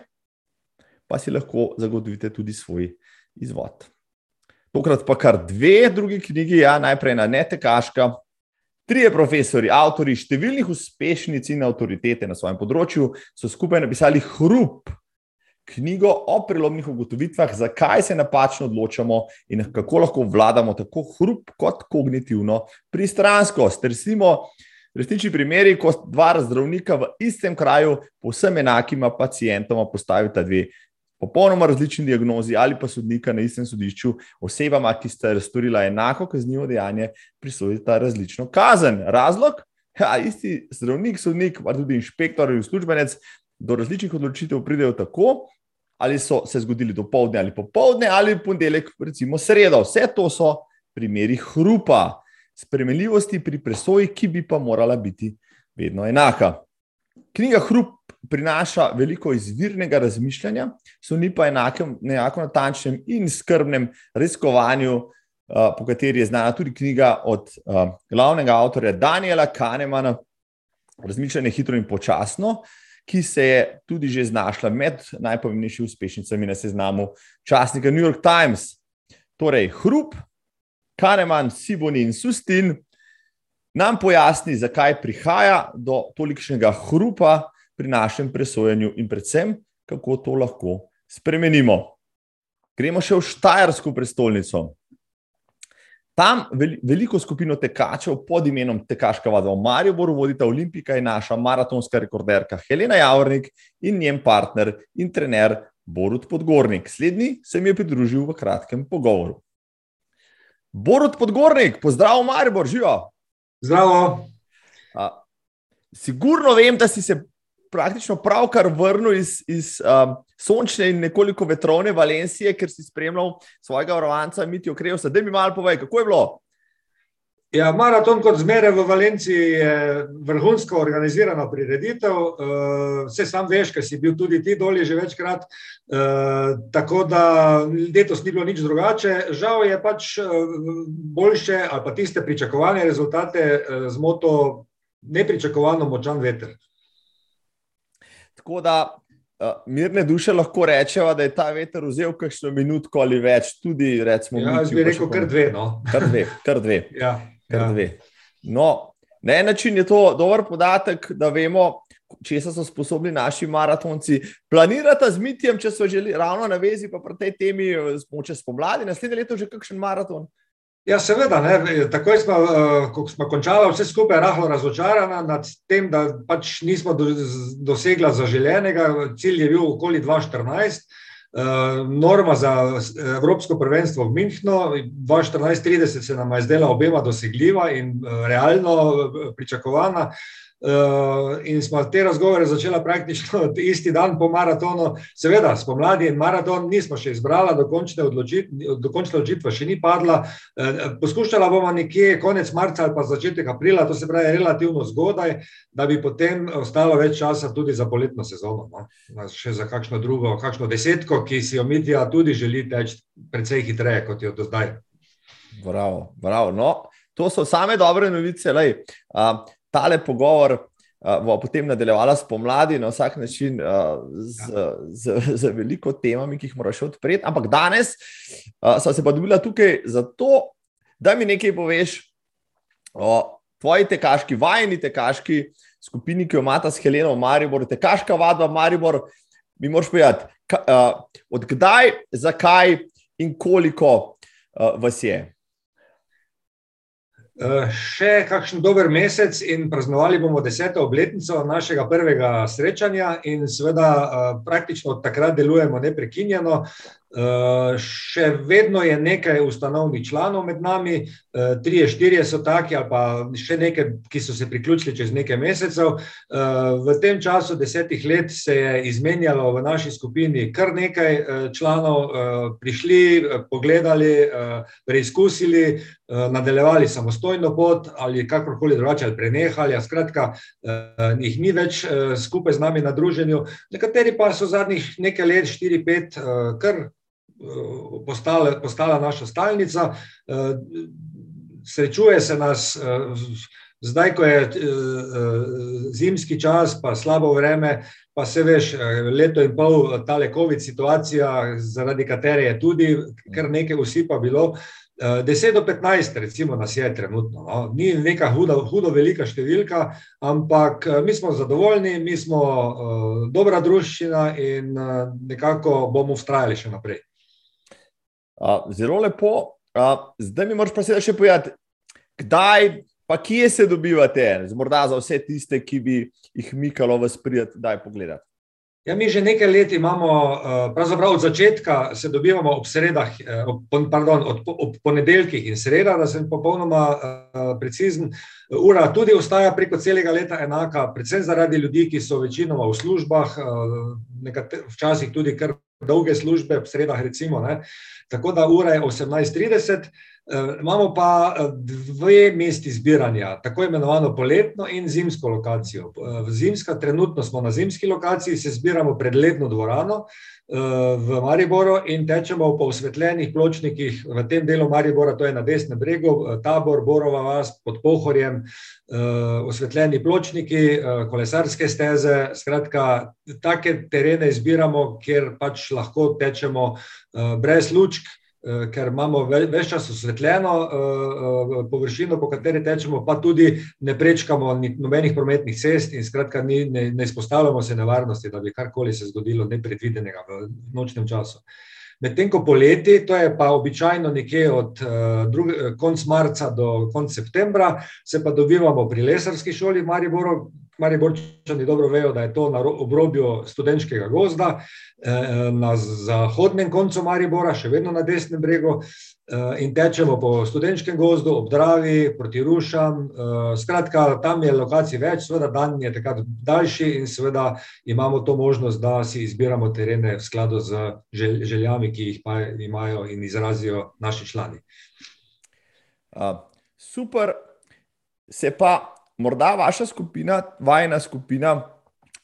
pa si lahko zagotovite tudi svoj izvod. Tokrat pa kar dve druge knjigi, ja, najprej na Netekaška. Trije profesori, avtori številnih uspešnic in avtoritete na svojem področju so skupaj napisali Hrup, knjigo o prelomnih ugotovitvah, zakaj se napačno odločamo in kako lahko vladamo tako hrup kot kognitivno pristranskost. Resimo, resnični primeri, ko dva zdravnika v istem kraju, povsem enakima pacijentoma, postavita dve popolnoma različni diagnozi ali pa sodnika na istem sodišču, osebama, ki sta storila enako kaznivo dejanje, prisodita različno kazen. Razlog? Ja, isti zdravnik, sodnik, pa tudi inšpektor ali uslužbenec do različnih odločitev pridejo tako, ali so se zgodili do povdne ali popovdne, ali ponedeljek, recimo sredo. Vse to so primeri hrupa, spremenljivosti pri presoji, ki bi pa morala biti vedno enaka. Knjiga Hrup prinaša veliko izvirnega razmišljanja, so ni pa enakem, enako natančnem in skrbnem raziskovanju, po kateri je znana tudi knjiga od glavnega avtorja Daniela Kahnemana, Razmišljanje hitro in počasno ki se je tudi že znašla med najpomembnejšimi uspešnicami na seznamu časnika New York Times. Torej, Hrup, Kahneman, Siboni in Sustin nam pojasni, zakaj prihaja do tolikšnega hrupa pri našem presojanju in predvsem, kako to lahko spremenimo. Gremo še v Štajersko prestolnico. Tam veliko skupino tekačev pod imenom Tekaška vada v Mariboru vodita Olimpika in naša maratonska rekorderka Helena Javornik in njen partner in trener Borut Podgornik. Slednji se mi je pridružil v kratkem pogovoru. Borut Podgornik, pozdrav Maribor, živo. Zdravo. A, sigurno vem, da si se praktično pravkar vrnil iz, iz um, sončne in nekoliko vetrovne Valencije, ker si spremljal svojega vrvanca Mitijo Krevsa. Da mi malo povej, kako je bilo? Ja, maraton kot zmeraj v Valenciji je vrhunsko organizirana prireditev. Eh, vse sam veš, ker si bil tudi ti dolje že večkrat. Eh, tako da letos ni bilo nič drugače. Žal je pač eh, boljše ali pa tiste pričakovane rezultate z moto nepričakovano močan veter. Tako da mirne duše lahko rečemo, da je ta veter vzel kakšno minutko ali več, tudi recimo. Ja, jaz bi rekel kar dve. No. Kar dve, kar dve. [LAUGHS] ja kar ja. dve. No, na en način je to dober podatek, da vemo, če so sposobni naši maratonci planirati z mitijem, če so želeli ravno na vezi, pa pri tej temi, če spomladi, naslednje leto že kakšen maraton. Ja, seveda. Ne. Takoj smo, uh, ko smo končali, vse skupaj rahlo razočarana nad tem, da pač nismo do, dosegla zaželenega. Cilj je bil okoli 2014. Eh, norma za Evropsko prvenstvo v Münchnu, 2014-30 se nam je zdela obema dosegljiva in eh, realno eh, pričakovana. Uh, in smo te razgovore začeli praktično [LAUGHS] isti dan po maratonu. Seveda, spomladi in maraton nismo še izbrali, dokončne odločitve še ni padla. Uh, poskušala bomo nekje konec marca ali pa začetek aprila, to se pravi relativno zgodaj, da bi potem ostalo več časa tudi za poletno sezono. No? Še za kakšno drugo, kakšno desetko, ki si jo Mitja tudi želi teči precej hitreje, kot je do zdaj. Bravo, bravo. No, to so same dobre novice. Lej, uh, tale pogovor uh, bo potem nadaljevala spomladi na vsak način uh, z, ja. z, z veliko temami, ki jih moraš odpreti. Ampak danes uh, sem se pa dobila tukaj zato, da mi nekaj poveš o tvoji tekaški, vajeni tekaški skupini, ki jo imata s Heleno v Mariboru, tekaška vadba v Mariboru. Mi moraš povedati, uh, odkdaj, zakaj in koliko uh, vas je. Eh, še kakšen dober mesec in praznovali bomo deseto obletnico našega prvega srečanja, in seveda eh, praktično od takrat delujemo neprekinjeno. Eh, še vedno je nekaj ustanovnih članov med nami, uh, tri, štiri so taki, ali pa še nekaj, ki so se priključili čez nekaj mesecev. Uh, v tem času, desetih let, se je izmenjalo v naši skupini kar nekaj članov, prišli, pogledali, preizkusili, nadaljevali samostojno pot ali kakorkoli drugače, ali prenehali. Skratka, uh, jih ni več skupaj z nami na druženju. Nekateri pa so zadnjih nekaj let, štiri, pet, kar postala, postala naša stalnica. Eh, srečuje se nas, eh, zdaj, ko je eh, zimski čas, pa slabo vreme, pa se veš, leto in pol, ta COVID situacija, zaradi katere je tudi kar nekaj usipa bilo. 10 do 15, recimo, nas je trenutno. No. Ni neka hudo, hudo velika številka, ampak mi smo zadovoljni, mi smo uh, dobra družščina in uh, nekako bomo ustrajali še naprej. Zelo lepo. Zdaj mi moraš pa seveda še povedati, kdaj, pa kje se dobivate, morda za vse tiste, ki bi jih mikalo v sprijet, daj pogledati. Ja, mi že nekaj let imamo, pravzaprav od začetka se dobivamo ob sredah, pardon, od, ob ponedeljkih in sredah, da sem popolnoma precizen. Ura tudi ostaja preko celega leta enaka, predvsem zaradi ljudi, ki so večinoma v službah, včasih tudi kar dolge službe, ob sredah recimo. Ne. Tako da ura je 18:30, eh, imamo pa eh, dve mesti zbiranja, tako imenovano poletno in zimsko lokacijo. Eh, zimska, trenutno smo na zimski lokaciji, se zbiramo pred ledno dvorano v Mariboru in tečemo po osvetljenih pločnikih v tem delu Maribora, to je na desnem bregu, tabor, Borova vas pod Pohorjem, osvetljeni pločniki, kolesarske steze, skratka, take terene izbiramo, kjer pač lahko tečemo brez lučk, Eh, ker imamo več čas osvetljeno eh, eh, površino, po kateri tečemo, pa tudi ne prečkamo nobenih prometnih cest in skratka ni, ne, ne izpostavljamo se nevarnosti, da bi karkoli se zgodilo nepredvidenega v nočnem času. Medtem ko poleti, to je pa običajno nekje od konca marca do konca septembra, se pa dobivamo pri lesarski šoli v Mariboru, Mariborčani dobro vejo, da je to na obrobju študentskega gozda, eh, na zahodnem koncu Maribora, še vedno na desnem bregu, eh, in tečemo po študentskem gozdu, ob Dravi, proti Rušam. Eh, skratka, tam je lokacij več, seveda dan je takrat daljši in seveda imamo to možnost, da si izbiramo terene v skladu z željami, ki jih pa imajo in izrazijo naši člani. Uh, super, se pa morda vaša skupina, vajna skupina,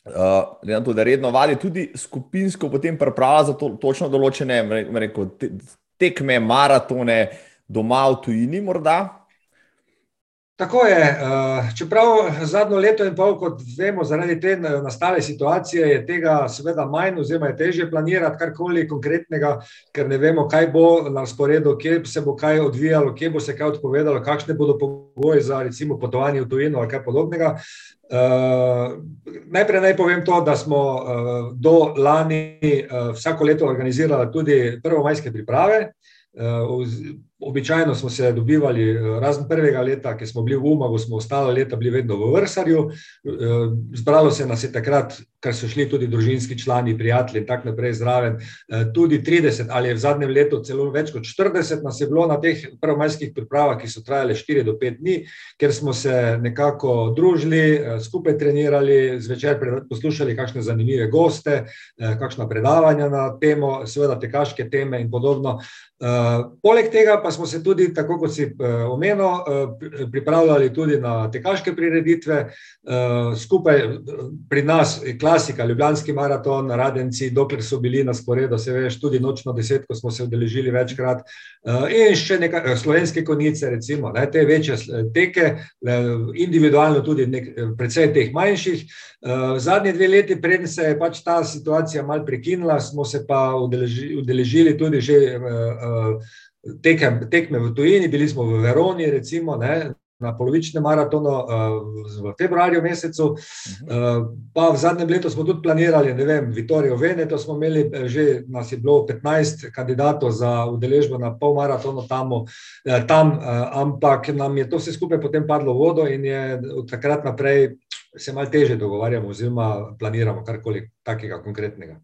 uh, to, da redno vadi tudi skupinsko, potem pripravlja za to, točno določene rekel, te, tekme, maratone, doma v tujini, morda. Tako je. Eh, čeprav zadnjo leto in pol, kot vemo, zaradi te nastale situacije, je tega seveda manj, oziroma je teže planirati karkoli konkretnega, ker ne vemo, kaj bo na sporedu, kje se bo kaj odvijalo, kje bo se kaj odpovedalo, kakšne bodo pogoji za recimo potovanje v tujino ali kaj podobnega. Uh, najprej naj povem to, da smo uh, do lani uh, vsako leto organizirali tudi prvomajske priprave. Uh, Običajno smo se dobivali, eh, razen prvega leta, ki smo bili v Umagu, smo ostale leta bili vedno v Vrsarju. Eh, zbralo se nas je takrat, ker so šli tudi družinski člani, prijatelji in tako naprej zraven. Eh, tudi 30 ali je v zadnjem letu celo več kot 40 nas je bilo na teh prvomajskih pripravah, ki so trajale 4 do 5 dni, ker smo se nekako družili, skupaj trenirali, zvečer poslušali kakšne zanimive goste, kakšna predavanja na temo, seveda tekaške teme in podobno. Poleg tega pa smo se tudi, tako kot si uh, omenil, uh, pripravljali tudi na tekaške prireditve. Uh, skupaj pri nas je klasika, Ljubljanski maraton, Radenci, dokler so bili na sporedu, se veš, tudi nočno desetko smo se udeležili večkrat. In še nekaj slovenske konice, recimo, ne, te večje teke, individualno tudi nek, predvsej teh manjših. Zadnje dve leti, preden se je pač ta situacija mal prekinila, smo se pa udeleži, udeležili tudi že tekem, tekme v tujini, bili smo v Veroni, recimo, ne, na polovičnem maratonu uh, v februarju mesecu, uh, pa v zadnjem letu smo tudi planirali, ne vem, Vitorijo Veneto smo imeli, eh, že nas je bilo 15 kandidatov za udeležbo na pol maratonu tam, uh, tam ampak nam je to vse skupaj potem padlo v vodo in je od takrat naprej se mal teže dogovarjamo oziroma planiramo karkoli takega konkretnega.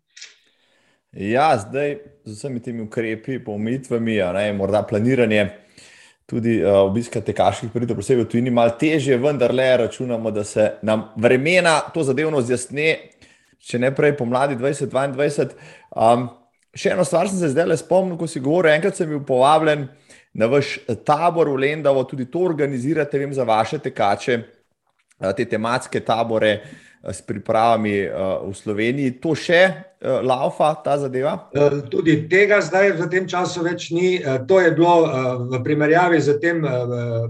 Ja, zdaj z vsemi temi ukrepi, pomitvami, morda planiranje tudi uh, obiska tekaških pridov, posebej v tujini, malo težje, vendar le računamo, da se nam vremena to zadevno zjasne, če ne prej pomladi 2022. Um, še eno stvar sem se zdaj le spomnil, ko si govoril, enkrat sem bil povabljen na vaš tabor v Lendavo, tudi to organizirate, vem za vaše tekače, te tematske tabore s pripravami v Sloveniji. To še uh, laufa ta zadeva? Uh, tudi tega zdaj v tem času več ni. Uh, to je bilo v primerjavi z tem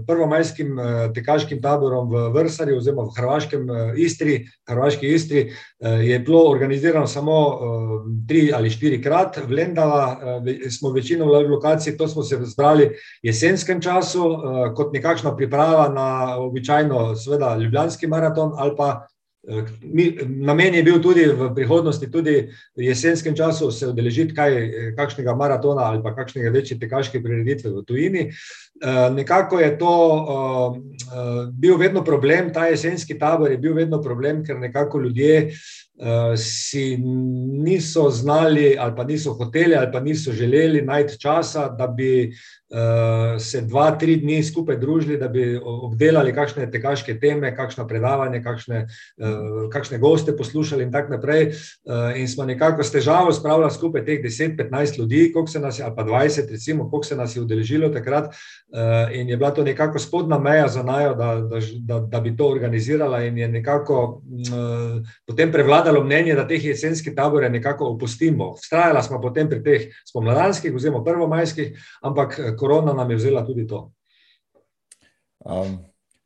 prvomajskim tekaškim taborom v Vrsari oziroma v Hrvaškem Istri, Hrvaški Istri, je bilo organizirano samo tri ali štiri krat. V Lendava smo večino lokacij, to smo se zbrali v jesenskem času kot nekakšna priprava na običajno, seveda, ljubljanski maraton ali pa Mi, namen je bil tudi v prihodnosti, tudi v jesenskem času, se udeležiti kaj, kakšnega maratona ali pa kakšnega večje tekaške prireditve v tujini. Uh, nekako je to uh, uh, bil vedno problem, ta jesenski tabor je bil vedno problem, ker nekako ljudje si niso znali ali pa niso hoteli ali pa niso želeli najti časa, da bi se dva, tri dni skupaj družili, da bi obdelali kakšne tekaške teme, kakšno predavanje, kakšne, uh, kakšne goste poslušali in tako naprej. Uh, in smo nekako s težavo spravili skupaj teh 10-15 ljudi, nas ali pa 20, recimo, koliko se nas je udeležilo takrat. Uh, in je bila to nekako spodna meja za najo, da, da, da, da bi to organizirala, in je nekako uh, potem prevladalo mnenje, da teh jesenskih tabore nekako opustimo. Vztrajala smo potem pri teh spomladanskih, oziroma prvomajskih, ampak korona nam je vzela tudi to. Um,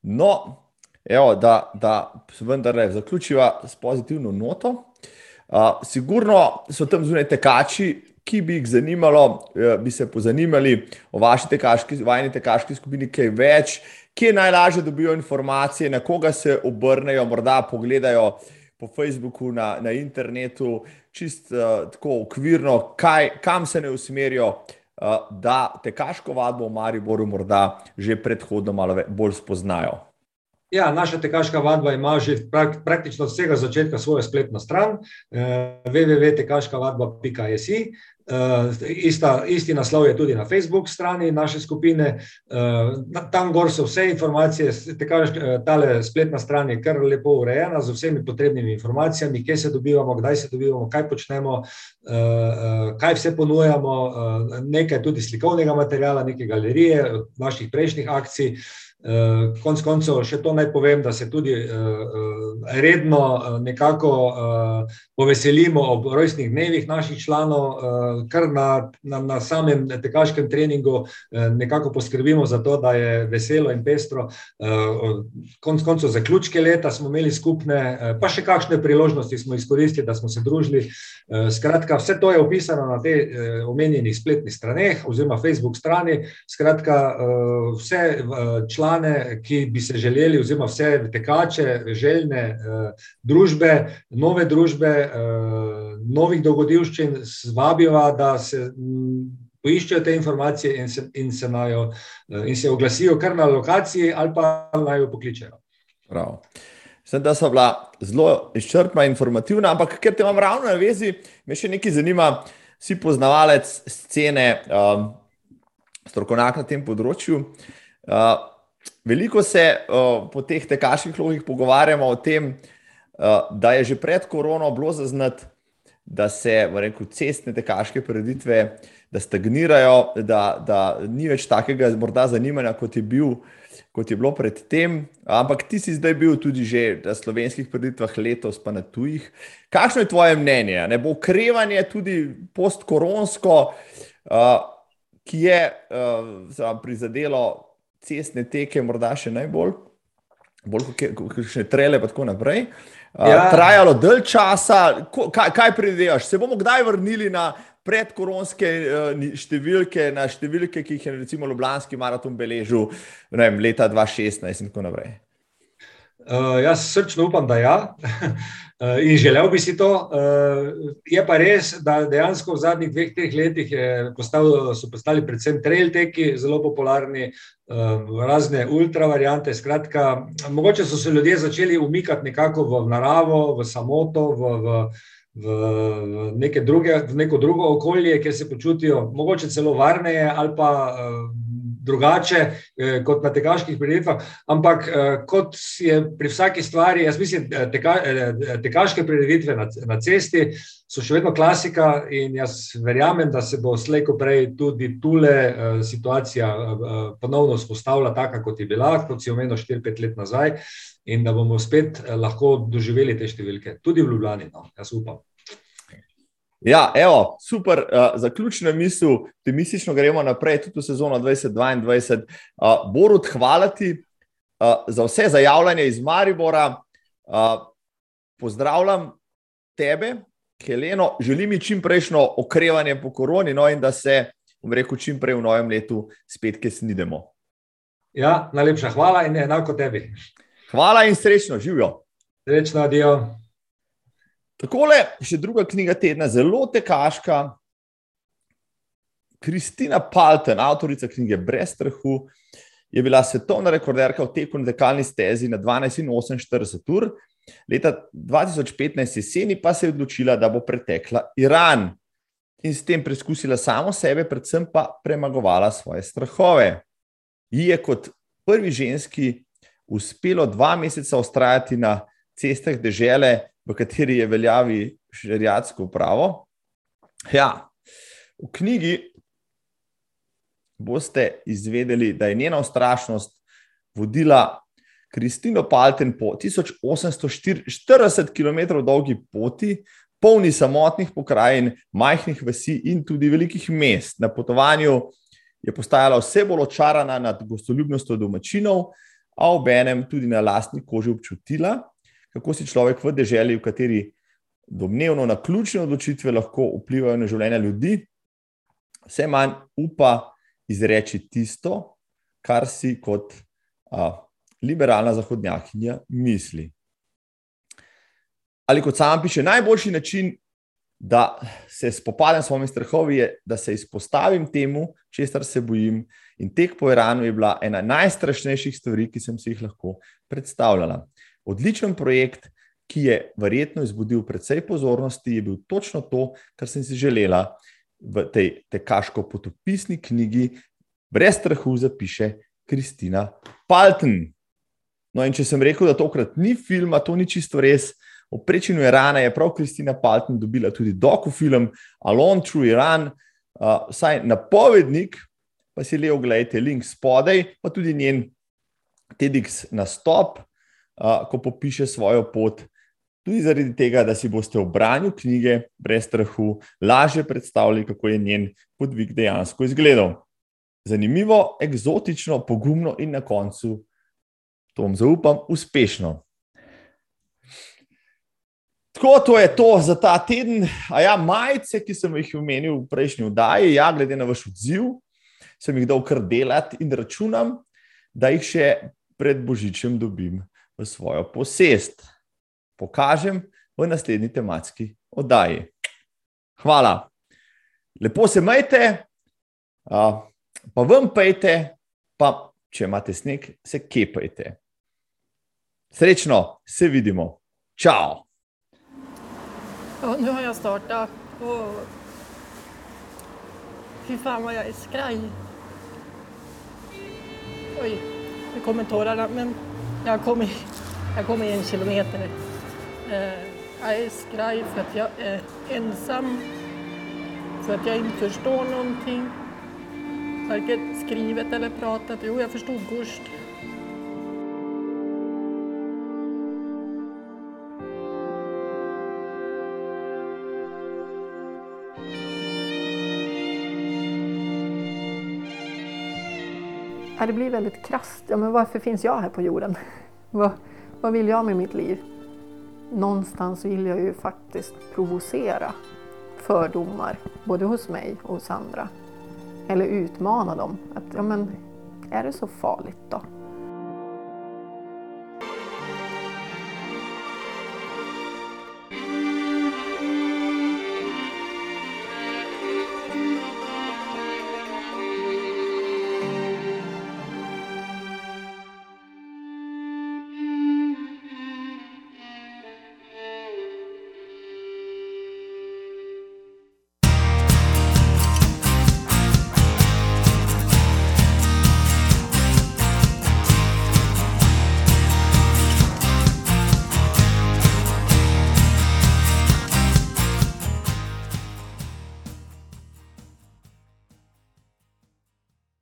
no, evo, da, da vendarle zaključiva s pozitivno noto. Uh, sigurno so tam zunaj tekači, ki bi jih zanimalo, uh, bi se pozanimali o vaši tekaški, vajni tekaški skupini, kaj več, kje najlažje dobijo informacije, na koga se obrnejo, morda pogledajo po Facebooku, na, na internetu, čist uh, tako okvirno, kaj, kam se ne usmerijo. Eh, da tekaško vadbo v Mariboru morda že predhodno malo bolj spoznajo? Ja, naša tekaška vadba ima že prak, praktično od vsega začetka svojo spletno stran, eh, Eh, ista, isti naslov je tudi na Facebook strani naše skupine. Eh, tam gor so vse informacije, tekaš, eh, tale spletna stran je kar lepo urejena z vsemi potrebnimi informacijami, kje se dobivamo, kdaj se dobivamo, kaj počnemo, eh, kaj vse ponujamo, eh, nekaj tudi slikovnega materijala, neke galerije naših prejšnjih akcij. Uh, konc koncev, še to naj povem, da se tudi uh, redno uh, nekako poveselimo ob rojstnih dnevih naših članov, kar na, na, na samem tekaškem treningu nekako poskrbimo za to, da je veselo in pestro. Konc koncev, zaključke leta smo imeli skupne, pa še kakšne priložnosti smo izkoristili, da smo se družili. Skratka, vse to je opisano na te uh, omenjenih spletnih straneh oziroma Facebook strani. Skratka, vse člane člane, ki bi se želeli, oziroma vse tekače, željne uh, družbe, nove družbe, uh, novih dogodivščin, vabijo, da se um, poiščejo te informacije in se, in, se najo, uh, in se oglasijo kar na lokaciji, ali pa naj jo pokličejo. Prav. Sem, da so bila zelo izčrpna in informativna, ampak ker te imam ravno na vezi, me še nekaj zanima. Si poznavalec scene, um, strokovnjak na tem področju. Uh, Veliko se uh, po teh tekaških logih pogovarjamo o tem, uh, da je že pred korono bilo zaznati, da se rekel, cestne tekaške preditve stagnirajo, da, da ni več takega morda zanimanja, kot je, bil, kot je bilo predtem. Ampak ti si zdaj bil tudi že na slovenskih preditvah, letos pa na tujih. Kakšno je tvoje mnenje? Ne bo okrevanje tudi postkoronsko, uh, ki je uh, prizadelo cestne teke, morda še najbolj, bolj kot še trele, in tako naprej. Ja. Trajalo dalj časa, kaj, kaj predvidevaš? Se bomo kdaj vrnili na predkoronske številke, na številke, ki jih je recimo Ljubljanski maraton beležil vem, leta 2016 in tako naprej? Uh, jaz srčno upam, da ja. [LAUGHS] Uh, in želel bi si to. Uh, je pa res, da dejansko v zadnjih dveh, treh letih postal, so postali predvsem trail teki zelo popularni, uh, razne ultra variante. Skratka, mogoče so se ljudje začeli umikati nekako v naravo, v samoto, v, v, v, druge, v neko drugo okolje, kjer se počutijo mogoče celo varneje ali pa. Drugače eh, kot na tekaških prireditvah. Ampak eh, kot je pri vsaki stvari, jaz mislim, da teka, eh, tekaške prireditve na, na cesti so še vedno klasika in jaz verjamem, da se bo slejko prej tudi tule eh, situacija eh, ponovno vzpostavila taka, kot je bila, kot si omenil 4-5 let nazaj in da bomo spet eh, lahko doživeli te številke, tudi v Ljubljani, no, jaz upam. Ja, evo, super, uh, zaključna misel, optimistično gremo naprej, tudi v sezono 2022. Uh, Borut, hvala ti uh, za vse zajavljanje iz Maribora. Uh, pozdravljam tebe, Heleno, želim mi čim prejšnjo okrevanje po koroni, no in da se, bom rekel, čim prej v novem letu spet, ki se nidemo. Ja, najlepša hvala in enako tebi. Hvala in srečno, živijo. Srečno, adijo. Takole, še druga knjiga tedna, zelo tekaška. Kristina Palten, avtorica knjige Brez strahu, je bila svetovna rekorderka v teku na dekalni stezi na 12 in 48 ur. Leta 2015 jeseni pa se je odločila, da bo pretekla Iran in s tem preizkusila samo sebe, predvsem pa premagovala svoje strahove. Ji je kot prvi ženski uspelo dva meseca ustrajati na cestah dežele v kateri je veljavi šariatsko pravo. Ja, v knjigi boste izvedeli, da je njena ustrašnost vodila Kristino Palten po 1840 km dolgi poti, polni samotnih pokrajin, majhnih vasi in tudi velikih mest. Na potovanju je postajala vse bolj očarana nad gostoljubnostjo domačinov, a obenem tudi na lastni koži občutila, kako si človek v državi, v kateri domnevno na ključne odločitve lahko vplivajo na življenje ljudi, vse manj upa izreči tisto, kar si kot a, liberalna zahodnjakinja misli. Ali kot sam piše, najboljši način, da se spopadem s svojimi strahovi, je, da se izpostavim temu, česar se bojim. In tek po Iranu je bila ena najstrašnejših stvari, ki sem si jih lahko predstavljala. Odličen projekt, ki je verjetno izbudil precej pozornosti, je bil točno to, kar sem si želela v tej tekaško potopisni knjigi, brez strahu zapiše Kristina Palten. No, in če sem rekel, da tokrat ni filma, to ni čisto res. O prečinu Irana je prav Kristina Palten dobila tudi dokufilm Alone Through Iran, uh, saj napovednik, pa si le ogledajte link spodaj, pa tudi njen TEDx nastop, uh, ko popiše svojo pot. Tudi zaradi tega, da si boste v branju knjige brez strahu lažje predstavljali, kako je njen podvig dejansko izgledal. Zanimivo, eksotično, pogumno in na koncu, to vam zaupam, uspešno. Tako, to je to za ta teden. A ja, majice, ki sem jih omenil v prejšnji vdaji, ja, glede na vaš odziv, sem jih dal kar delati in računam, da jih še pred Božičem dobim v svojo posest. Pokažem v naslednji tematski oddaji. Hvala. Lepo se majte, pa vam pejte, pa če imate sneg, se kepajte. Srečno, se vidimo. Ciao! Ja, nu har jag startat och fy fan vad jag är skraj. Oj, nu kommer tårarna men jag kommer, jag kommer en kilometer. Eh, jag är skraj för att jag är ensam, för att jag inte förstår någonting. Varken skrivet eller pratat. Jo, jag förstod Ja, det blir väldigt krasst. Ja, men varför finns jag här på jorden? [LAUGHS] vad, vad vill jag med mitt liv? Någonstans vill jag ju faktiskt provocera fördomar, både hos mig och hos andra. Eller utmana dem. Att, ja, men, är det så farligt då?